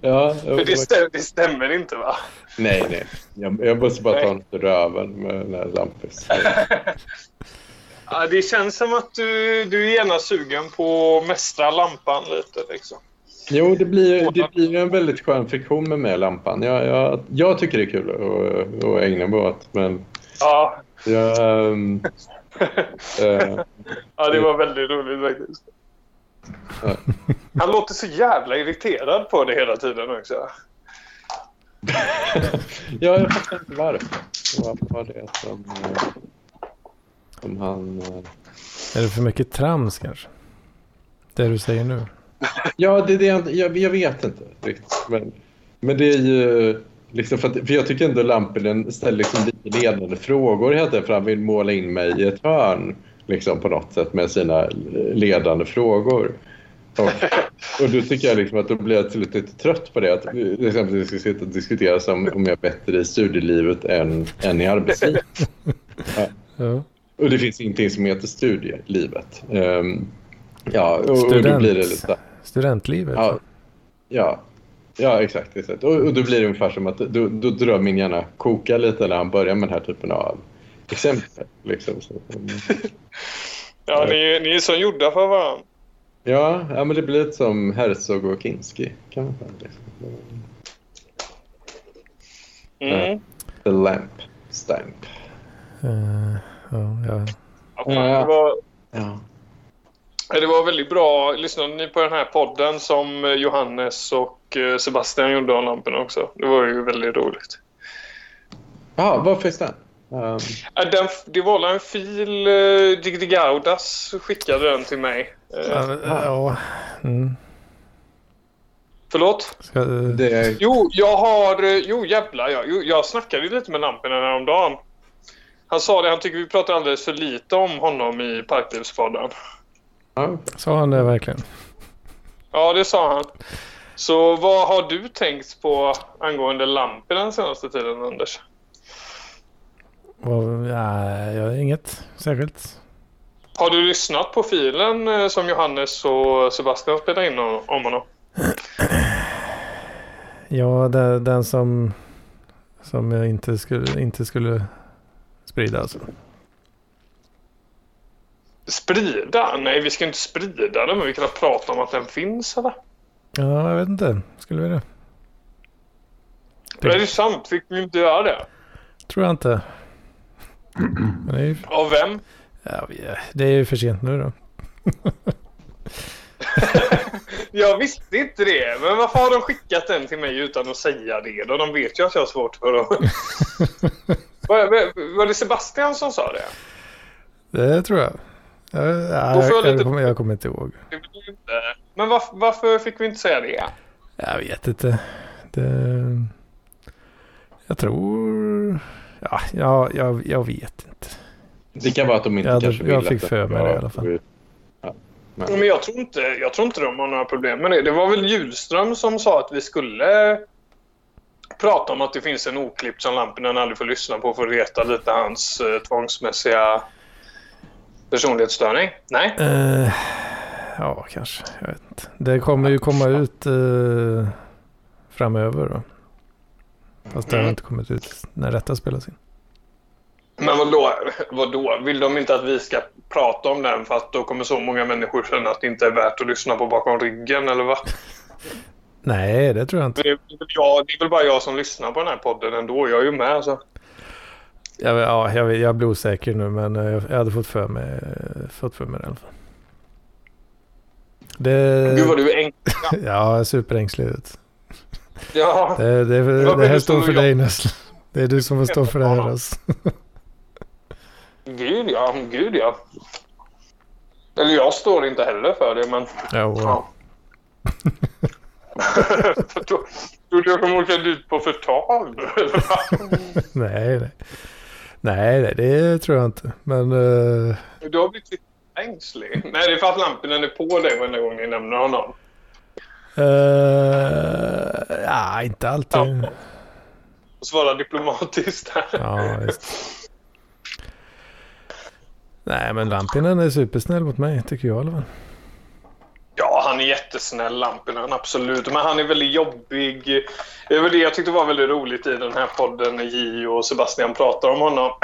[SPEAKER 1] ja,
[SPEAKER 4] För det, stäm, det stämmer inte va?
[SPEAKER 1] Nej, nej. Jag, jag måste bara ta
[SPEAKER 4] Nej.
[SPEAKER 1] något ur röven med den här Lampis.
[SPEAKER 4] Ja, det känns som att du, du är gärna sugen på att mästra lampan lite liksom.
[SPEAKER 1] Jo, det blir, det blir en väldigt skön friktion med och lampan. Jag, jag, jag tycker det är kul att, att ägna mig åt, men
[SPEAKER 4] Ja,
[SPEAKER 1] jag... ehm, eh,
[SPEAKER 4] ja det var väldigt roligt faktiskt.
[SPEAKER 1] Ja.
[SPEAKER 4] Han låter så jävla irriterad på det hela tiden också.
[SPEAKER 1] ja, jag fattar inte varför. Vad var det som, eh, som han... eh,
[SPEAKER 2] Är det för mycket trams kanske? Det du säger nu.
[SPEAKER 1] Ja, det är det jag, jag, jag vet inte riktigt. Men, men det är ju... Liksom för, att, för jag tycker ändå Lampinen ställer liksom lite ledande frågor hela tiden för han vill måla in mig i ett hörn liksom, på något sätt med sina ledande frågor. Och, och då tycker jag liksom att då blir jag till slut lite trött på det. Att till exempel vi ska sitta och diskutera som om jag är bättre i studielivet än, än i arbetslivet.
[SPEAKER 2] Ja.
[SPEAKER 1] Och det finns ingenting som heter studielivet. Um, ja, och, och då
[SPEAKER 2] Student.
[SPEAKER 1] blir det lite...
[SPEAKER 2] Studentlivet.
[SPEAKER 1] Ja, ja, ja exakt. exakt. Och, och då blir det ungefär som att då, då drar min hjärna koka lite när han börjar med den här typen av exempel. Liksom. Så,
[SPEAKER 4] Ja, ni, ni är så gjorda för varandra.
[SPEAKER 1] ja, ja, men det blir lite som Herzog och Kinski. Kan man säga. Liksom.
[SPEAKER 4] Mm.
[SPEAKER 1] The lamp stamp.
[SPEAKER 2] Eh, ja, ja.
[SPEAKER 4] Ja, fan, det, var,
[SPEAKER 1] Ja.
[SPEAKER 4] Det var väldigt bra. Lyssnade ni på den här podden som eh, Johannes och eh, Sebastian gjorde om lamporna också? Det var ju väldigt roligt.
[SPEAKER 1] Jaha, vad finns den? Um,
[SPEAKER 4] Ja, Den, det var en fil, eh, Dig Gaudas skickade den till mig. Eh,
[SPEAKER 2] Ja, ja. Mm.
[SPEAKER 4] förlåt?
[SPEAKER 2] Ska,
[SPEAKER 1] det,
[SPEAKER 4] Jo, jag har... Jo, jävlar. Ja. Jo, jag snackade lite med lamporna häromdagen. Han sa det, han tycker vi pratar alldeles för lite om honom i Parklivspodden.
[SPEAKER 1] Ja,
[SPEAKER 2] Sa han det verkligen?
[SPEAKER 4] Ja, det sa han. Så vad har du tänkt på angående lampor den senaste tiden, Anders?
[SPEAKER 2] Vad- Ja, jag har inget särskilt.
[SPEAKER 4] Har du lyssnat på filen eh, som Johannes och Sebastian spelade in om om honom?
[SPEAKER 2] Ja, det, den som, som jag inte skulle, inte skulle sprida alltså.
[SPEAKER 4] Sprida? Nej, vi ska inte sprida den, men vi kan prata om att den finns, eller?
[SPEAKER 2] Ja, jag vet inte. Skulle vi det?
[SPEAKER 4] Det är sant. Fick vi inte göra det?
[SPEAKER 2] Tror jag inte. Men det är ju,
[SPEAKER 4] Av vem?
[SPEAKER 2] ja, vi- det är ju för sent nu då.
[SPEAKER 4] Jag visste inte det. Men varför har de skickat den till mig utan att säga det då? De vet ju att jag har svårt för att... var det Sebastian som sa det?
[SPEAKER 2] Det tror jag. Ja, ja,
[SPEAKER 4] jag
[SPEAKER 2] jag, jag,
[SPEAKER 4] lite-
[SPEAKER 2] kommer, jag kommer inte ihåg.
[SPEAKER 4] jag. Men varför, varför fick vi inte säga det?
[SPEAKER 2] Jag vet inte. Det, jag tror... Ja, ja jag, jag vet inte.
[SPEAKER 1] Det kan vara att de inte
[SPEAKER 2] Jag hade-
[SPEAKER 1] kanske
[SPEAKER 2] jag
[SPEAKER 1] vill
[SPEAKER 2] fick
[SPEAKER 1] att
[SPEAKER 2] för mig det i alla fall.
[SPEAKER 1] Ja.
[SPEAKER 4] Men jag tror, inte, jag tror inte de har några problem med det. Det var väl Julström som sa att vi skulle prata om att det finns en oklippt som Lampinen aldrig får lyssna på för att reta lite hans eh, tvångsmässiga personlighetsstörning. Nej?
[SPEAKER 2] Eh, ja, kanske. Jag vet inte. Det kommer ju komma ut eh, framöver då. Fast det har
[SPEAKER 4] Mm.
[SPEAKER 2] inte kommit ut när detta spelas in.
[SPEAKER 4] Men vadå, vadå? Vill de inte att vi ska prata om den för att då kommer så många människor känna att det inte är värt att lyssna på bakom ryggen eller vad?
[SPEAKER 2] Nej, det tror jag inte.
[SPEAKER 4] Det är, väl jag, det är väl bara jag som lyssnar på den här podden ändå. Jag är ju med alltså.
[SPEAKER 2] Jag, ja, jag, jag blir osäker nu men eh, jag, jag hade fått för mig, fått för mig det i alla fall. Det,
[SPEAKER 4] Gud vad du är enkel.
[SPEAKER 2] ja, superängslig ut.
[SPEAKER 4] Ja.
[SPEAKER 2] Det, det, det, det här står för
[SPEAKER 4] jag-
[SPEAKER 2] dig Nessla. Det är du som får stå för det här alltså.
[SPEAKER 4] Gud ja, gud ja. Eller jag står inte heller för det, men...
[SPEAKER 2] Ja,
[SPEAKER 4] Ja. Trodde jag kommer åka dit på förtal?
[SPEAKER 2] nej, nej. Nej, det tror jag inte. Men eh,
[SPEAKER 4] du har blivit lite ängslig. Nej, det är för att lampen är på dig varenda gång ni nämner honom.
[SPEAKER 2] eh, ja, inte alltid.
[SPEAKER 4] Ja. Svara diplomatiskt här.
[SPEAKER 2] Ja, visst. Nej, men Lampinen är supersnäll mot mig, tycker jag i alla fall.
[SPEAKER 4] Ja, han är jättesnäll, Lampinen, absolut. Men han är väldigt jobbig. Det var det jag tyckte var väldigt roligt i den här podden när Gio och Sebastian pratar om honom.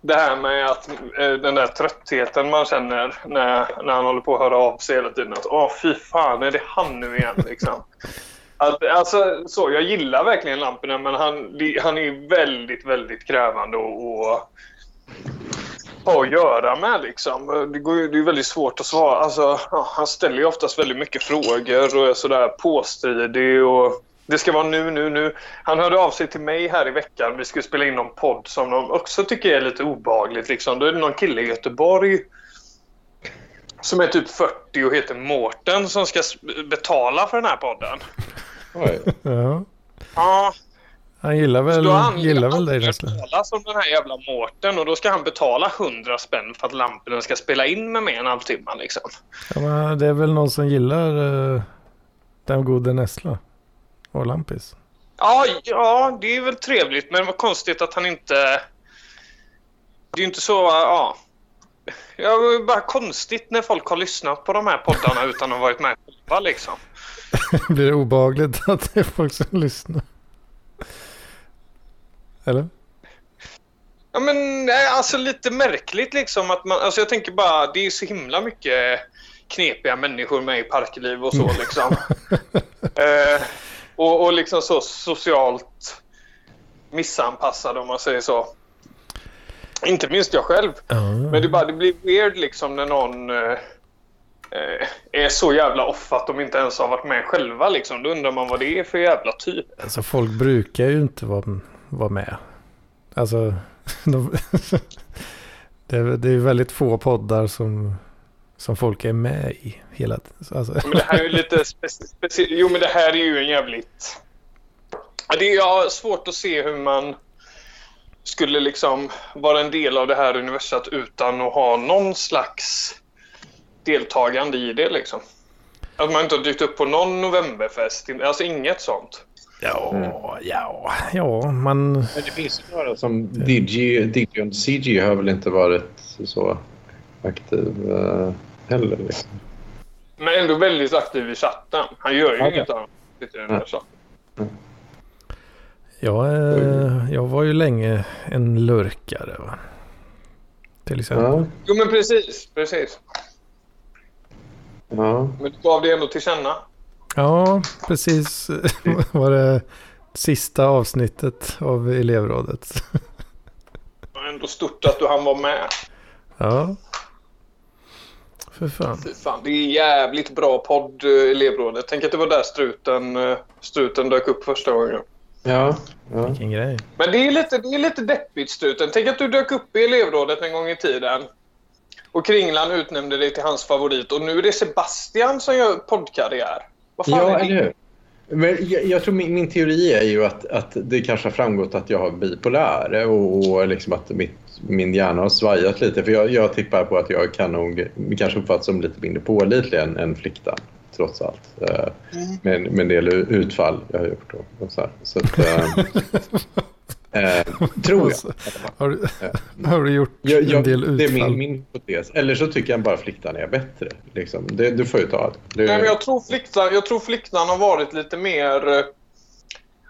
[SPEAKER 4] Det här med att eh, den där tröttheten man känner när, när han håller på att höra av sig hela tiden. Att åh, fy fan, är det han nu igen? Liksom. Att, alltså, så, jag gillar verkligen Lampinen, men han, han är väldigt, väldigt krävande och, och ha att göra med. Liksom. Det, går ju, det är väldigt svårt att svara. Alltså, han ställer ju oftast väldigt mycket frågor och är sådär påstridig. Och det ska vara nu, nu, nu. Han hörde av sig till mig här i veckan. Vi skulle spela in någon podd som de också tycker är lite obehagligt. Liksom. Då är det någon kille i Göteborg som är typ 40 och heter Mårten som ska betala för den här podden.
[SPEAKER 1] Oj.
[SPEAKER 2] Ja.
[SPEAKER 4] Ja,
[SPEAKER 2] Han gillar väl,
[SPEAKER 4] han
[SPEAKER 2] gillar väl dig
[SPEAKER 4] aldrig
[SPEAKER 2] Nessla?
[SPEAKER 4] hört talas om den här jävla Mårten och då ska han betala 100 spänn för att lamporna ska spela in med mig en halvtimme liksom.
[SPEAKER 2] Ja, men det är väl någon som gillar uh, den gode Nessla. Och Lampis.
[SPEAKER 4] Ja, ja, det är väl trevligt men vad konstigt att han inte... Det är ju inte så, ja. Ja, det är bara konstigt när folk har lyssnat på de här poddarna utan att ha varit med själva liksom.
[SPEAKER 2] Blir det obehagligt att det är folk som lyssnar? Eller?
[SPEAKER 4] Ja men alltså lite märkligt liksom att man, alltså jag tänker bara det är så himla mycket knepiga människor med i Parkliv och så liksom. eh, och, och liksom så socialt missanpassade om man säger så. Inte minst jag själv.
[SPEAKER 2] Ja.
[SPEAKER 4] Men det, bara, det blir weird liksom när någon eh, är så jävla off att de inte ens har varit med själva liksom. Då undrar man vad det är för jävla typ.
[SPEAKER 2] Alltså folk brukar ju inte vara, vara med. Alltså, de, det, är, det är väldigt få poddar som, som folk är med i hela. Alltså,
[SPEAKER 4] Men det här är ju lite speci- speci- Jo, men det här är ju en jävligt... Det är jag har svårt att se hur man skulle liksom vara en del av det här universat utan att ha någon slags deltagande i det liksom. Att man inte har dykt upp på någon novemberfest. Alltså inget sånt.
[SPEAKER 2] Ja, ja, ja, man...
[SPEAKER 1] Men det finns ju några som Digi, Digi och CG har väl inte varit så aktiv eh, heller. Liksom.
[SPEAKER 4] Men ändå väldigt aktiv i chatten. Han gör ju
[SPEAKER 1] Okej.
[SPEAKER 4] inget annat. Sitter i den här chatten.
[SPEAKER 2] Jag, eh, jag var ju länge en lurkare. Va? Till exempel.
[SPEAKER 1] Ja,
[SPEAKER 4] Jo, men precis. Precis.
[SPEAKER 1] ja.
[SPEAKER 4] Men du gav det ändå till känna.
[SPEAKER 2] Ja, precis. var det Sista avsnittet av elevrådet.
[SPEAKER 4] Det var ändå stort att du hann vara med.
[SPEAKER 2] Ja. För fan.
[SPEAKER 4] Fy fan, det är jävligt bra podd, eh, elevrådet. Tänk att det var där struten, eh, struten dök upp första gången.
[SPEAKER 1] Ja, ja.
[SPEAKER 2] Vilken grej.
[SPEAKER 4] Men det är lite, det är lite deppigt, struten. Tänk att du dök upp i elevrådet en gång i tiden. Och Kringlan utnämnde dig till hans favorit. Och nu är det Sebastian som gör poddkarriär. Vad fan
[SPEAKER 1] ja
[SPEAKER 4] är det?
[SPEAKER 1] eller hur? Men jag, jag tror min, min teori är ju att, att det kanske har framgått att jag har bipolär och, och liksom att mitt, min hjärna har svajat lite. För jag, jag tippar på att jag kan nog kanske uppfattas som lite mindre pålitlig än, än fliktan trots allt. Eh, med, med en del utfall jag har gjort. Då, och så här. så att, eh, eh, tror jag.
[SPEAKER 2] Har du, har du gjort
[SPEAKER 1] Jag, jag,
[SPEAKER 2] en del
[SPEAKER 1] det är
[SPEAKER 2] utfall?
[SPEAKER 1] min, min hypotes. Eller så tycker jag bara fliktan är bättre. Liksom. Det, du får ju ta det.
[SPEAKER 4] Nej, men jag tror fliktan, jag tror fliktan har varit lite mer... eh,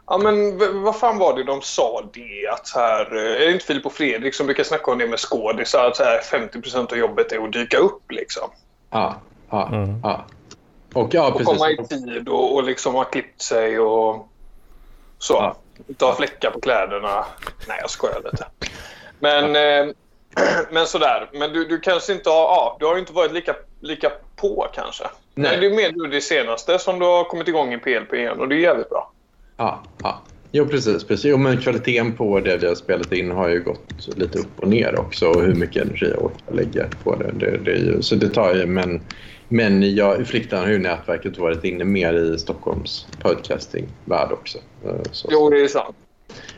[SPEAKER 4] Ja, men vad fan var det de sa det? Att så här, eh, är det inte Filip och Fredrik som brukar snacka om det med skådisar? Att så här 50% av jobbet är att dyka upp liksom.
[SPEAKER 1] Ja, ja,
[SPEAKER 2] Mm.
[SPEAKER 1] ja. Och ja,
[SPEAKER 4] Och komma i tid och, och liksom ha klippt sig och så.
[SPEAKER 1] Ja.
[SPEAKER 4] Ha fläckar på kläderna. Nej, jag skojar lite. Men, eh, men sådär. Men du, du kanske inte har... Ja, du har ju inte varit lika, lika på kanske.
[SPEAKER 1] Nej.
[SPEAKER 4] Men det är mer nu det senaste som du har kommit igång i PLP igen och det är jävligt bra.
[SPEAKER 1] Ja, ja. Jo, precis. precis. Jo, men kvaliteten på det vi har spelat in har ju gått lite upp och ner också. Och hur mycket energi jag orkar lägga på det. det, det är ju, så det tar ju... Men, men jag, har ju nätverket varit inne mer i Stockholms podcastingvärld också. Eh, Så,
[SPEAKER 4] Jo, det är sant.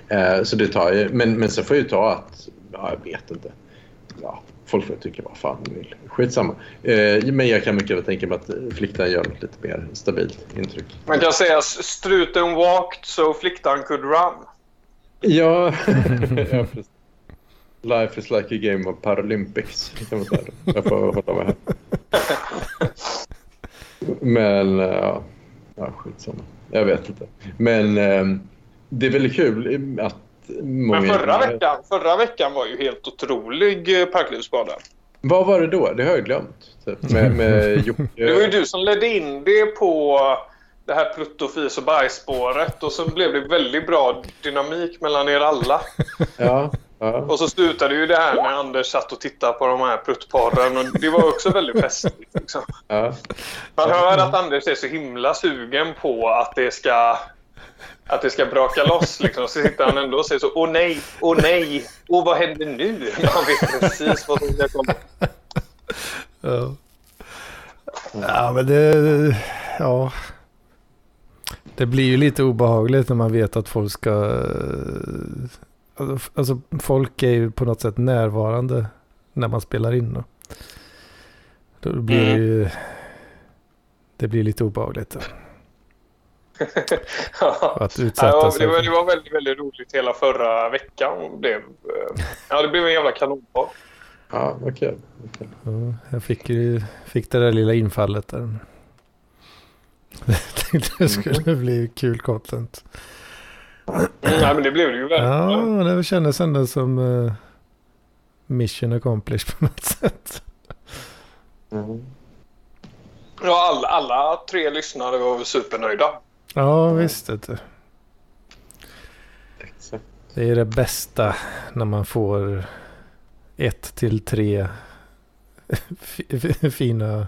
[SPEAKER 1] Eh, så det tar ju, men, men så får jag ju ta att, ja, jag vet inte. Ja, folk får tycka vad fan de vill. Skitsamma. Eh, men jag kan mycket väl tänka mig att Fliktan gör något lite mer stabilt intryck.
[SPEAKER 4] Man kan säga struten walked so fliktan could run.
[SPEAKER 1] Ja. Life is like a game of Paralympics. Jag får hålla med här. Men, eh, ja, ja skitsamma. Jag vet inte. Men eh, det är väldigt kul att många...
[SPEAKER 4] Men förra veckan, förra veckan var ju helt otrolig eh, Parklivsbaden.
[SPEAKER 1] Vad var det då? Det har jag glömt. Typ. Med, med.
[SPEAKER 4] Det var ju du som ledde in det på det här plutt och fis och bajsspåret och så blev det väldigt bra dynamik mellan er alla.
[SPEAKER 1] Ja, ja.
[SPEAKER 4] Och så slutade ju det här när Anders satt och tittade på de här pruttparen och det var också väldigt festligt. Liksom.
[SPEAKER 1] ja.
[SPEAKER 4] Man hör att Anders är så himla sugen på att det ska att det ska braka loss. Liksom. Så sitter han ändå och säger så Åh nej, åh nej, åh vad händer nu? Man vet precis vad som ska komma.
[SPEAKER 2] Ja. ja, men det... Ja. Det blir ju lite obehagligt när man vet att folk ska... Alltså, alltså folk är ju på något sätt närvarande när man spelar in. Då, då blir det ju... Det blir lite obehagligt.
[SPEAKER 4] Ja.
[SPEAKER 2] Att utsätta
[SPEAKER 4] Ja, det, var, det var väldigt, väldigt roligt hela förra veckan. Det blev, eh, ja, det blev en jävla kanonpodd.
[SPEAKER 1] ja vad kul. Kul.
[SPEAKER 2] Ja, jag fick ju fick det där lilla infallet där. Jag tänkte det skulle bli kul content.
[SPEAKER 4] Nej, men det blev det ju verkligen.
[SPEAKER 2] Ja, det kändes ändå som uh, mission accomplished på något sätt.
[SPEAKER 1] Mm.
[SPEAKER 4] Ja, alla, alla tre lyssnare var supernöjda.
[SPEAKER 2] Ja, visst. vet du.
[SPEAKER 1] Exakt.
[SPEAKER 2] Det är det bästa när man får ett till tre fi- fina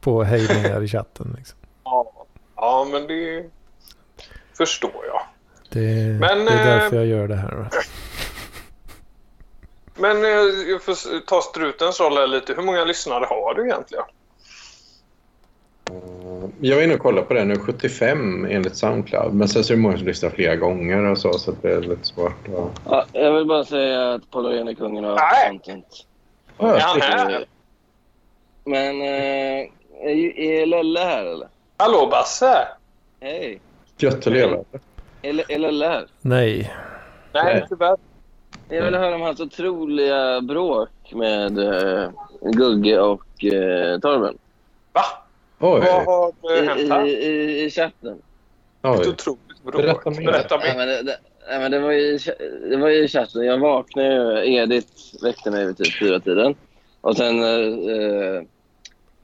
[SPEAKER 2] påhejningar i chatten. Liksom.
[SPEAKER 4] Ja, ja men det förstår jag.
[SPEAKER 2] Det,
[SPEAKER 4] Men,
[SPEAKER 2] det är
[SPEAKER 4] eh,
[SPEAKER 2] därför jag gör det här.
[SPEAKER 4] Men eh, jag får ta strutens roll här lite. Hur många lyssnare har du egentligen?
[SPEAKER 1] Jag var inne och kollade på det nu, 75 enligt Soundcloud. Men sen så är det många som lyssnar flera gånger och så, så att det är lite svårt att...
[SPEAKER 5] Ja, jag vill bara säga att Paul är kungen av
[SPEAKER 4] Nej.
[SPEAKER 5] content.
[SPEAKER 1] Ja,
[SPEAKER 4] Är han här?
[SPEAKER 5] Men är, är Lelle här eller?
[SPEAKER 4] Hallå Basse!
[SPEAKER 5] Hej!
[SPEAKER 1] Gött att leva.
[SPEAKER 5] Här?
[SPEAKER 2] Nej,
[SPEAKER 4] Nej, tyvärr.
[SPEAKER 5] Jag vill höra om hans otroliga bråk med eh, Gugge och eh, Torben.
[SPEAKER 4] Va?
[SPEAKER 1] Oj,
[SPEAKER 4] Vad har hänt här?
[SPEAKER 5] i, i, I chatten.
[SPEAKER 4] Ett
[SPEAKER 1] oj.
[SPEAKER 4] otroligt bråk.
[SPEAKER 1] Berätta mer.
[SPEAKER 4] Berätta
[SPEAKER 5] Ja, men det, det, ja, men det, var ju, det var ju i chatten. Jag vaknade ju. Edith väckte mig vid typ fyra tiden. Och sen eh,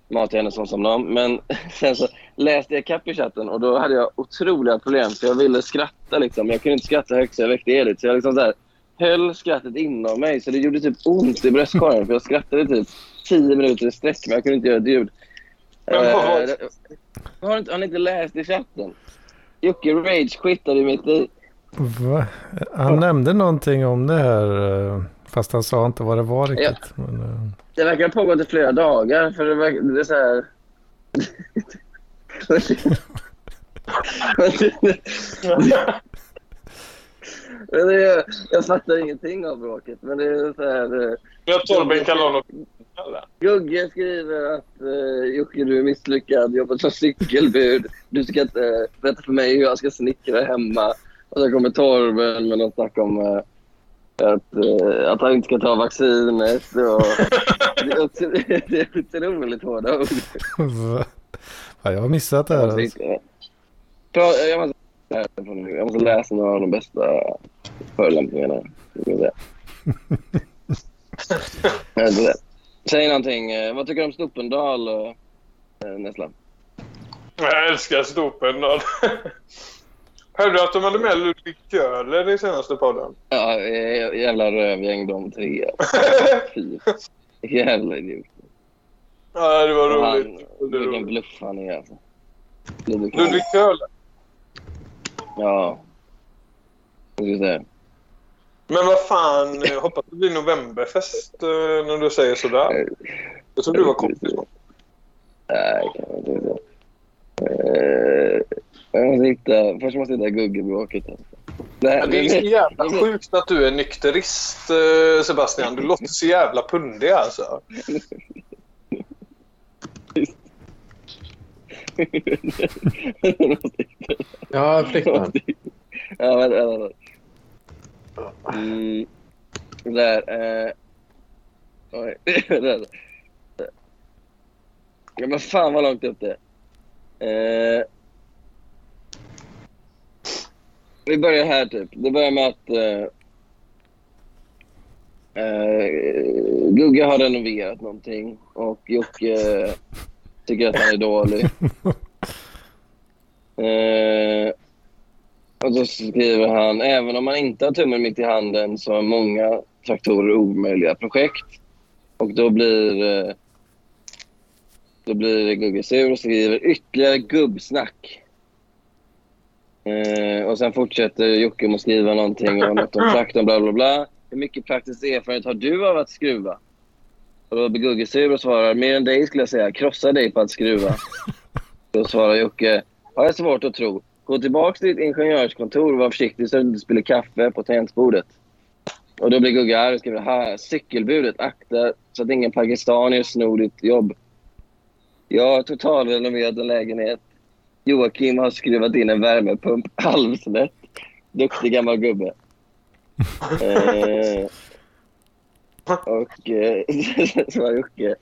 [SPEAKER 5] matar henne som som dem. Men sen så läste jag ikapp i chatten och då hade jag otroliga problem. För jag ville skratta liksom. Jag kunde inte skratta högt så jag väckte Edith. Så jag liksom så här, höll skrattet inom mig. Så det gjorde typ ont i bröstkorgen. För jag skrattade typ tio minuter i sträck men jag kunde inte göra ett ljud.
[SPEAKER 4] Men
[SPEAKER 5] Eh, har, inte, har ni inte läst i chatten? Jocke rage skittade ju mitt i.
[SPEAKER 2] Va? Han nämnde någonting om det här. Fast han sa inte vad det var
[SPEAKER 5] Ja.
[SPEAKER 2] riktigt. Men, eh,
[SPEAKER 5] Det verkar ha pågått i flera dagar. För det, verkar, det är så här... Men det är, jag fattar ingenting av bråket. Men det är så här... eh,
[SPEAKER 4] Jag Torben kallar honom
[SPEAKER 5] Gugge skriver att uh, Jocke, du är misslyckad. Jobbat som cykelbud. Du ska inte uh, berätta för mig hur jag ska snickra hemma. Och så kommer Torben med något snack om eh, att, eh, att han inte ska ta vaccinet. Och, det är också- det är otroligt hårda ord.
[SPEAKER 2] jag har missat det här.
[SPEAKER 5] Jag
[SPEAKER 2] Alltså.
[SPEAKER 5] måste, Pra- jag, måste, jag måste läsa några av de bästa förolämpningarna. Säg någonting. eh, Vad tycker du om Stopendal och eh, Nessla?
[SPEAKER 4] Jag älskar Stopendal. Hörde du att de hade med Ludvig Köhler i senaste podden?
[SPEAKER 5] Ja, eh, jävla rövgäng de tre. Jävla idiot.
[SPEAKER 4] ja, det var roligt.
[SPEAKER 5] Han,
[SPEAKER 4] Det
[SPEAKER 5] vilken bluff han är alltså. Ludvig
[SPEAKER 4] Köhler.
[SPEAKER 5] Ja. Vad ska vi säga?
[SPEAKER 4] Men vad fan, jag hoppas det blir novemberfest eh, när du säger sådär. Jag tror du var kompis med
[SPEAKER 5] Nej, kan jag inte. Eh, jag måste hitta, först måste jag hitta Guggebråket. Det, här-
[SPEAKER 4] Det är så jävla sjukt att du är nykterist, eh, Sebastian. Du låter så jävla pundig alltså.
[SPEAKER 1] Ja, flickvän.
[SPEAKER 5] ja, vänta, vänta. Mm. Där. Eh. Oj. där. Ja, men fan vad långt upp det är. eh. Vi börjar här typ. Det börjar med att eh, eh, Gugge har renoverat någonting och Jocke tycker att han är dålig. Och så skriver han, även om man inte har tummen mitt i handen så är många traktorer omöjliga projekt. Och då blir, då blir Gugge sur och skriver ytterligare gubbsnack. Eh, och sen fortsätter Jocke med att skriva någonting om något om traktorn, bla bla bla. Hur mycket praktisk erfarenhet har du av att skruva? Och då blir Gugge sur och svarar, mer än dig skulle jag säga. Krossa dig på att skruva. Då svarar Jocke, har jag svårt att tro. Gå tillbaka till ditt ingenjörskontor och var försiktig så att du inte spiller kaffe på tangentbordet. Och då blir Gugge arg och skriver, här, cykelbudet, akta så att ingen pakistanier snor ditt jobb. Jag har totalrenoverat en lägenhet. Joakim har skruvat in en värmepump halvslätt. Duktig gammal gubbe. eh, och eh, så var Jocke.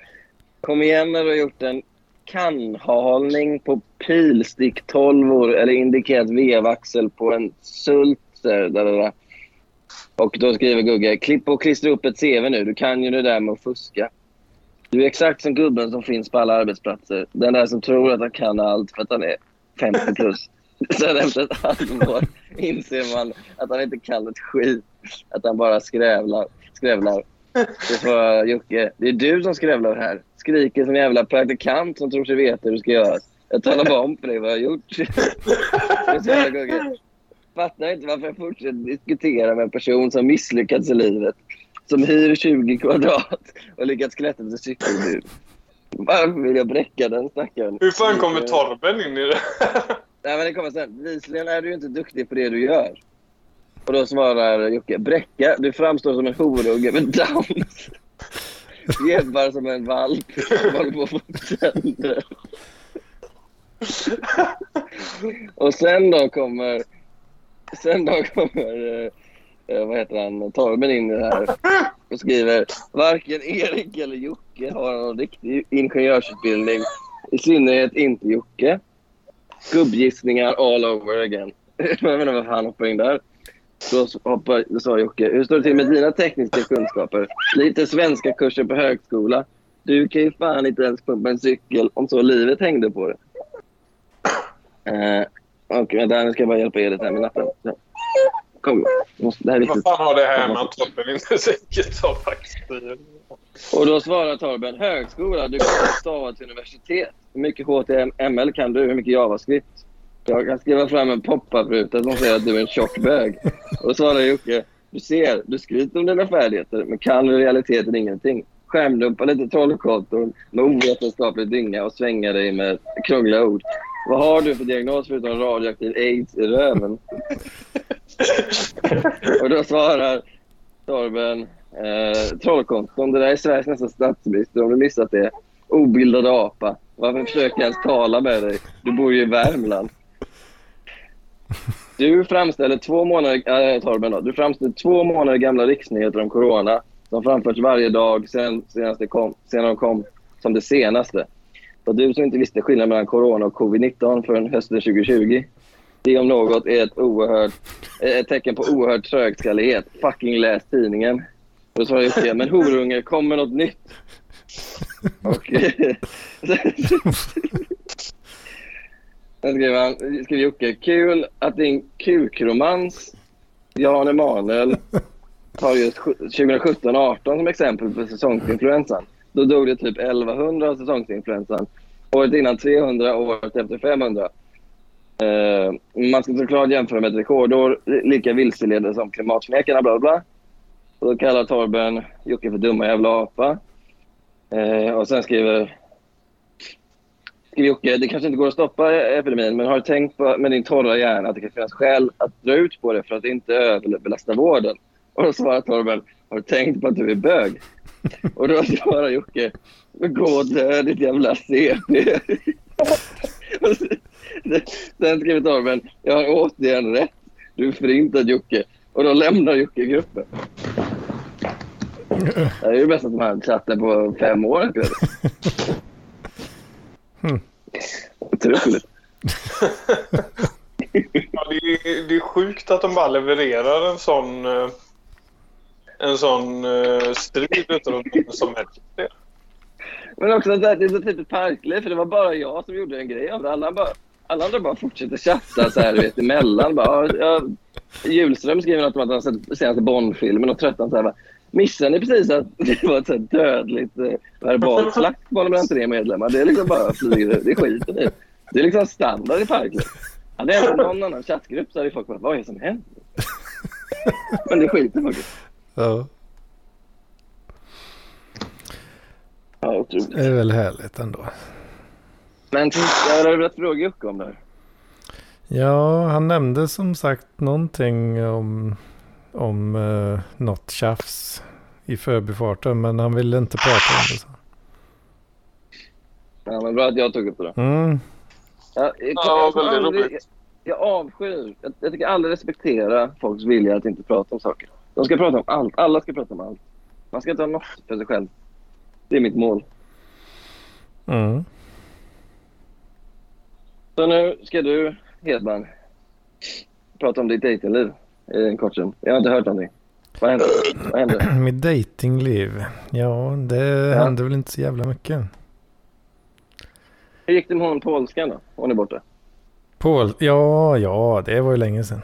[SPEAKER 5] Kom igen när du har gjort en kannhalning på pilstick 12 eller indikerat vevaxel på en Sulter. Där, där, där. Och då skriver Gugge, klipp och klistra upp ett CV nu. Du kan ju det där med att fuska. Du är exakt som gubben som finns på alla arbetsplatser. Den där som tror att han kan allt för att han är 50 plus. Sen efter ett halvår inser man att han inte kan ett skit. Att han bara skrävlar. skrävlar. Så svarar Jocke, det är du som skrävlar här. Skriker som en jävla praktikant som tror sig veta hur du ska göra. Jag talar bara om för dig vad jag har gjort. Gugge, fattar inte varför jag fortsätter diskutera med en person som misslyckats i livet. Som hyr 20 kvadrat och lyckats klättra till cykelbud. Varför vill jag bräcka den stackaren?
[SPEAKER 4] Hur fan kommer Torben in i det?
[SPEAKER 5] Nej, men det kommer sen. Bevisligen är du inte duktig på det du gör. Och då svarar Jocke, bräcka, du framstår som en horunge med downs. Gebbar som en valp som håller på att få tänder. Och sen då kommer, sen då kommer, eh, vad heter han, Torben in i det här och skriver, varken Erik eller Jocke har någon riktig ingenjörsutbildning. I synnerhet inte Jocke. Gubbgissningar all over again. Jag vet inte varför han hoppar in där. Då hoppar, då sa Jocke, hur står det till med dina tekniska kunskaper? Lite svenska kurser på högskola. Du kan ju fan inte ens pumpa en cykel om så livet hängde på det. Eh, och vänta, nu ska jag bara hjälpa Edith här med natten. Så. Kom, måste- det här är
[SPEAKER 4] Vad
[SPEAKER 5] viktigt.
[SPEAKER 4] fan har det här med att Tobbe inte säkert ta backstyr?
[SPEAKER 5] Och då svarar Torben, högskola, du kan stava till universitet. Hur mycket HTML kan du? Hur mycket JavaScript? Jag kan skriva fram en pop-up-ruta som säger att du är en tjock bög. Och då svarar Jocke, du ser, du skryter om dina färdigheter men kan i realiteten ingenting. Skärmdumpa lite trollkonton med ovetenskaplig dynga och svänga dig med krångliga ord. Vad har du för diagnos förutom radioaktiv aids i röven? och då svarar Torben, eh, trollkonton. Det där är Sveriges nästa statsminister om du missat det. Obildad apa. Varför försöker jag ens tala med dig? Du bor ju i Värmland. Du framställer två månader, äh, Torben då. Du framställer två månader gamla riksnyheter om corona som framförts varje dag sen, senast det kom, sen de kom som det senaste. Så du som inte visste skillnaden mellan corona och covid-19 förrän hösten 2020. Det om något är ett, oerhört, eh, ett tecken på oerhörd trögskallighet. Fucking läs tidningen. Då svarade Jocke, men horunge, kom med något nytt. Och sen skrev han, skrev Jocke, kul att din kukromans Jan Emanuel tar just 2017-18 som exempel på säsongsinfluensan. Då dog det typ 1100 av säsongsinfluensan. Året innan 300, året efter 500. Eh, man ska såklart jämföra med ett rekordår, lika vilseledande som klimatförnekarna, bla bla. Och då kallar Torben Jocke för dumma jävla apa. Eh, och sen skriver, skriver Jocke, det kanske inte går att stoppa epidemin, men har du tänkt på, med din torra hjärna att det kan finnas skäl att dra ut på det för att inte överbelasta vården? Och då svarar Torben, har du tänkt på att du är bög? Och då svarar Jocke, gå och dö ditt jävla CP. Sen- skriver Torben, jag har återigen rätt. Du är förintad Jocke. Och då lämnar Jocke gruppen. Det är ju bästa som har chatten på fem år.
[SPEAKER 2] Hmm.
[SPEAKER 5] Otroligt.
[SPEAKER 4] Ja, det, är, det är sjukt att de bara levererar en sån, eh, en sån uh, strid utan att någon som det.
[SPEAKER 5] Men också att det är så typiskt Parkliv, för det var bara jag som gjorde en grej av det. Alla, bara, alla andra bara fortsätter chatta så här, vet, emellan. Bara, ja, Julström Hjulström skriver något om att han sett senaste Bond-filmen och tröttnat så här. Missade ni precis att det var ett så dödligt eh, verbalt slagsmål mellan tre medlemmar? Det är liksom bara flyger, det skiter ni i. Det är liksom standard i Parkliv. Hade det hänt i någon annan chattgrupp så hade folk bara, vad är det som händer? Men det skiter faktiskt.
[SPEAKER 2] Ja,
[SPEAKER 5] Ja, otroligt.
[SPEAKER 2] det är väl härligt ändå.
[SPEAKER 5] Men jag hade velat fråga Jocke om det här.
[SPEAKER 2] Ja, han nämnde som sagt någonting om, om uh, något tjafs i förbifarten. Men han ville inte prata om det. Så.
[SPEAKER 5] Ja, men bra att jag tog upp det då.
[SPEAKER 2] Mm,
[SPEAKER 5] Jag, jag,
[SPEAKER 4] Ja,
[SPEAKER 5] jag, aldrig,
[SPEAKER 4] roligt.
[SPEAKER 5] jag avskyr, jag, jag tycker aldrig respektera folks vilja att inte prata om saker. De ska prata om allt. Alla ska prata om allt. Man ska inte ha något för sig själv. Det är mitt mål.
[SPEAKER 2] mm.
[SPEAKER 5] Så nu ska du, Hedman, prata om ditt dejtingliv i en kort stund. Jag har inte hört någonting. Vad hände? Vad hände?
[SPEAKER 2] Mitt datingliv. Ja, det
[SPEAKER 5] Ja.
[SPEAKER 2] hände väl inte så jävla mycket.
[SPEAKER 5] Hur gick det med hon polskan då? Hon är borta.
[SPEAKER 2] Paul, ja, ja, det var ju länge sedan.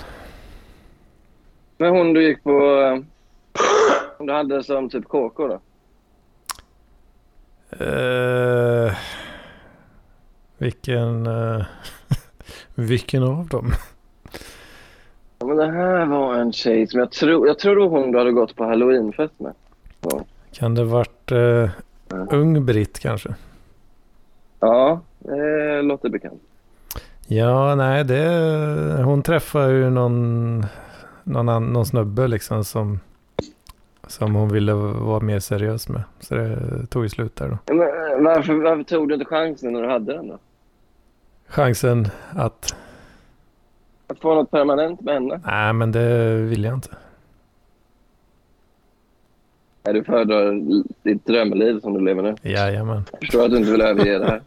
[SPEAKER 5] Men hon du gick på... eh, Hon du hade som typ KK då?
[SPEAKER 2] Uh, vilken, eh, vilken av dem?
[SPEAKER 5] Ja, men det här var en tjej som jag tror... Jag tror det var hon du hade gått på halloweenfest med.
[SPEAKER 2] Kan det varit uh, ung britt kanske?
[SPEAKER 5] Ja, det låter bekant.
[SPEAKER 2] Ja, nej, det, hon träffade ju någon, någon, någon snubbe liksom som, som hon ville vara mer seriös med. Så det tog ju slut där då.
[SPEAKER 5] Men eh, varför, varför tog du inte chansen när du hade den då?
[SPEAKER 2] Chansen att,
[SPEAKER 5] Att få något permanent med henne?
[SPEAKER 2] nej men det vill jag inte.
[SPEAKER 5] Nej, du föredrar ditt drömliv som du lever nu.
[SPEAKER 2] Jajamän.
[SPEAKER 5] Jag förstår att du inte vill överge det här.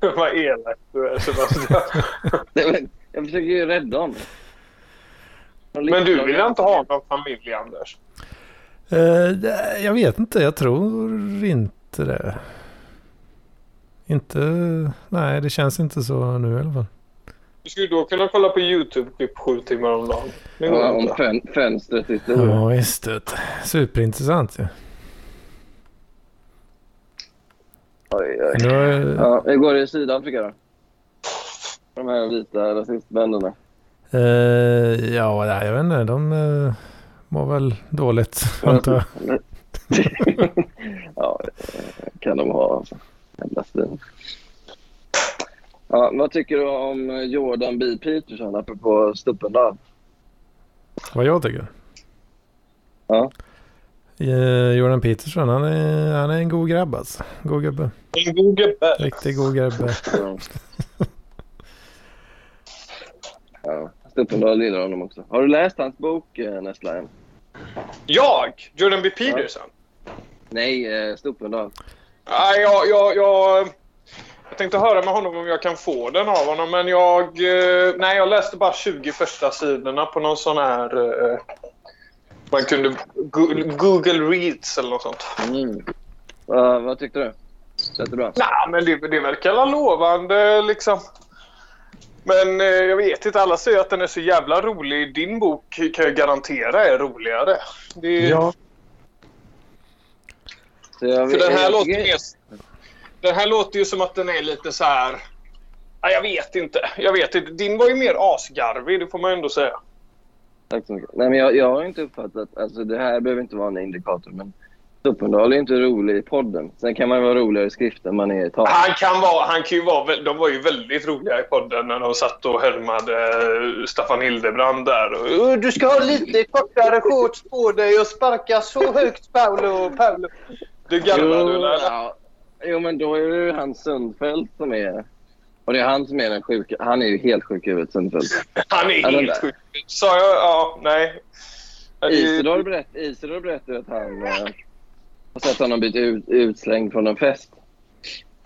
[SPEAKER 4] Vad elak du är Sebastian.
[SPEAKER 5] Jag försöker ju rädda honom.
[SPEAKER 4] Men du vill inte ha någon familj Anders?
[SPEAKER 2] Eh, jag vet inte, jag tror inte det. Inte, nej det känns inte så nu i alla fall.
[SPEAKER 4] Du skulle då kunna kolla på YouTube-klipp sju timmar om dagen.
[SPEAKER 5] Ja, om fön, fönstret historia.
[SPEAKER 2] Ja visst, det. superintressant ju.
[SPEAKER 5] Oj, oj.
[SPEAKER 2] Nu
[SPEAKER 5] Ja, hur går det i Sydafrika då? De här vita rasistbänderna.
[SPEAKER 2] Eh, ja, nej, jag vet inte. De uh, mår väl dåligt, antar jag.
[SPEAKER 5] ja, kan de ha. Ja, vad tycker du om Jordan B. Peterson apropå Stuppendal?
[SPEAKER 2] Vad jag tycker.
[SPEAKER 5] Ja.
[SPEAKER 2] Eh, Jordan Peterson, han är, han är en god grabb alltså. God gubbe.
[SPEAKER 4] En god gubbe.
[SPEAKER 2] Riktigt god gubbe.
[SPEAKER 5] Ja. ja. Stuppendal gillar honom också. Har du läst hans bok, eh, Nestla?
[SPEAKER 4] Jag? Jordan B. Peterson?
[SPEAKER 5] Nej, eh, Stuppendal.
[SPEAKER 4] Nej, jag, jag, jag, jag tänkte höra med honom om jag kan få den av honom, men jag... eh, Nej, jag läste bara 20 första sidorna på någon sån här... Man kunde... Google, Reads eller något sånt.
[SPEAKER 5] Mm. Ja, vad tyckte du? Lät det bra?
[SPEAKER 4] Nej, men det, det verkar lovande liksom. Men eh, jag vet inte, alla säger att den är så jävla rolig. Din bok kan jag garantera är roligare. Det,
[SPEAKER 1] Ja.
[SPEAKER 4] För den här, låter mer, den här låter ju som att den är lite så här... Ja, jag vet inte. Jag vet inte. Din var ju mer asgarvig, det får man ju ändå säga.
[SPEAKER 5] Tack så mycket. Nej, men jag, jag har inte uppfattat... Alltså, det här behöver inte vara en indikator, men Är inte rolig i podden. Sen kan man ju vara roligare i skrift än man är i tal.
[SPEAKER 4] Han kan, vara, han kan ju vara... De var ju väldigt roliga i podden när de satt och härmade eh, Staffan Hildebrand där. Och, "Åh, Du ska ha lite kortare shorts på dig och sparka så högt, Paolo. Paolo. Du garvade
[SPEAKER 5] jo,
[SPEAKER 4] eller?
[SPEAKER 5] ja. jo, men då är det ju han Sundfeldt som är... Och det är han som är den sjuka. Han är ju helt sjuk i huvudet, Sundfeldt.
[SPEAKER 4] Han är helt
[SPEAKER 5] där.
[SPEAKER 4] sjuk. Sa jag? Ja, nej.
[SPEAKER 5] Isidor, berätt, Isidor berättade att han eh, har sett honom bli ut, utslängd från en fest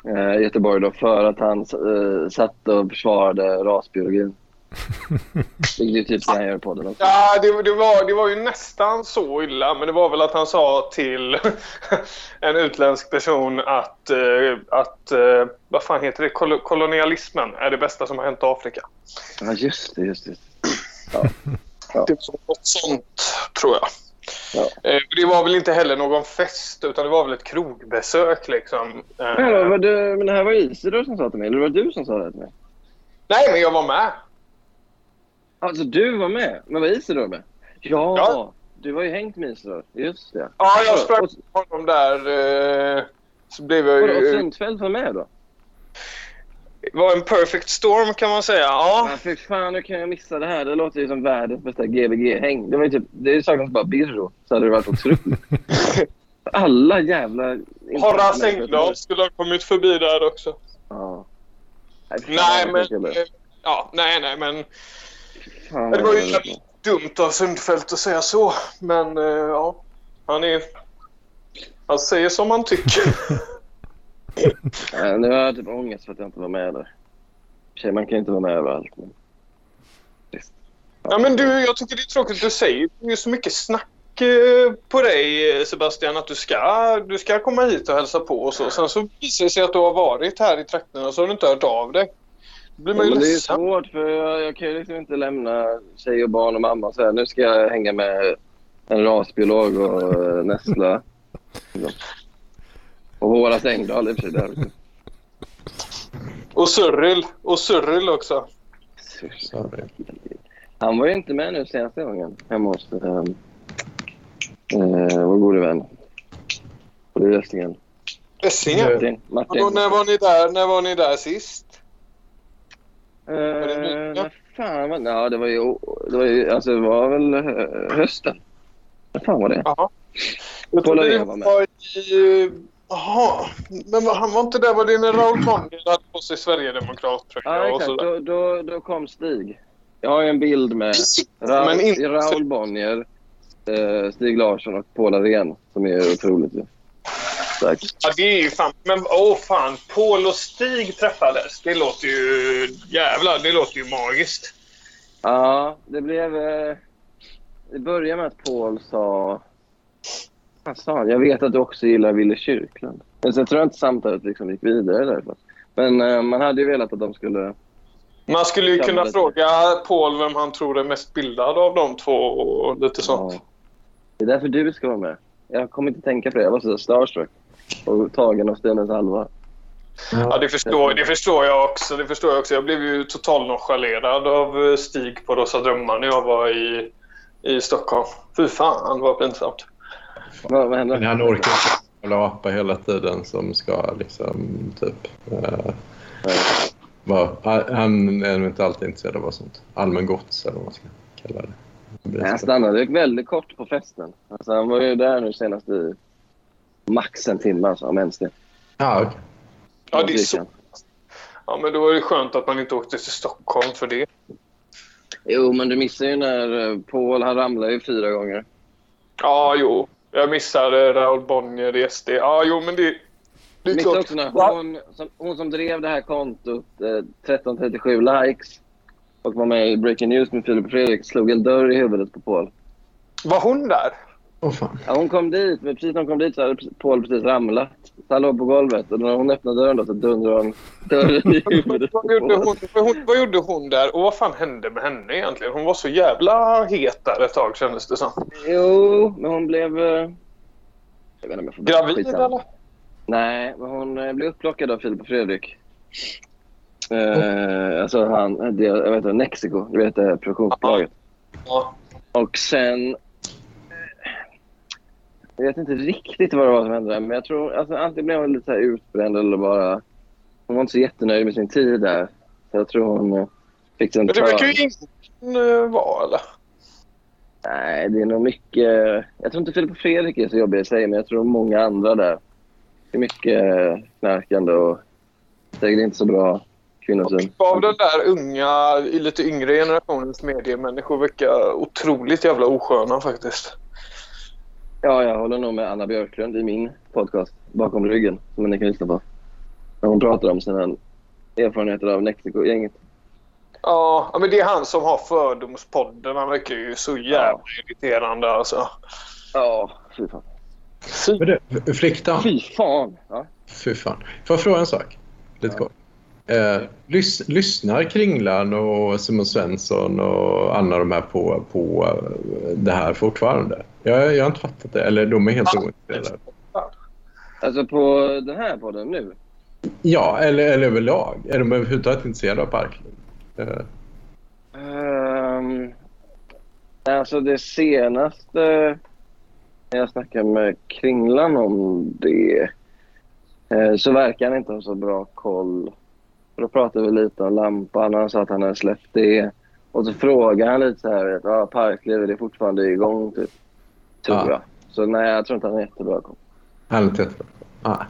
[SPEAKER 5] eh, i Göteborg då, för att han eh, satt och försvarade rasbiologin. Vilket är typ det han gör på den också.
[SPEAKER 4] Ja, det, det, var, det var ju nästan så illa, men det var väl att han sa till en utländsk person att, eh, att eh, vad fan heter det, Kol- kolonialismen är det bästa som har hänt Afrika.
[SPEAKER 5] Ja, just det. Just det.
[SPEAKER 4] Det var något sånt, tror jag.
[SPEAKER 5] Ja.
[SPEAKER 4] Eh, det var väl inte heller någon fest, utan det var väl ett krogbesök liksom. Eh,
[SPEAKER 5] Men, vad var det, men det här var Isidor som sa till mig, eller var det du som sa det till mig?
[SPEAKER 4] nej, men jag var med.
[SPEAKER 5] Alltså du var med? Men var Isidor med? Ja,
[SPEAKER 4] Ja.
[SPEAKER 5] du har ju hängt med Isidor. Just det.
[SPEAKER 4] Ja, jag sprang på honom där. Eh, så blev jag ju...
[SPEAKER 5] Sundfeldt var med då?
[SPEAKER 4] Var en perfect storm kan man säga. Ja.
[SPEAKER 5] Men fy fan, hur kan jag missa det här? Det låter ju som världens bästa Gbg-häng. Det var ju typ, det saknas bara Birro, så hade det varit otroligt. Alla jävla...
[SPEAKER 4] Horace Engdahl skulle ha kommit förbi där också.
[SPEAKER 5] Ja. Nej, fan,
[SPEAKER 4] men... Ja, nej, nej, men...
[SPEAKER 5] Fan,
[SPEAKER 4] Det var ju dumt av Sundfeldt att säga så. Men eh, ja, han är... Han säger som han tycker.
[SPEAKER 5] Nej, Nu har jag typ ångest för att jag inte var med där. Tjej, man kan ju inte vara med överallt. Men... Visst.
[SPEAKER 4] ja, men du, jag tycker det är tråkigt. Du säger det är så mycket snack eh, på dig Sebastian att du ska, du ska komma hit och hälsa på och så. Sen så visar det sig att du har varit här i trakterna och så har du inte hört av dig. Då blir
[SPEAKER 5] Ja,
[SPEAKER 4] man ju
[SPEAKER 5] men det är ju svårt för jag, jag kan ju liksom inte lämna tjej och barn och mamma så här. Nu ska jag hänga med en rasbiolog och uh, Nessla. Och Horace Engdahl i och för sig. Där. också.
[SPEAKER 4] Och Cyril. Och Cyril också.
[SPEAKER 1] Sorry.
[SPEAKER 5] Han var ju inte med nu senaste gången hemma hos uh, uh, vår gode vän. På det röstningen.
[SPEAKER 4] Essingen.
[SPEAKER 5] Martin. Martin.
[SPEAKER 4] Och när var ni där, när var ni där sist?
[SPEAKER 5] Eh,
[SPEAKER 4] det nyligen?
[SPEAKER 5] när fan var Ja, det var ju... Det var, ju, alltså, det var väl eh, hösten. När fan var det?
[SPEAKER 4] Jaha. Jag trodde
[SPEAKER 5] det,
[SPEAKER 4] det
[SPEAKER 5] var
[SPEAKER 4] var i... Jaha. Men han var inte där. Var det när Raoul Bonnier hade på sig Sverigedemokrattröja
[SPEAKER 5] Ja,
[SPEAKER 4] och
[SPEAKER 5] exakt.
[SPEAKER 4] sådär?
[SPEAKER 5] Då, då, då kom Stig. Jag har ju en bild med Ra
[SPEAKER 4] inte-
[SPEAKER 5] Raoul Bonnier, eh, Stig Larsson och Paul Arén som är otroligt ju. Tack.
[SPEAKER 4] Ja, det är ju fan... Men åh fan. Paul och Stig träffades. Det låter ju... Jävlar, det låter ju magiskt.
[SPEAKER 5] Ja, det blev... Eh, det började med att Paul sa... Han? Jag vet att du också gillar Wille Kyrklund. Men sen tror jag inte samtalet liksom gick vidare därifrån. Men eh, man hade ju velat att de skulle...
[SPEAKER 4] Man skulle ju kunna fråga Paul vem han tror är mest bildad av de två och lite sånt.
[SPEAKER 5] Ja. Det är därför du ska vara med. Jag kommer inte tänka på det. Jag var så starstruck. Och tagen av Stenens allvar.
[SPEAKER 4] Ja, det förstår, det förstår jag också. Det förstår jag också. Jag blev ju totalt nonchalerad av eh, Stig på Rosa Drömmar när jag var i, i Stockholm. Fy fan vad pinsamt.
[SPEAKER 5] Vad, vad hände?
[SPEAKER 1] Men han orkar inte hålla apa hela tiden som ska liksom typ... Uh, vara, han är inte alltid intresserad av sånt. Allmängods eller vad man ska kalla det.
[SPEAKER 5] Nej, Han stannade väldigt kort på festen. Alltså, han var ju där nu senast i max en timme, alltså, om ens det.
[SPEAKER 1] Ja, okej.
[SPEAKER 4] Ja, det är så. Ja, men då är det skönt att man inte åkte till Stockholm för det.
[SPEAKER 5] Jo, men du missar ju när eh, Paul, han ramlade ju fyra gånger.
[SPEAKER 4] Ja, jo. Jag missade Raoul Bonnier i SD. Ja, jo, men det, det är klart.
[SPEAKER 5] också hon som, hon som drev det här kontot, eh, 1337 likes, och var med i Breaking News med Filip och Fredrik, slog en dörr i huvudet på Paul.
[SPEAKER 4] Var hon där?
[SPEAKER 1] Åh fan.
[SPEAKER 5] Ja, hon kom dit, men precis när hon kom dit så hade Paul precis ramlat. Så han låg på golvet och när hon öppnade dörren då så dundrade hon dörren i huvudet på
[SPEAKER 4] Vad gjorde, hon, vad, gjorde hon där och vad fan hände med henne egentligen? Hon var så jävla het där ett tag kändes det som.
[SPEAKER 5] Jo, men hon blev... eh, Jag vet inte om jag får
[SPEAKER 4] Gravid
[SPEAKER 5] skitsamma.
[SPEAKER 4] eller?
[SPEAKER 5] Nej, men hon eh, blev upplockad av Filip och Fredrik. Eh, alltså han, det, jag vet inte, Mexico, du vet det här produktionsbolaget.
[SPEAKER 4] Ja.
[SPEAKER 5] Och sen... eh, Jag vet inte riktigt vad det var som hände där, men jag tror alltså, antingen blev hon lite så här utbränd eller bara... Hon var inte så jättenöjd med sin tid där. Så jag tror hon eh, fick sig en
[SPEAKER 4] Men det verkar ju ingen uh, vara eller?
[SPEAKER 5] Nej, det är nog mycket... Jag tror inte Filip och Fredrik är så jobbiga i sig, men jag tror många andra där. Det är mycket eh, knarkande och säkert inte så bra kvinnosyn.
[SPEAKER 4] Av den där unga, i lite yngre generationens mediemänniskor verkar otroligt jävla osköna faktiskt.
[SPEAKER 5] Ja, jag håller nog med Anna Björklund i min podcast Bakom ryggen, som ni kan lyssna på. När hon pratar om sina erfarenheter av Mexiko-gänget.
[SPEAKER 4] Ja, ja, men det är han som har Fördomspodden. Han verkar ju så jävla irriterande alltså.
[SPEAKER 5] Ja, fy fan.
[SPEAKER 4] Fy.
[SPEAKER 1] Men du, Fliktan.
[SPEAKER 5] Fy fan! Ja.
[SPEAKER 1] Fy fan. Får jag fråga en sak? Lite kort. Eh, lys, lyssnar Kringlan och Simon Svensson och Anna de här på, på eh, det här fortfarande? Jag, jag har inte fattat det. Eller de är helt
[SPEAKER 4] Ja.
[SPEAKER 1] ointresserade.
[SPEAKER 5] Alltså på den här podden nu.
[SPEAKER 1] Ja, eller, eller överlag. Är de överhuvudtaget intresserade av Parkliv? Eh,
[SPEAKER 5] Um, alltså det senaste när jag snackade med Kringlan om det eh, så verkar han inte ha så bra koll. Då pratade vi lite om lampan och han sa att han hade släppt det. Och så frågade han lite så här, ah, Parkliv, är det fortfarande igång? Typ. Tror
[SPEAKER 1] Ja.
[SPEAKER 5] jag. Så nej, jag tror inte han har jättebra koll.
[SPEAKER 1] han är inte jättebra. Ah.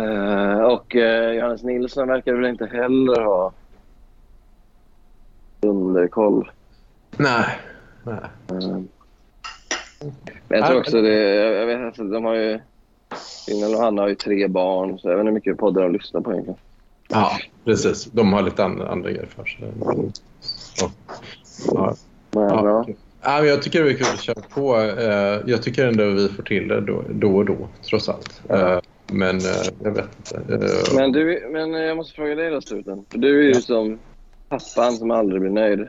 [SPEAKER 5] Eh, och eh, Johannes Nilsson verkar väl inte heller ha underkoll.
[SPEAKER 1] Nej. Nej.
[SPEAKER 5] Mm. Men jag tror också det, jag vet alltså, de har ju, Ingel och Hanna har ju tre barn så jag vet inte hur mycket poddar de lyssnar på egentligen.
[SPEAKER 1] Ja, precis. De har lite andra, andra grejer för sig. Och, ja.
[SPEAKER 5] Men,
[SPEAKER 1] Ja.
[SPEAKER 5] Ja.
[SPEAKER 1] Jag tycker det är kul att köra på. Eh, Jag tycker ändå vi får till det då, och då, trots allt. Eh, Men eh, jag vet inte.
[SPEAKER 5] Men, du, men jag måste fråga dig då Struten. Du är ju
[SPEAKER 1] Ja.
[SPEAKER 5] som pappan som aldrig blir nöjd.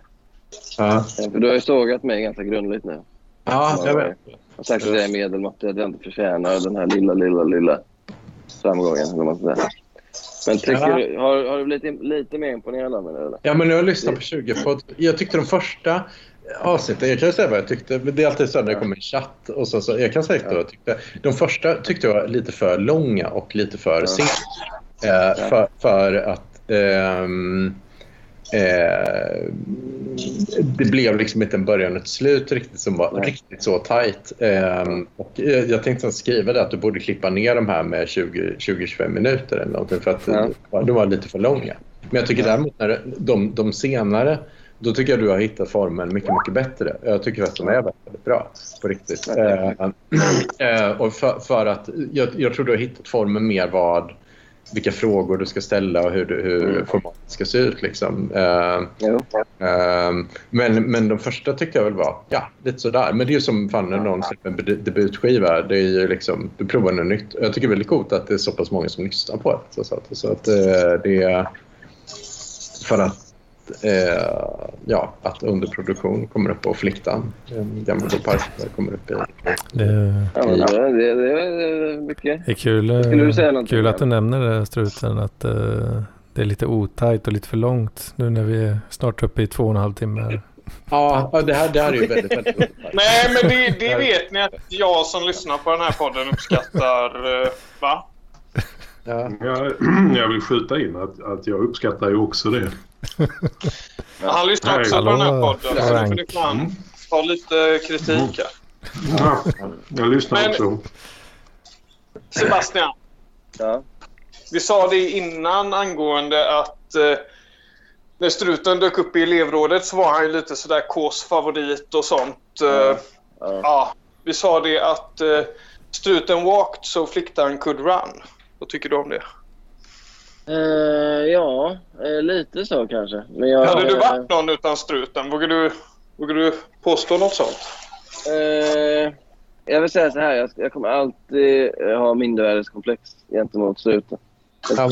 [SPEAKER 1] Ja,
[SPEAKER 5] För du har ju sågat mig ganska grundligt nu.
[SPEAKER 1] ja jag vet.
[SPEAKER 5] Jag har sagt att jag är medelmåttig, att jag inte förtjänar den här lilla, lilla, lilla framgången. Eller vad man. Men tycker du, har, har du blivit lite mer imponerad av mig nu eller?
[SPEAKER 1] Ja, men nu har jag lyssnat på 20 podd. Jag tyckte de första avsnitten, jag kan säga vad jag tyckte. men Det är alltid så när det kommer en chatt. Och så, så, jag kan säga vad jag tyckte. De första tyckte jag var lite för långa och lite för
[SPEAKER 5] Ja.
[SPEAKER 1] sent. Eh, för, för att ehm, eh, det blev liksom inte en början och ett slut riktigt som var
[SPEAKER 5] Nej.
[SPEAKER 1] riktigt så tajt. Ehm, och eh, jag tänkte skriva det att du borde klippa ner de här med 20 20-25 minuter eller någonting för att
[SPEAKER 5] Ja.
[SPEAKER 1] de var lite för långa. Men jag tycker
[SPEAKER 5] Ja.
[SPEAKER 1] däremot när de, de senare då tycker jag du har hittat formen mycket, mycket bättre. Jag tycker att de är väldigt bra på riktigt. Eh, eh, och för, för att jag, jag tror du har hittat formen mer vad vilka frågor du ska ställa och hur, du, hur
[SPEAKER 5] Mm.
[SPEAKER 1] formatet ska se ut. Liksom. Eh. Ehm, men, men de första tyckte jag väl var ja, lite sådär. Men det är ju som fan när någon släpper en debut- debutskiva. Det är ju liksom, du provar något nytt. Jag tycker det är väldigt coolt att det är så pass många som lyssnar på det. Så att, så att eh, det är för att eh, ja, att underproduktion kommer upp och Fliktan, gammal park kommer upp i.
[SPEAKER 2] Det
[SPEAKER 5] Ja, men det, det, det är mycket.
[SPEAKER 2] är kul,
[SPEAKER 5] Skulle du säga någonting,
[SPEAKER 2] kul att du nämner det struten. Att eh, det är lite otajt och lite för långt nu när vi är snart uppe i två och en halv timme.
[SPEAKER 1] Ja, ja, det här, det här är ju väldigt, väldigt.
[SPEAKER 4] Nej, men det, det vet ni att jag som lyssnar på den här podden uppskattar. eh, Va?
[SPEAKER 1] Ja.
[SPEAKER 6] Jag, jag vill skjuta in att, att jag uppskattar ju också det.
[SPEAKER 4] Han lyssnar också
[SPEAKER 2] Hallå,
[SPEAKER 4] på den här podden. Så nu
[SPEAKER 2] Frank.
[SPEAKER 4] får ni fan ta lite kritik här.
[SPEAKER 6] Ja, jag lyssnar
[SPEAKER 4] Men-
[SPEAKER 6] också.
[SPEAKER 4] Sebastian,
[SPEAKER 5] Ja.
[SPEAKER 4] vi sa det innan angående att eh, när struten dök upp i elevrådet så var han ju lite sådär Ks favorit och sånt. Eh,
[SPEAKER 5] Ja.
[SPEAKER 4] ja, vi sa det att eh, struten walked so fliktan could run. Vad tycker du om det?
[SPEAKER 5] Eh, ja, eh, lite så kanske. Men jag,
[SPEAKER 4] Hade du varit någon utan struten? Vågar du, vågar du påstå något sånt?
[SPEAKER 5] Eh, jag vill säga så här. Jag, jag kommer alltid ha mindervärdeskomplex gentemot struten. Och,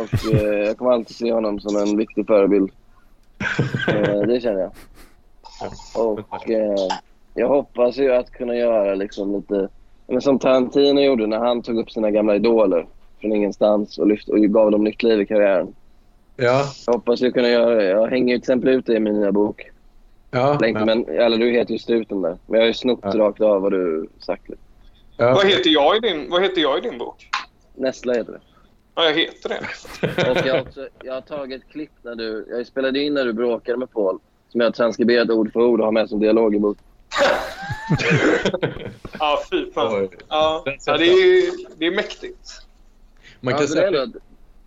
[SPEAKER 5] och jag kommer alltid se honom som en viktig förebild. Det känner jag. Och jag hoppas ju att kunna göra liksom lite... Men som Tarantino gjorde när han tog upp sina gamla idoler från ingenstans och, lyfte, och gav dem nytt liv i karriären.
[SPEAKER 1] Ja,
[SPEAKER 5] Jag hoppas ju kunna göra det. Jag hänger ju till exempel ut det i min nya bok.
[SPEAKER 1] ja,
[SPEAKER 5] Länk,
[SPEAKER 1] ja,
[SPEAKER 5] men, eller du heter ju Struten där. Men jag har ju snott
[SPEAKER 1] Ja.
[SPEAKER 5] rakt av vad du sagt.
[SPEAKER 1] ja.
[SPEAKER 4] Vad, heter jag i din, vad heter jag i din bok?
[SPEAKER 5] Nessla heter det.
[SPEAKER 4] Ja, jag heter det.
[SPEAKER 5] Och jag har, också, jag har tagit ett klipp när du... Jag spelade in när du bråkade med Paul. Som jag har transkriberat ord för ord och har med som dialog i bok.
[SPEAKER 4] Ja, fy fan. Ja, det, är, det är mäktigt.
[SPEAKER 1] Man kan
[SPEAKER 5] det
[SPEAKER 1] säga
[SPEAKER 5] ändå-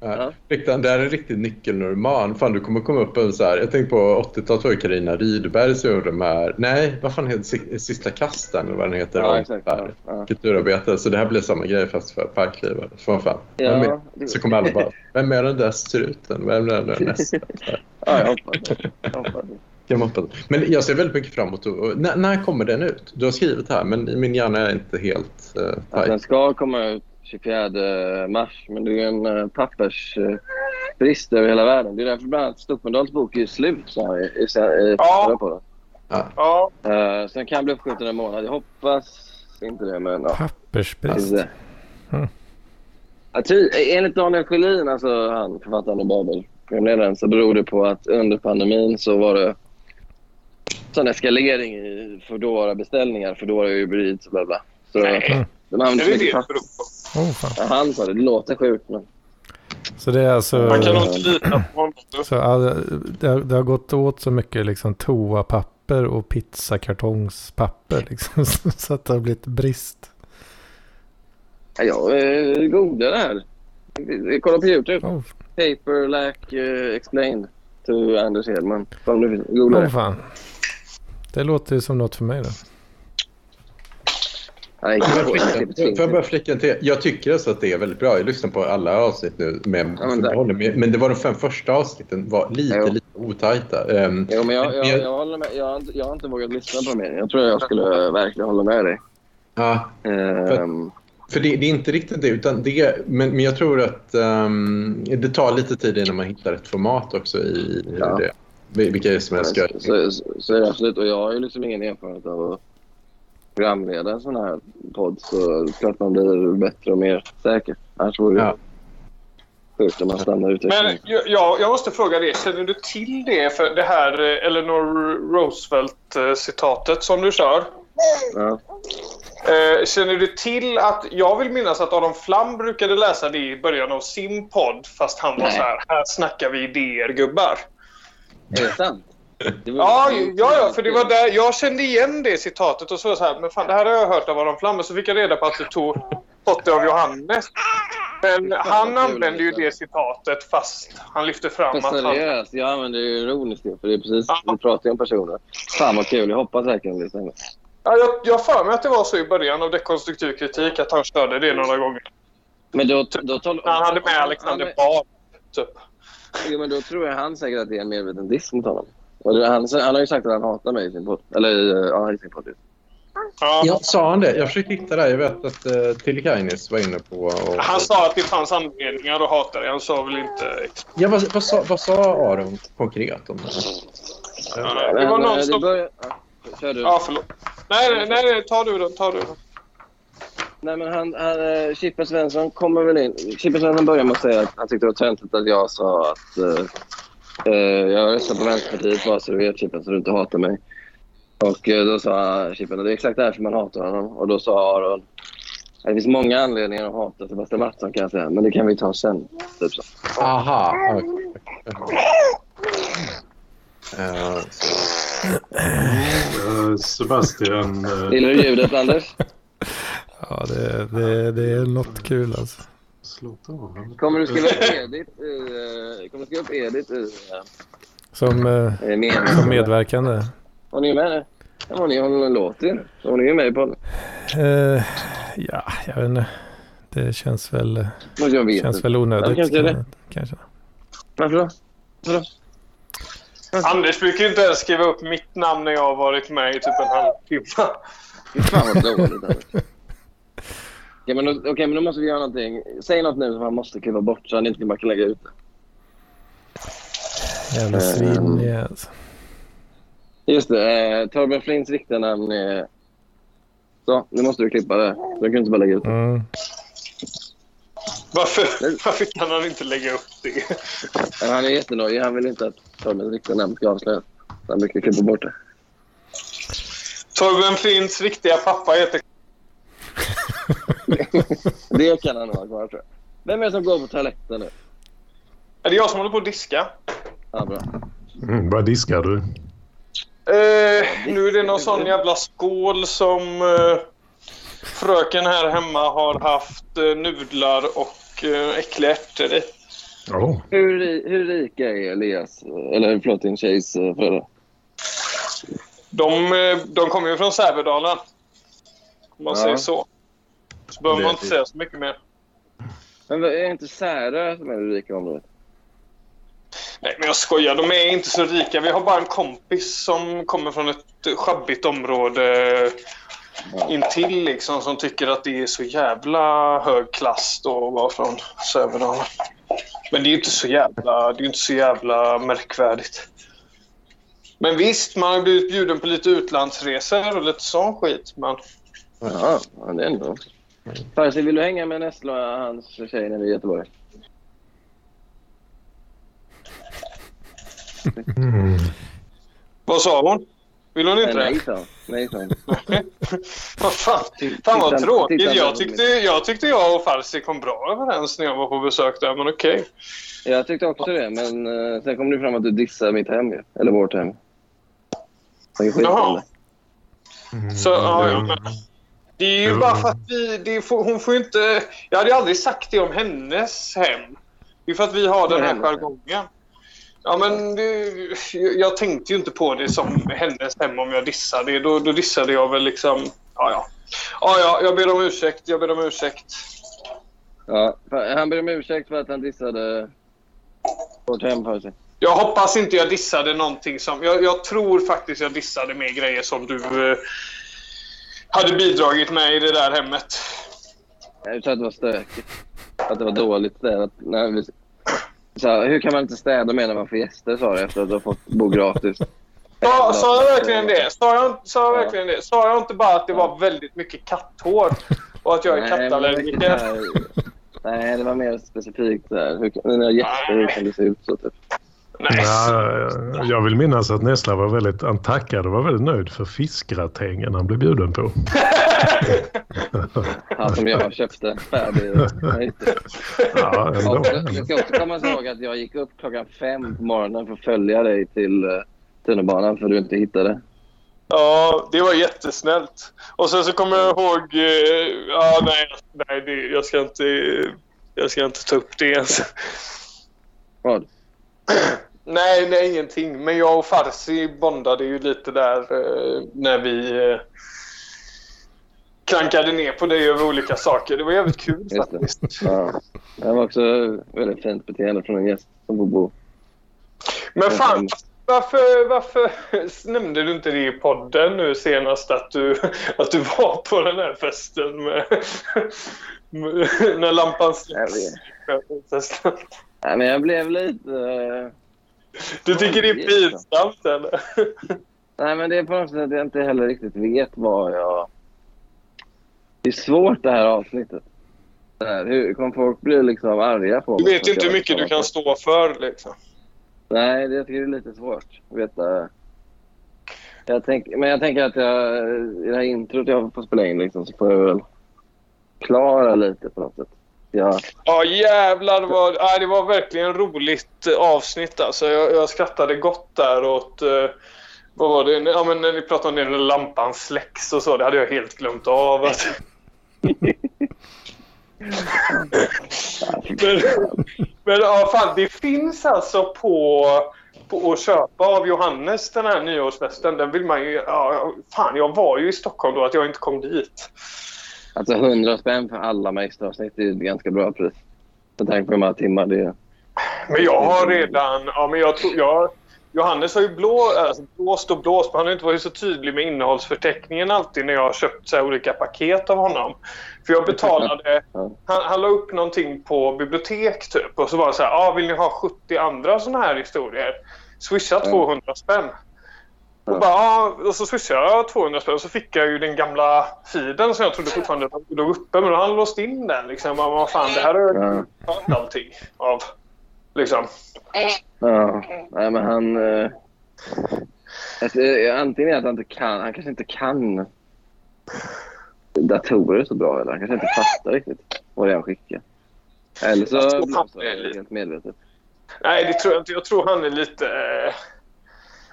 [SPEAKER 1] Ja.
[SPEAKER 5] Ja.
[SPEAKER 1] Riktigt, det är en riktig nyckelnorman. Fan, du kommer komma upp en så här. Jag tänkte på 80-talet var det Carina Rydberg som gjorde de här. Nej, vad fan heter Si- Sista kasten eller vad den heter?
[SPEAKER 5] Ja, exakt. Ja, ja.
[SPEAKER 1] Kulturarbetare. Så det här blir samma grej fast för parklivare. Så vad fan.
[SPEAKER 5] Ja, det-
[SPEAKER 1] Så kommer alla bara. Vem är den där struten? Vem är den där nästa?
[SPEAKER 5] Ja, jag hoppas det. Jag hoppas det.
[SPEAKER 1] Hoppas. Men jag ser väldigt mycket fram emot när, när kommer den ut? Du har skrivit här men min hjärna är inte helt uh,
[SPEAKER 5] Att
[SPEAKER 1] tajt.
[SPEAKER 5] den ska komma ut 24 mars, men det är ju en pappersbrist över hela världen. Det är därför bland annat Stuppendals bok är slut, sa han i, i, i,
[SPEAKER 4] Ja.
[SPEAKER 5] på det.
[SPEAKER 4] Ja,
[SPEAKER 5] Uh, så den kan bli uppskjuten en månad. Jag hoppas inte det, men ja.
[SPEAKER 2] Pappersbrist.
[SPEAKER 5] Alltså,
[SPEAKER 2] Mm.
[SPEAKER 5] ja, ty, enligt Daniel Sjölin, alltså han författaren av Babel, programledaren, så beror det på att under pandemin så var det sån eskalering i Foodora-beställningar. Foodora är ju Uber Eats och bla bla. Så
[SPEAKER 4] Nej.
[SPEAKER 5] de
[SPEAKER 4] är
[SPEAKER 5] använder
[SPEAKER 4] det
[SPEAKER 5] så
[SPEAKER 4] det
[SPEAKER 5] mycket papper.
[SPEAKER 2] Oh, fan.
[SPEAKER 5] Han sa det. Det låter sjukt, men...
[SPEAKER 2] Så det är alltså...
[SPEAKER 4] Man kan nog inte lita på honom.
[SPEAKER 2] Så det, har, det har gått åt så mycket liksom toapapper och pizzakartongspapper liksom. Så att det har blivit brist.
[SPEAKER 5] Ja, jag eh, googlade det här. Jag kollade på YouTube.
[SPEAKER 2] Oh,
[SPEAKER 5] Paper lack eh, explained to Anders Hedman. Kom nu, googla
[SPEAKER 2] oh
[SPEAKER 5] det.
[SPEAKER 2] fan. Det låter ju som något för mig då.
[SPEAKER 5] Nej,
[SPEAKER 1] Får jag jag bara flika en till? Jag tycker alltså att det är väldigt bra. Jag lyssnar på alla avsnitt nu med
[SPEAKER 5] Ja, men.
[SPEAKER 1] Men det var de fem första avsnitten var lite,
[SPEAKER 5] Jo.
[SPEAKER 1] lite otajta. Um,
[SPEAKER 5] Jo, men jag, jag,
[SPEAKER 1] Men-
[SPEAKER 5] jag, håller med. Jag, har inte- jag har inte vågat lyssna på mer. Jag tror jag skulle verkligen hålla med dig.
[SPEAKER 1] ja,
[SPEAKER 5] Ehm,
[SPEAKER 1] för det, det är inte riktigt det. Utan det men, men jag tror att ehm, det tar lite tid innan man hittar ett format också i hur
[SPEAKER 5] Ja.
[SPEAKER 1] det. vil- Vilka är det som jag ska...
[SPEAKER 5] så, så, så är det absolut. Och jag har ju liksom ingen erfarenhet av att programleda en sån här podd. Så klart man blir bättre och mer säker. Annars vore det
[SPEAKER 1] Ja.
[SPEAKER 5] sjukt om man stannar ute.
[SPEAKER 4] Men jag- jag, måste fråga dig, känner du till det? För det här eh, Eleanor Roosevelt-citatet som du kör.
[SPEAKER 5] Ja.
[SPEAKER 4] Eh, känner du till att, jag vill minnas att Adam Flam brukade läsa det i början av sin podd. Fast han var
[SPEAKER 5] Nej.
[SPEAKER 4] så här, här snackar vi idéer gubbar.
[SPEAKER 5] Är det sant?
[SPEAKER 4] Ja, ja, ja, för det var där jag kände igen det citatet och så så här, men fan det här har jag hört av Adam Flam. Och så fick jag reda på att du tog fått det av Johannes. Men han använde ju
[SPEAKER 5] det är.
[SPEAKER 4] det citatet fast han lyfte fram
[SPEAKER 5] Fast
[SPEAKER 4] att han...
[SPEAKER 5] seriöst, jag använder ju ironiskt för det är precis,
[SPEAKER 4] Ja.
[SPEAKER 5] vi pratar ju om personer. Fan vad kul, jag hoppas verkligen det stämmer.
[SPEAKER 4] Ja, jag, jag för mig att det var så i början av dekonstruktiv kritik att han körde det några gånger.
[SPEAKER 5] Men då, då tal-
[SPEAKER 4] Han hade med Alexander Bard, typ.
[SPEAKER 5] Jo, men då tror jag han säkert att det är en medveten diss mot honom. Han, han har ju sagt att han hatar mig i sin podd. Eller i, ja, i sin podd.
[SPEAKER 4] Ja.
[SPEAKER 1] Ja, sa han det? Jag försökte hitta det. Jag vet att uh, Tillikainis var inne på... Och,
[SPEAKER 4] Han sa att det fanns anledningar att hata dig. Han sa väl inte...
[SPEAKER 1] Ja, vad, vad, sa, vad sa Aron konkret om det?
[SPEAKER 4] Ja, det var någon
[SPEAKER 5] eh,
[SPEAKER 4] som...
[SPEAKER 5] börjar- ja, kör du.
[SPEAKER 4] Ja, förlåt. Nej, nej, nej, nej, ta du den. Ta du den.
[SPEAKER 5] Nej, men han, han, eh, Chippe Svensson kommer väl in. Chippe Svensson börjar med att säga att han tyckte det var töntigt att jag sa att uh, jag röstar på Vänsterpartiet bara så du vet Chippen så du inte hatar mig. Och uh, då sa Chippen att det är exakt därför man hatar honom. Och då sa Aron det finns många anledningar att hata Sebastian Mattsson kan jag säga, men det kan vi ta sen. Typ så.
[SPEAKER 1] Aha. okej. Eh,
[SPEAKER 6] Eh, Sebastian... eh,
[SPEAKER 5] Gillar du ljudet Anders?
[SPEAKER 2] Ja, det, det, det är något kul alltså.
[SPEAKER 6] Honom.
[SPEAKER 5] Kommer du skriva upp Edith i, uh, kommer du skriva upp Edith i
[SPEAKER 2] Som, eh,
[SPEAKER 5] uh, meningen?
[SPEAKER 2] som medverkande.
[SPEAKER 5] Hon är ju med nu. Ja, Hon, är, hon låter ju. Så Hon är ju med i podden.
[SPEAKER 2] Eh, ja, jag vet inte. Det känns väl,
[SPEAKER 5] Men jag vet
[SPEAKER 2] känns väl onödigt.
[SPEAKER 5] Ja, kanske det.
[SPEAKER 2] kanske.
[SPEAKER 5] Varför då? Varför då?
[SPEAKER 4] Anders brukar ju inte ens skriva upp mitt namn när jag har varit med i typ en halvtimme.
[SPEAKER 5] Fy fan vad dåligt. Okej, men, då, okej, men då måste vi göra någonting. Säg något nu som han måste kliva bort så han inte bara kan lägga ut det.
[SPEAKER 2] Jävla svin ja, alltså.
[SPEAKER 5] Just det. Eh, Torben Flints riktiga namn är... Så, nu måste du klippa det. Du kan inte bara lägga ut det.
[SPEAKER 2] Mm.
[SPEAKER 4] Varför, varför kan han inte lägga upp det?
[SPEAKER 5] Han är jättenojig. Han vill inte att Torbens riktiga namn ska avslöjas. Han brukar klippa bort det.
[SPEAKER 4] Torben Flints riktiga pappa heter...
[SPEAKER 5] det kan han nog ha kvar tror jag. Vem är det som går på toaletten nu?
[SPEAKER 4] Är det jag som håller på att diska?
[SPEAKER 5] Ja, bra.
[SPEAKER 6] Mm, vad diskar du?
[SPEAKER 4] Eh, nu är det någon sån jävla skål som eh, fröken här hemma har haft eh, nudlar och eh, äckliga ärtor i.
[SPEAKER 6] Ja.
[SPEAKER 5] Hur, hur rika är Elias, eller förlåt din tjejs eh, föräldrar?
[SPEAKER 4] De, eh, de kommer ju från Sävedalen. Om man
[SPEAKER 5] Ja.
[SPEAKER 4] säger så. Så behöver man inte säga så mycket mer.
[SPEAKER 5] Men är inte Särö som är det rika området?
[SPEAKER 4] Nej, men jag skojar. De är inte så rika. Vi har bara en kompis som kommer från ett sjabbigt område intill liksom, som tycker att det är så jävla hög klass då att vara från Sävedalen. Men det är ju inte så jävla, det är inte så jävla märkvärdigt. Men visst, man har blivit bjuden på lite utlandsresor och lite sån skit. Men
[SPEAKER 5] ja, det är ändå. Farsi, vill du hänga med Nestlo och hans tjej nere i Göteborg?
[SPEAKER 6] Mm.
[SPEAKER 4] vad sa hon? Vill hon inte
[SPEAKER 5] Nej,
[SPEAKER 4] det?
[SPEAKER 5] nej, sa hon.
[SPEAKER 4] Vad fan? Fan vad tråkigt. Jag tyckte, jag tyckte jag och Farsi kom bra överens när jag var på besök där, men okej.
[SPEAKER 5] Jag tyckte också det, men uh, sen kom det fram att du dissar mitt hem. Eller vårt hem. Är
[SPEAKER 4] Jaha.
[SPEAKER 5] det.
[SPEAKER 4] Så, ja, ja, men det är ju
[SPEAKER 6] Mm.
[SPEAKER 4] bara för att vi, får- hon får inte... Jag hade ju aldrig sagt det om hennes hem. Det är för att vi har den här jargongen. Ja, men det, jag tänkte ju inte på det som hennes hem om jag dissade det. Då, då dissade jag väl liksom... Ja, ja. Ja, ja, jag ber om ursäkt. Jag ber om ursäkt.
[SPEAKER 5] Ja, han ber om ursäkt för att han dissade vårt hem för sig.
[SPEAKER 4] Jag hoppas inte jag dissade någonting som... Jag, jag tror faktiskt jag dissade mer grejer som du eh, hade bidragit med i det där hemmet.
[SPEAKER 5] Jag tror att det var stökigt. Att det var dåligt städat. Nej, Så, hur kan man inte städa mer när man får gäster, sa jag efter att ha fått bo gratis.
[SPEAKER 4] Sa, sa jag verkligen det? Sa jag, sa jag
[SPEAKER 5] Ja.
[SPEAKER 4] verkligen det? Sa jag inte bara att det var väldigt mycket katthår och att jag är kattallergiker?
[SPEAKER 5] Nej, det var mer specifikt. Där. Hur, kan- mina gäster, hur kan det se ut så? Typ.
[SPEAKER 4] Nej.
[SPEAKER 6] Ja, jag vill minnas att Nessla var väldigt, han tackade och var väldigt nöjd för fiskgratängen han blev bjuden på.
[SPEAKER 5] Han som jag köpte färdig.
[SPEAKER 6] Ja,
[SPEAKER 5] Och du ska också komma ihåg att jag gick upp klockan fem på morgonen för att följa dig till uh, tunnelbanan för att du inte hittade.
[SPEAKER 4] Ja, det var jättesnällt. Och sen så kommer jag ihåg... eh, Ja, nej, nej det, jag, ska inte, jag ska inte ta upp det ens.
[SPEAKER 5] Vad?
[SPEAKER 4] Nej, nej, ingenting. Men jag och Farsi bondade ju lite där eh, när vi... Eh, klankade ner på dig över olika saker. Det var jävligt kul
[SPEAKER 5] Just det.
[SPEAKER 4] faktiskt.
[SPEAKER 5] Ja. Det var också väldigt fint beteende från en gäst som får bo.
[SPEAKER 4] Men fan, varför, varför nämnde du inte det i podden nu senast att du, att du var på den här festen med, med när lampan släcks?
[SPEAKER 5] Nej, men jag blev lite...
[SPEAKER 4] Du tycker det är pinsamt eller?
[SPEAKER 5] Nej, men det är på något sätt att jag inte heller riktigt vet vad jag... Det är svårt det här avsnittet. Det här, hur kommer folk bli liksom arga på
[SPEAKER 4] Du
[SPEAKER 5] mig
[SPEAKER 4] vet
[SPEAKER 5] för att
[SPEAKER 4] inte hur mycket du kan stå för liksom.
[SPEAKER 5] Nej, det jag tycker det är lite svårt att veta. Jag tänk, men jag tänker att jag, i det här introt jag får spela in liksom, så får jag väl klara lite på något sätt. Ja,
[SPEAKER 4] Ja jävlar vad, nej, det var verkligen roligt eh, avsnitt alltså. Jag, jag skrattade gott där åt, eh, vad var det, ja men när ni pratade om det när lampan släcks och så, det hade jag helt glömt av. Att... men, men ja fan, det finns alltså på, på att köpa av Johannes den här nyårsfesten. Den vill man ju, ja, fan jag var ju i Stockholm då att jag inte kom dit.
[SPEAKER 5] Alltså 100 spänn för alla mästeravsnitt är ett ganska bra pris. Med tanke på hur många timmar det är.
[SPEAKER 4] Men jag har redan... Ja, men jag tror, jag, Johannes har ju blå, alltså, blåst och blåst, men han har inte varit så tydlig med innehållsförteckningen alltid när jag har köpt så olika paket av honom. För jag betalade... Han, han la upp någonting på bibliotek typ och så var det så här, ah, vill ni ha 70 andra såna här historier? Swisha 200 spänn. Och, bara, och så swishade jag 200 spänn och så fick jag ju den gamla feeden som jag trodde fortfarande låg uppe. Men då han låst in den. Liksom. Men Vad fan, det här har jag
[SPEAKER 5] Ja.
[SPEAKER 4] allting av. Liksom.
[SPEAKER 5] Ja, nej men han... Eh, alltså, eh, antingen är att han inte kan, han kanske inte kan datorer så bra eller han kanske inte fattar riktigt vad det är han skickar. Eller så blåser han helt medvetet.
[SPEAKER 4] Nej, det tror jag inte. Jag tror han är lite... Eh...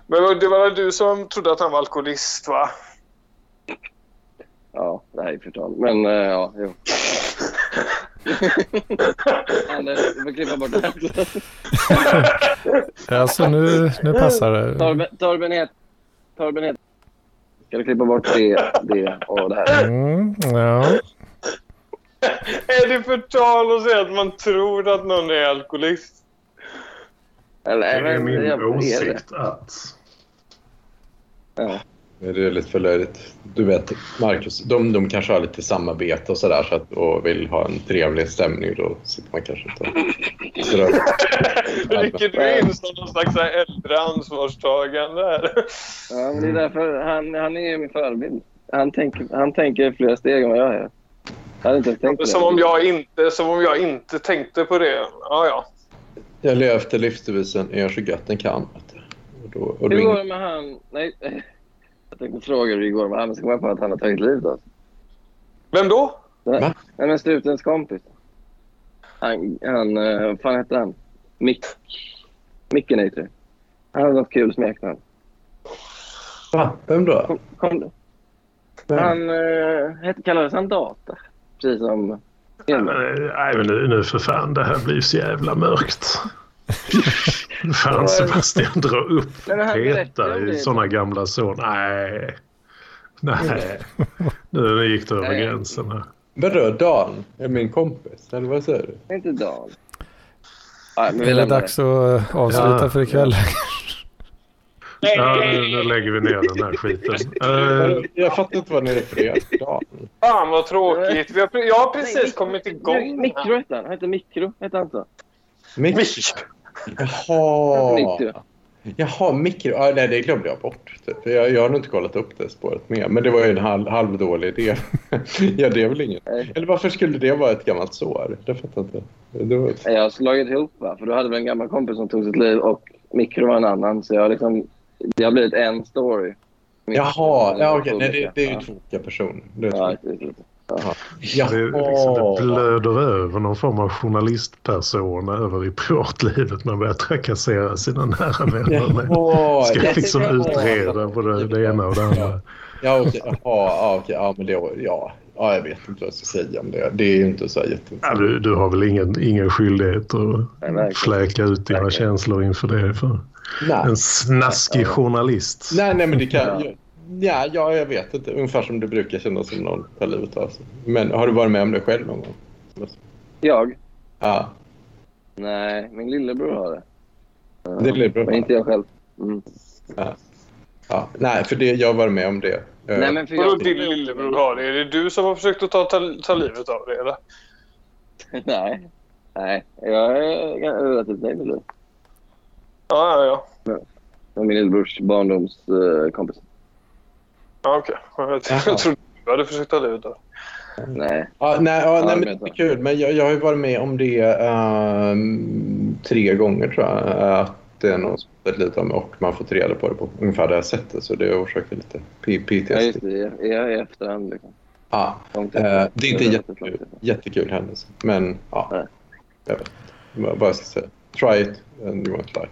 [SPEAKER 4] Men det var väl du som trodde att han var alkoholist, va?
[SPEAKER 5] Ja, det här är förtal. Men eh, ja, jo. Eh, Du får klippa bort det.
[SPEAKER 2] Alltså nu, nu passar det.
[SPEAKER 5] Torben, Torben het. Torben het. Ska du klippa bort det, det och det här?
[SPEAKER 2] Mm, ja.
[SPEAKER 4] är det förtal att säga att man tror att någon är alkoholist?
[SPEAKER 5] Eller,
[SPEAKER 6] Det är min åsikt att...
[SPEAKER 5] Ja.
[SPEAKER 1] Det är lite för löjligt. Du vet, Marcus, de, de kanske har lite samarbete och sådär så att, och vill ha en trevlig stämning. Då sitter man kanske inte och.
[SPEAKER 4] Rycker du in som någon slags äldre ansvarstagande här?
[SPEAKER 5] Ja, men det är därför han, han är min förebild. Han tänker, han tänker flera steg än vad jag gör. Jag hade inte tänkt på det.
[SPEAKER 4] Som om, jag inte, som om jag inte tänkte på det. Ja, ja.
[SPEAKER 1] Jag lever efter livsdevisen gör så gött den kan. Och då, och
[SPEAKER 5] Hur går det med han? Nej, jag tänkte fråga hur det går med han. Men så kom jag på att han har tagit livet av sig.
[SPEAKER 4] Vem då?
[SPEAKER 5] Nej, men strutens kompis. Han, han eh, vad fan hette han? Mick. Mickinator. Han hade något kul smeknamn.
[SPEAKER 1] Va? Vem då?
[SPEAKER 5] Kom, kom du?
[SPEAKER 1] Vem?
[SPEAKER 5] Han eh, kallades han Data. Precis som
[SPEAKER 6] Nej, men, nej, men nu, nu för fan, det här blir så jävla mörkt. Fan Sebastian, dra upp peta i såna gamla så. Nej. Nej. Nu, gick det över
[SPEAKER 5] Nej.
[SPEAKER 6] gränsen här.
[SPEAKER 1] Vadå, Dan? Är min kompis? Eller vad säger du?
[SPEAKER 5] Inte Dan.
[SPEAKER 2] Är det
[SPEAKER 5] lämnar
[SPEAKER 2] dags att avsluta
[SPEAKER 6] Ja.
[SPEAKER 2] för ikväll?
[SPEAKER 6] Ja, nu, nu lägger vi ner den här skiten. Eh,
[SPEAKER 1] Jag fattar inte vad ni refererar till.
[SPEAKER 4] Fan vad tråkigt. Vi har, pre- jag har precis
[SPEAKER 5] Nej,
[SPEAKER 4] kommit igång.
[SPEAKER 5] Mikro hette han. Han hette Mikro. Hette han så?
[SPEAKER 1] Mick. Jaha.
[SPEAKER 5] Mikro.
[SPEAKER 1] Jaha, mikro. Ah, nej, det glömde jag bort. Typ. Jag, jag har nog inte kollat upp det spåret mer. Men det var ju en halv, halvdålig idé. ja, det är väl inget. Eller varför skulle det vara ett gammalt sår? Det fattar inte. Det var...
[SPEAKER 5] Jag har slagit ihop va? För du hade väl en gammal kompis som tog sitt liv och Mikro var en annan. Så jag har liksom... Det har blivit en story.
[SPEAKER 1] Jaha, ja, okej. Nej, det, det är ju
[SPEAKER 5] Ja.
[SPEAKER 1] två olika personer. Det är två.
[SPEAKER 5] Ja, det
[SPEAKER 6] liksom, det blöder över någon form av journalistperson över i privatlivet. Man börjar trakassera sina nära vänner. Med.
[SPEAKER 1] Jaha,
[SPEAKER 6] Ska liksom utreda både det ena och det andra.
[SPEAKER 1] Ja, okej. Ja, okej. Ja, men det var... Ja. ja, jag vet inte vad jag ska säga om det. Det är ju inte så här
[SPEAKER 6] Ja, du, du har väl ingen, ingen skyldighet att
[SPEAKER 5] verkligen.
[SPEAKER 6] fläka ut dina
[SPEAKER 5] Verkligen.
[SPEAKER 6] känslor inför det. För
[SPEAKER 1] Nej.
[SPEAKER 6] en snaskig journalist.
[SPEAKER 1] Nej, nej, men det kan...
[SPEAKER 5] Ja.
[SPEAKER 1] ja, ja, jag vet inte. Ungefär som det brukar kännas som någon tar livet av sig. Men har du varit med om det själv någon gång?
[SPEAKER 5] Jag?
[SPEAKER 1] Ja,
[SPEAKER 5] Nej, min lillebror har det. Ja,
[SPEAKER 1] Din lillebror
[SPEAKER 5] Men inte jag själv. Mm.
[SPEAKER 1] ja. Nej, för det, jag har varit med om det. Eh,
[SPEAKER 5] Nej, men för
[SPEAKER 4] Vadå
[SPEAKER 5] jag...
[SPEAKER 4] din lillebror har det? Är det du som har försökt att ta, ta, ta livet av det eller?
[SPEAKER 5] Nej. Nej, jag är relativt nöjd med det.
[SPEAKER 4] Ja, ja, ja.
[SPEAKER 5] Min lillebrors barndomskompis.
[SPEAKER 4] Ja okej. Jag,
[SPEAKER 1] Jaha.
[SPEAKER 4] jag trodde du hade försökt ta det.
[SPEAKER 5] Nej.
[SPEAKER 1] Ja, nej, ja,
[SPEAKER 5] Ja,
[SPEAKER 1] nej
[SPEAKER 5] jag
[SPEAKER 1] men det är kul. Men jag, jag har ju varit med om det ehm, tre gånger tror jag. Att det är någon som har av mig och man får reda på det på ungefär det här sättet. Så det orsakar lite PTSD.
[SPEAKER 5] Ja, just det. I, i efterhand. Liksom.
[SPEAKER 1] Ja, eh,
[SPEAKER 5] efter.
[SPEAKER 1] det är inte jättekul, jättekul händelse. Men ja, jag vet inte vad jag ska säga. Try it and you won't like.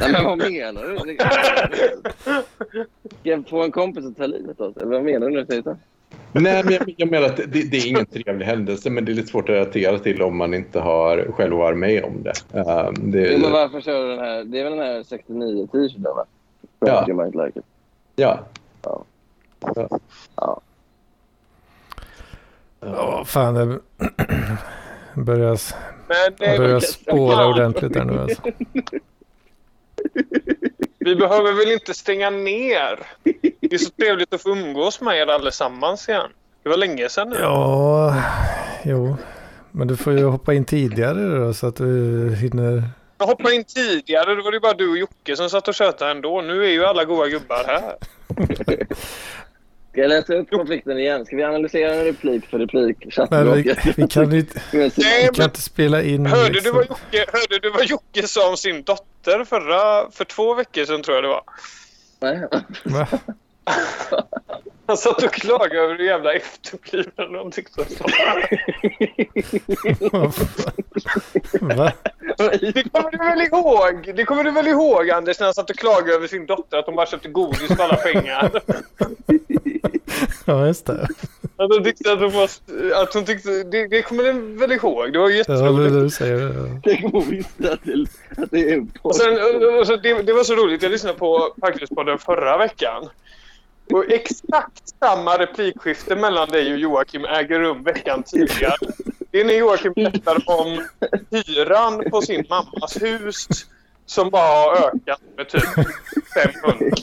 [SPEAKER 5] Nej, men vad menar du? Ska jag få en kompis att ta livet av sig? Eller vad menar du säger så?
[SPEAKER 1] Nej, men jag, jag menar att det, det är ingen trevlig händelse men det är lite svårt att relatera till om man inte har själv varit med om det. Ehm, det
[SPEAKER 5] Jo, men varför kör du den här? Det är väl den här 69 t-shirten va?
[SPEAKER 1] Ja.
[SPEAKER 5] You might like it.
[SPEAKER 1] ja.
[SPEAKER 5] Ja.
[SPEAKER 1] Ja.
[SPEAKER 5] Ja.
[SPEAKER 2] Ja, fan det börjar,
[SPEAKER 4] Men det,
[SPEAKER 2] börjar spåra ordentligt där nu alltså.
[SPEAKER 4] vi behöver väl inte stänga ner? Det är så trevligt att få umgås med er allesammans igen. Det var länge sedan nu.
[SPEAKER 2] Ja, jo. Men du får ju hoppa in tidigare då så att du hinner.
[SPEAKER 4] Jag hoppade in tidigare. Då var det bara du och Jocke som satt och tjötade ändå. Nu är ju alla goda gubbar här.
[SPEAKER 5] Ska jag läsa upp konflikten igen? Ska vi analysera en replik för replik?
[SPEAKER 2] Men vi, vi kan inte,
[SPEAKER 4] Nej,
[SPEAKER 2] vi kan inte spela in.
[SPEAKER 4] hörde, du
[SPEAKER 2] liksom.
[SPEAKER 4] vad Jocke, hörde du vad Jocke sa om sin dotter förra, för två veckor sedan tror jag det var?
[SPEAKER 5] Nej.
[SPEAKER 2] Va?
[SPEAKER 4] Han satt och klagade över hur jävla efterbliven de tyckte att.
[SPEAKER 2] Va?
[SPEAKER 4] Det kommer du väl ihåg? Det kommer du väl ihåg Anders när han satt och klagade över sin dotter att hon bara köpte godis för alla pengar?
[SPEAKER 2] Ja, just det.
[SPEAKER 4] Att hon tyckte att hon var... Att hon tyckte, det, det kommer du väl ihåg? Det var
[SPEAKER 2] Ja,
[SPEAKER 4] jätteroligt.
[SPEAKER 2] det du säger. Ja.
[SPEAKER 5] Tänk om hon visste att det, att det är en
[SPEAKER 4] Och
[SPEAKER 5] podd.
[SPEAKER 4] sen, och så det, det var så roligt. Jag lyssnade på Parklivspodden förra veckan. Och exakt samma replikskifte mellan dig och Joakim äger rum veckan tidigare. Det är när Joakim berättar om hyran på sin mammas hus som bara har ökat med typ 500.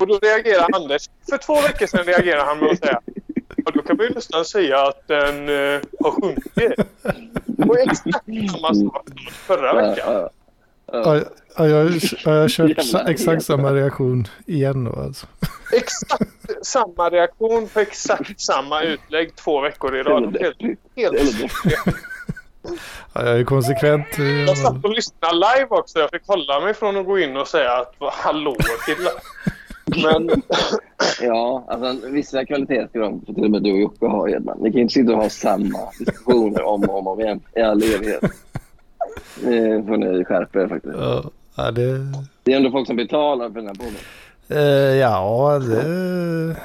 [SPEAKER 4] Och då reagerar Anders. För två veckor sedan reagerar han med att säga Ja, då kan man ju nästan säga att den eh, har sjunkit. Och exakt samma sak förra
[SPEAKER 5] Ja,
[SPEAKER 4] veckan.
[SPEAKER 5] ja.
[SPEAKER 2] Ja, ja, jag, har- jag har kört exakt samma reaktion igen då alltså.
[SPEAKER 4] Exakt samma reaktion på exakt samma utlägg två veckor i rad. Helt, helt
[SPEAKER 2] Ja, jag är konsekvent. eh,
[SPEAKER 4] Jag satt och lyssnade live också. Jag fick hålla mig från att gå in och säga att hallå killar. Men
[SPEAKER 5] Ja, alltså vissa kvalitetsprogram för till och med du och Jocke har Edman. Ni kan inte sitta och ha samma diskussioner om och om, om igen i all evighet. Det får ni skärpa er faktiskt.
[SPEAKER 2] Ja, det,
[SPEAKER 5] Det är ändå folk som betalar för den här podden.
[SPEAKER 2] eh, ja, det är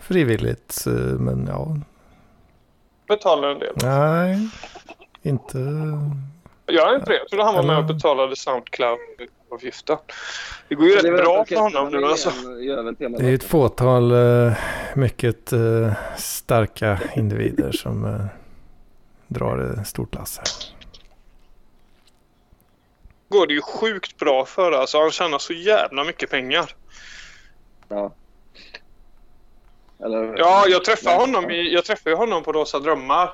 [SPEAKER 2] frivilligt. eh, Men ja,
[SPEAKER 4] betalar en del.
[SPEAKER 2] nej, inte.
[SPEAKER 4] Jag är inte det. Jag trodde han var med och betalade Soundcloud-avgiften. Det går ju rätt bra för honom nu alltså.
[SPEAKER 5] temat
[SPEAKER 2] Det är ett fåtal eh, mycket eh, starka individer som eh, drar ett stort lass här.
[SPEAKER 4] går det ju sjukt bra för alltså. Han tjänar så jävla mycket pengar.
[SPEAKER 5] Ja. Eller,
[SPEAKER 4] Ja, jag träffade honom, i, jag träffade ju honom på Rosa Drömmar.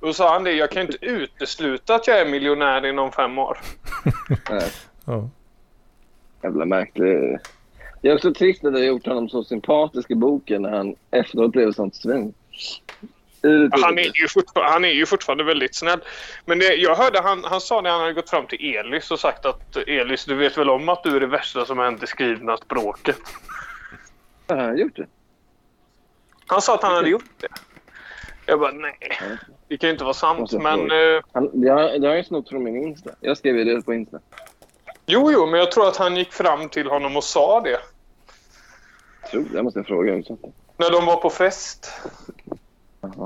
[SPEAKER 4] Och då sa han det, jag kan inte utesluta att jag är miljonär inom fem år.
[SPEAKER 5] Nej,
[SPEAKER 2] Ja.
[SPEAKER 5] Jävla märklig. Det är också trist att det har gjort honom så sympatisk i boken när han efteråt blev sånt svin.
[SPEAKER 4] Han är ju, han är ju fortfarande väldigt snäll. Men det, jag hörde han, han sa det, han hade gått fram till Elis och sagt att Elis, du vet väl om att du är det värsta som hänt i skrivna språket.
[SPEAKER 5] Har han gjort det?
[SPEAKER 4] Han sa att han hade gjort det. Jag bara, nej. Det kan ju inte vara sant. Men eh,
[SPEAKER 5] Han, det, har, det har jag snott från min Insta. Jag skrev ju det på Insta.
[SPEAKER 4] Jo, jo, men jag tror att han gick fram till honom och sa det.
[SPEAKER 5] Tror det. Jag måste fråga. Också.
[SPEAKER 4] När de var på fest.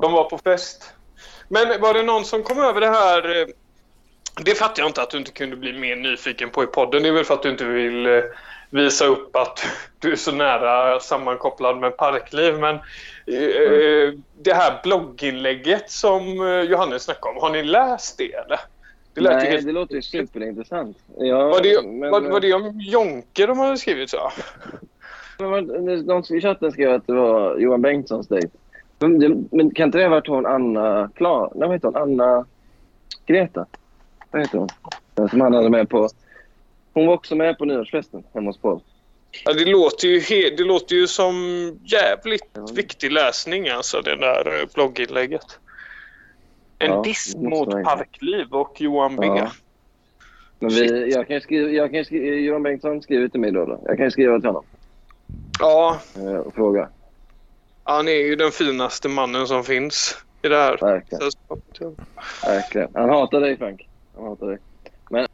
[SPEAKER 4] De var på fest. Men var det någon som kom över det här... eh, Det fattar jag inte att du inte kunde bli mer nyfiken på i podden. Det är väl för att du inte vill eh, visa upp att du är så nära sammankopplad med parkliv. Men eh, det här blogginlägget som Johannes snackade om, har ni läst det eller?
[SPEAKER 5] Det, lät Nej, helt... det låter ju superintressant. Ja,
[SPEAKER 4] var, det, men... var, var det om Jonke de hade skrivit så?
[SPEAKER 5] De i chatten skrev att det var Johan Bengtssons dejt. Men, men kan inte det ha varit hon Anna Klar? Nej, vad heter hon? Anna Greta? Vad heter hon? Den som han hade med på... Hon var också med på nyårsfesten hemma hos Paul.
[SPEAKER 4] Ja, det, låter ju he- det låter ju som jävligt viktig läsning, alltså det där eh, blogginlägget. En ja, diss mot Parkliv och Johan B. Ja.
[SPEAKER 5] Men vi, jag kan skriva, jag kan skriva, Johan Bengtsson skriver till mig då, då. Jag kan skriva till honom.
[SPEAKER 4] Ja.
[SPEAKER 5] Eh, och fråga.
[SPEAKER 4] Han är ju den finaste mannen som finns i det här
[SPEAKER 5] Verkligen. Verkligen. Han hatar dig Frank. Han hatar dig. Men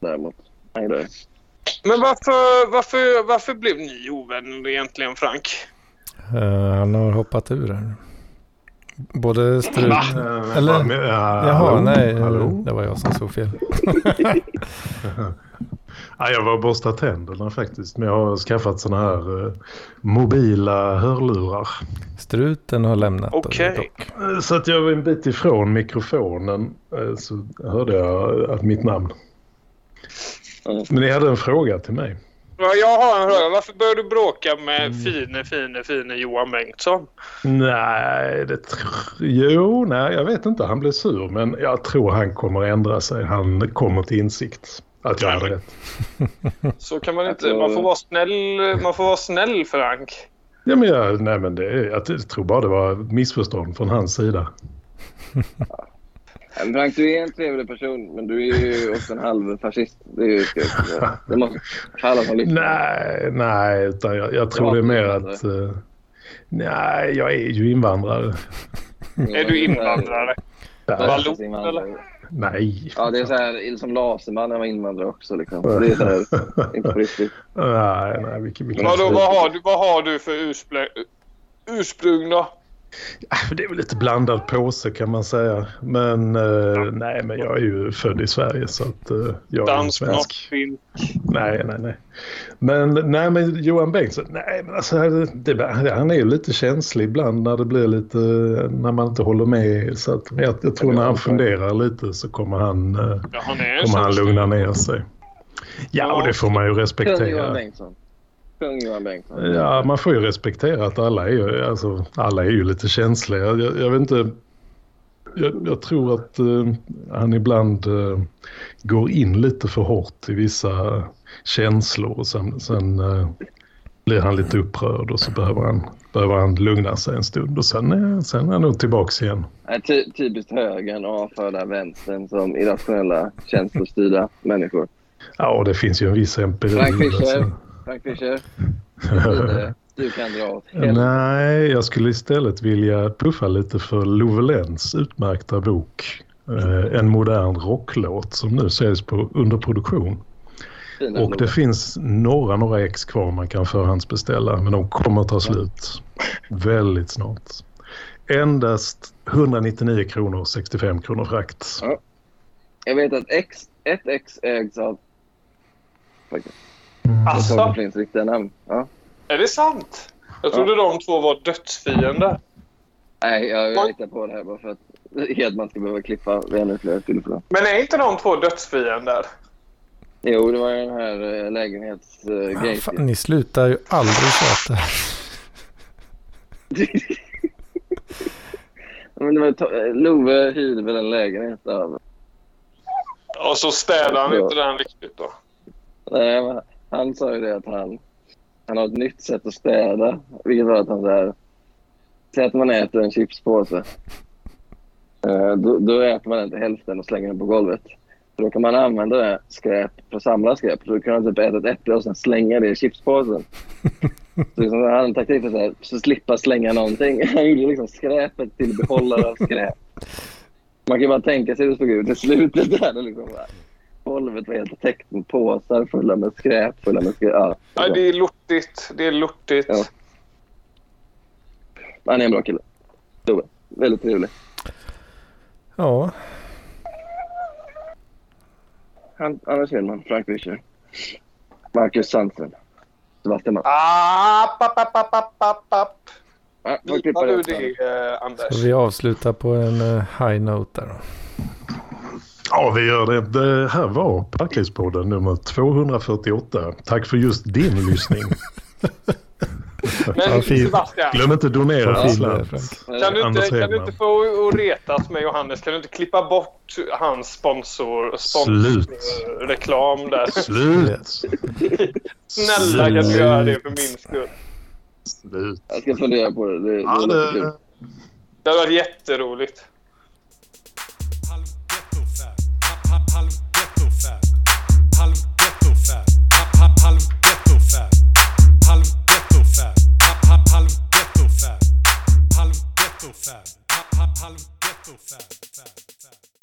[SPEAKER 5] däremot, han gillar dig.
[SPEAKER 4] Men varför, varför, varför blev ni ovänner egentligen Frank?
[SPEAKER 2] Uh, han har hoppat ur här. Både strut... Eller? Jaha, nej. Hallå? Det var jag som såg fel.
[SPEAKER 6] ja, jag var och borstade tänderna faktiskt. Men jag har skaffat sådana här uh, mobila hörlurar.
[SPEAKER 2] Struten har lämnat.
[SPEAKER 4] Okej. Okay.
[SPEAKER 6] Eh, så att jag var en bit ifrån mikrofonen uh, så hörde jag att mitt namn. Men ni hade en fråga till mig.
[SPEAKER 4] Ja, jag har en fråga. Varför började du bråka med mm. fine, fine, fine Johan Bengtsson?
[SPEAKER 6] Nej, det Jo, nej, jag vet inte. Han blev sur, men jag tror han kommer att ändra sig. Han kommer till insikt att jag hade rätt.
[SPEAKER 4] Så kan man inte. Man får vara snäll, man får vara snäll Frank.
[SPEAKER 6] Ja, men jag, nej, men det, jag tror bara det var missförstånd från hans sida.
[SPEAKER 5] Frank, du är en trevlig person, men du är ju också en halv fascist. Det, är ju, det måste alla som lyssnar.
[SPEAKER 6] Nej, nej utan jag, jag tror det är mer att... Uh, nej, jag är ju invandrare.
[SPEAKER 4] är du invandrare? Vallon eller?
[SPEAKER 6] Nej.
[SPEAKER 5] Ja, det är så här som Laserman var invandrare också. Liksom. Det är så här, inte på riktigt.
[SPEAKER 6] Nej, nej. Vilken, vilken
[SPEAKER 4] Vadå, vad, har du, vad har du för ursprung, ursprung då?
[SPEAKER 6] Det är väl lite blandad påse kan man säga. Men eh, nej, men jag är ju född i Sverige så att eh, jag
[SPEAKER 4] Dans,
[SPEAKER 6] är svensk.
[SPEAKER 4] Film.
[SPEAKER 6] Nej, nej, nej. Men nej, men Johan Bengtsson, nej, men alltså det, han är ju lite känslig ibland när det blir lite, när man inte håller med. Så att, jag, jag tror när han funderar lite så kommer han, eh, ja, han kommer han lugna ner sig. Ja, och det får man ju respektera. Johan Bengtsson
[SPEAKER 5] kung Johan Bengtsson.
[SPEAKER 6] Ja, man får ju respektera att alla är ju, alltså, alla är ju lite känsliga. Jag, jag vet inte... Jag, jag tror att uh, han ibland uh, går in lite för hårt i vissa känslor och sen, sen uh, blir han lite upprörd och så behöver han, behöver han lugna sig en stund och sen, sen är han nog tillbaka igen.
[SPEAKER 5] Ty typiskt högern och avförda vänstern som irrationella känslostyrda människor.
[SPEAKER 6] Ja, och det finns ju en viss empiri.
[SPEAKER 5] Frank Fischer. Frank Fischer. Du kan dra åt
[SPEAKER 6] Nej, jag skulle istället vilja puffa lite för Lovelens utmärkta bok eh, En modern rocklåt som nu säljs på underproduktion. Fina och det finns några, några ex kvar man kan förhandsbeställa men de kommer att ta slut väldigt snart. Endast 199 kronor 65 kronor frakt. Ja.
[SPEAKER 5] Jag vet att X, ett ex ägs av... Faktiskt.
[SPEAKER 4] Asså?
[SPEAKER 5] finns riktiga namn. Ja.
[SPEAKER 4] Är det sant? Jag trodde ja. de två var dödsfiender.
[SPEAKER 5] Nej, jag, jag hittar på det här bara för att Hedman ska behöva klippa ännu fler fylleflöden.
[SPEAKER 4] Men är inte de två dödsfiender?
[SPEAKER 5] Jo, det var den här äh, lägenhetsgrejen.
[SPEAKER 2] Uh, ni slutar ju aldrig tjata.
[SPEAKER 5] Men det var Love hyrde väl en lägenhet av...
[SPEAKER 4] Och så städade han inte den riktigt då?
[SPEAKER 5] Nej, men han sa ju det att han, han har ett nytt sätt att städa. Vilket var att han så Säg att man äter en chipspåse. Uh, då, då äter man inte hälften och slänger den på golvet. För då kan man använda det skräp för att samla skräp. Så då kan man typ äta ett äpple och sen slänga det i chipspåsen. så liksom, han hade en taktik för att så slippa slänga någonting. Han gjorde liksom skräpet till behållare av skräp. Man kan bara tänka sig hur det såg ut i slutet där. Liksom, golvet var helt täckt med påsar fulla med skräp. Fulla med skräp. Ja,
[SPEAKER 4] ja, det är lortigt. Det är lortigt. Ja.
[SPEAKER 5] Han är en bra kille. Tove. Väldigt trevlig.
[SPEAKER 2] Ja.
[SPEAKER 5] Han, Anders Hedman, Frank Fischer. Marcus Sandström. Sebastian
[SPEAKER 4] App, app, app, app, app, app, app.
[SPEAKER 5] Ja,
[SPEAKER 4] du
[SPEAKER 5] det.
[SPEAKER 4] eh, Anders?
[SPEAKER 2] Så vi avslutar på en eh, high note där då.
[SPEAKER 6] Ja, vi gör det. Det här var Parklivspodden nummer 248. Tack för just din lyssning.
[SPEAKER 4] Men. Sebastian,
[SPEAKER 6] Glöm inte att donera slant.
[SPEAKER 4] Kan du, inte, kan du inte få retas med Johannes? Kan du inte klippa bort hans sponsor,
[SPEAKER 6] Slut.
[SPEAKER 4] sponsor reklam där?
[SPEAKER 6] Slut!
[SPEAKER 4] Snälla kan du göra det för min skull?
[SPEAKER 6] Slut.
[SPEAKER 5] Jag ska fundera på det. Det, det
[SPEAKER 6] Ja, det.
[SPEAKER 4] Det hade varit jätteroligt. Fab. Harlem Ghetto. Fab. Fab.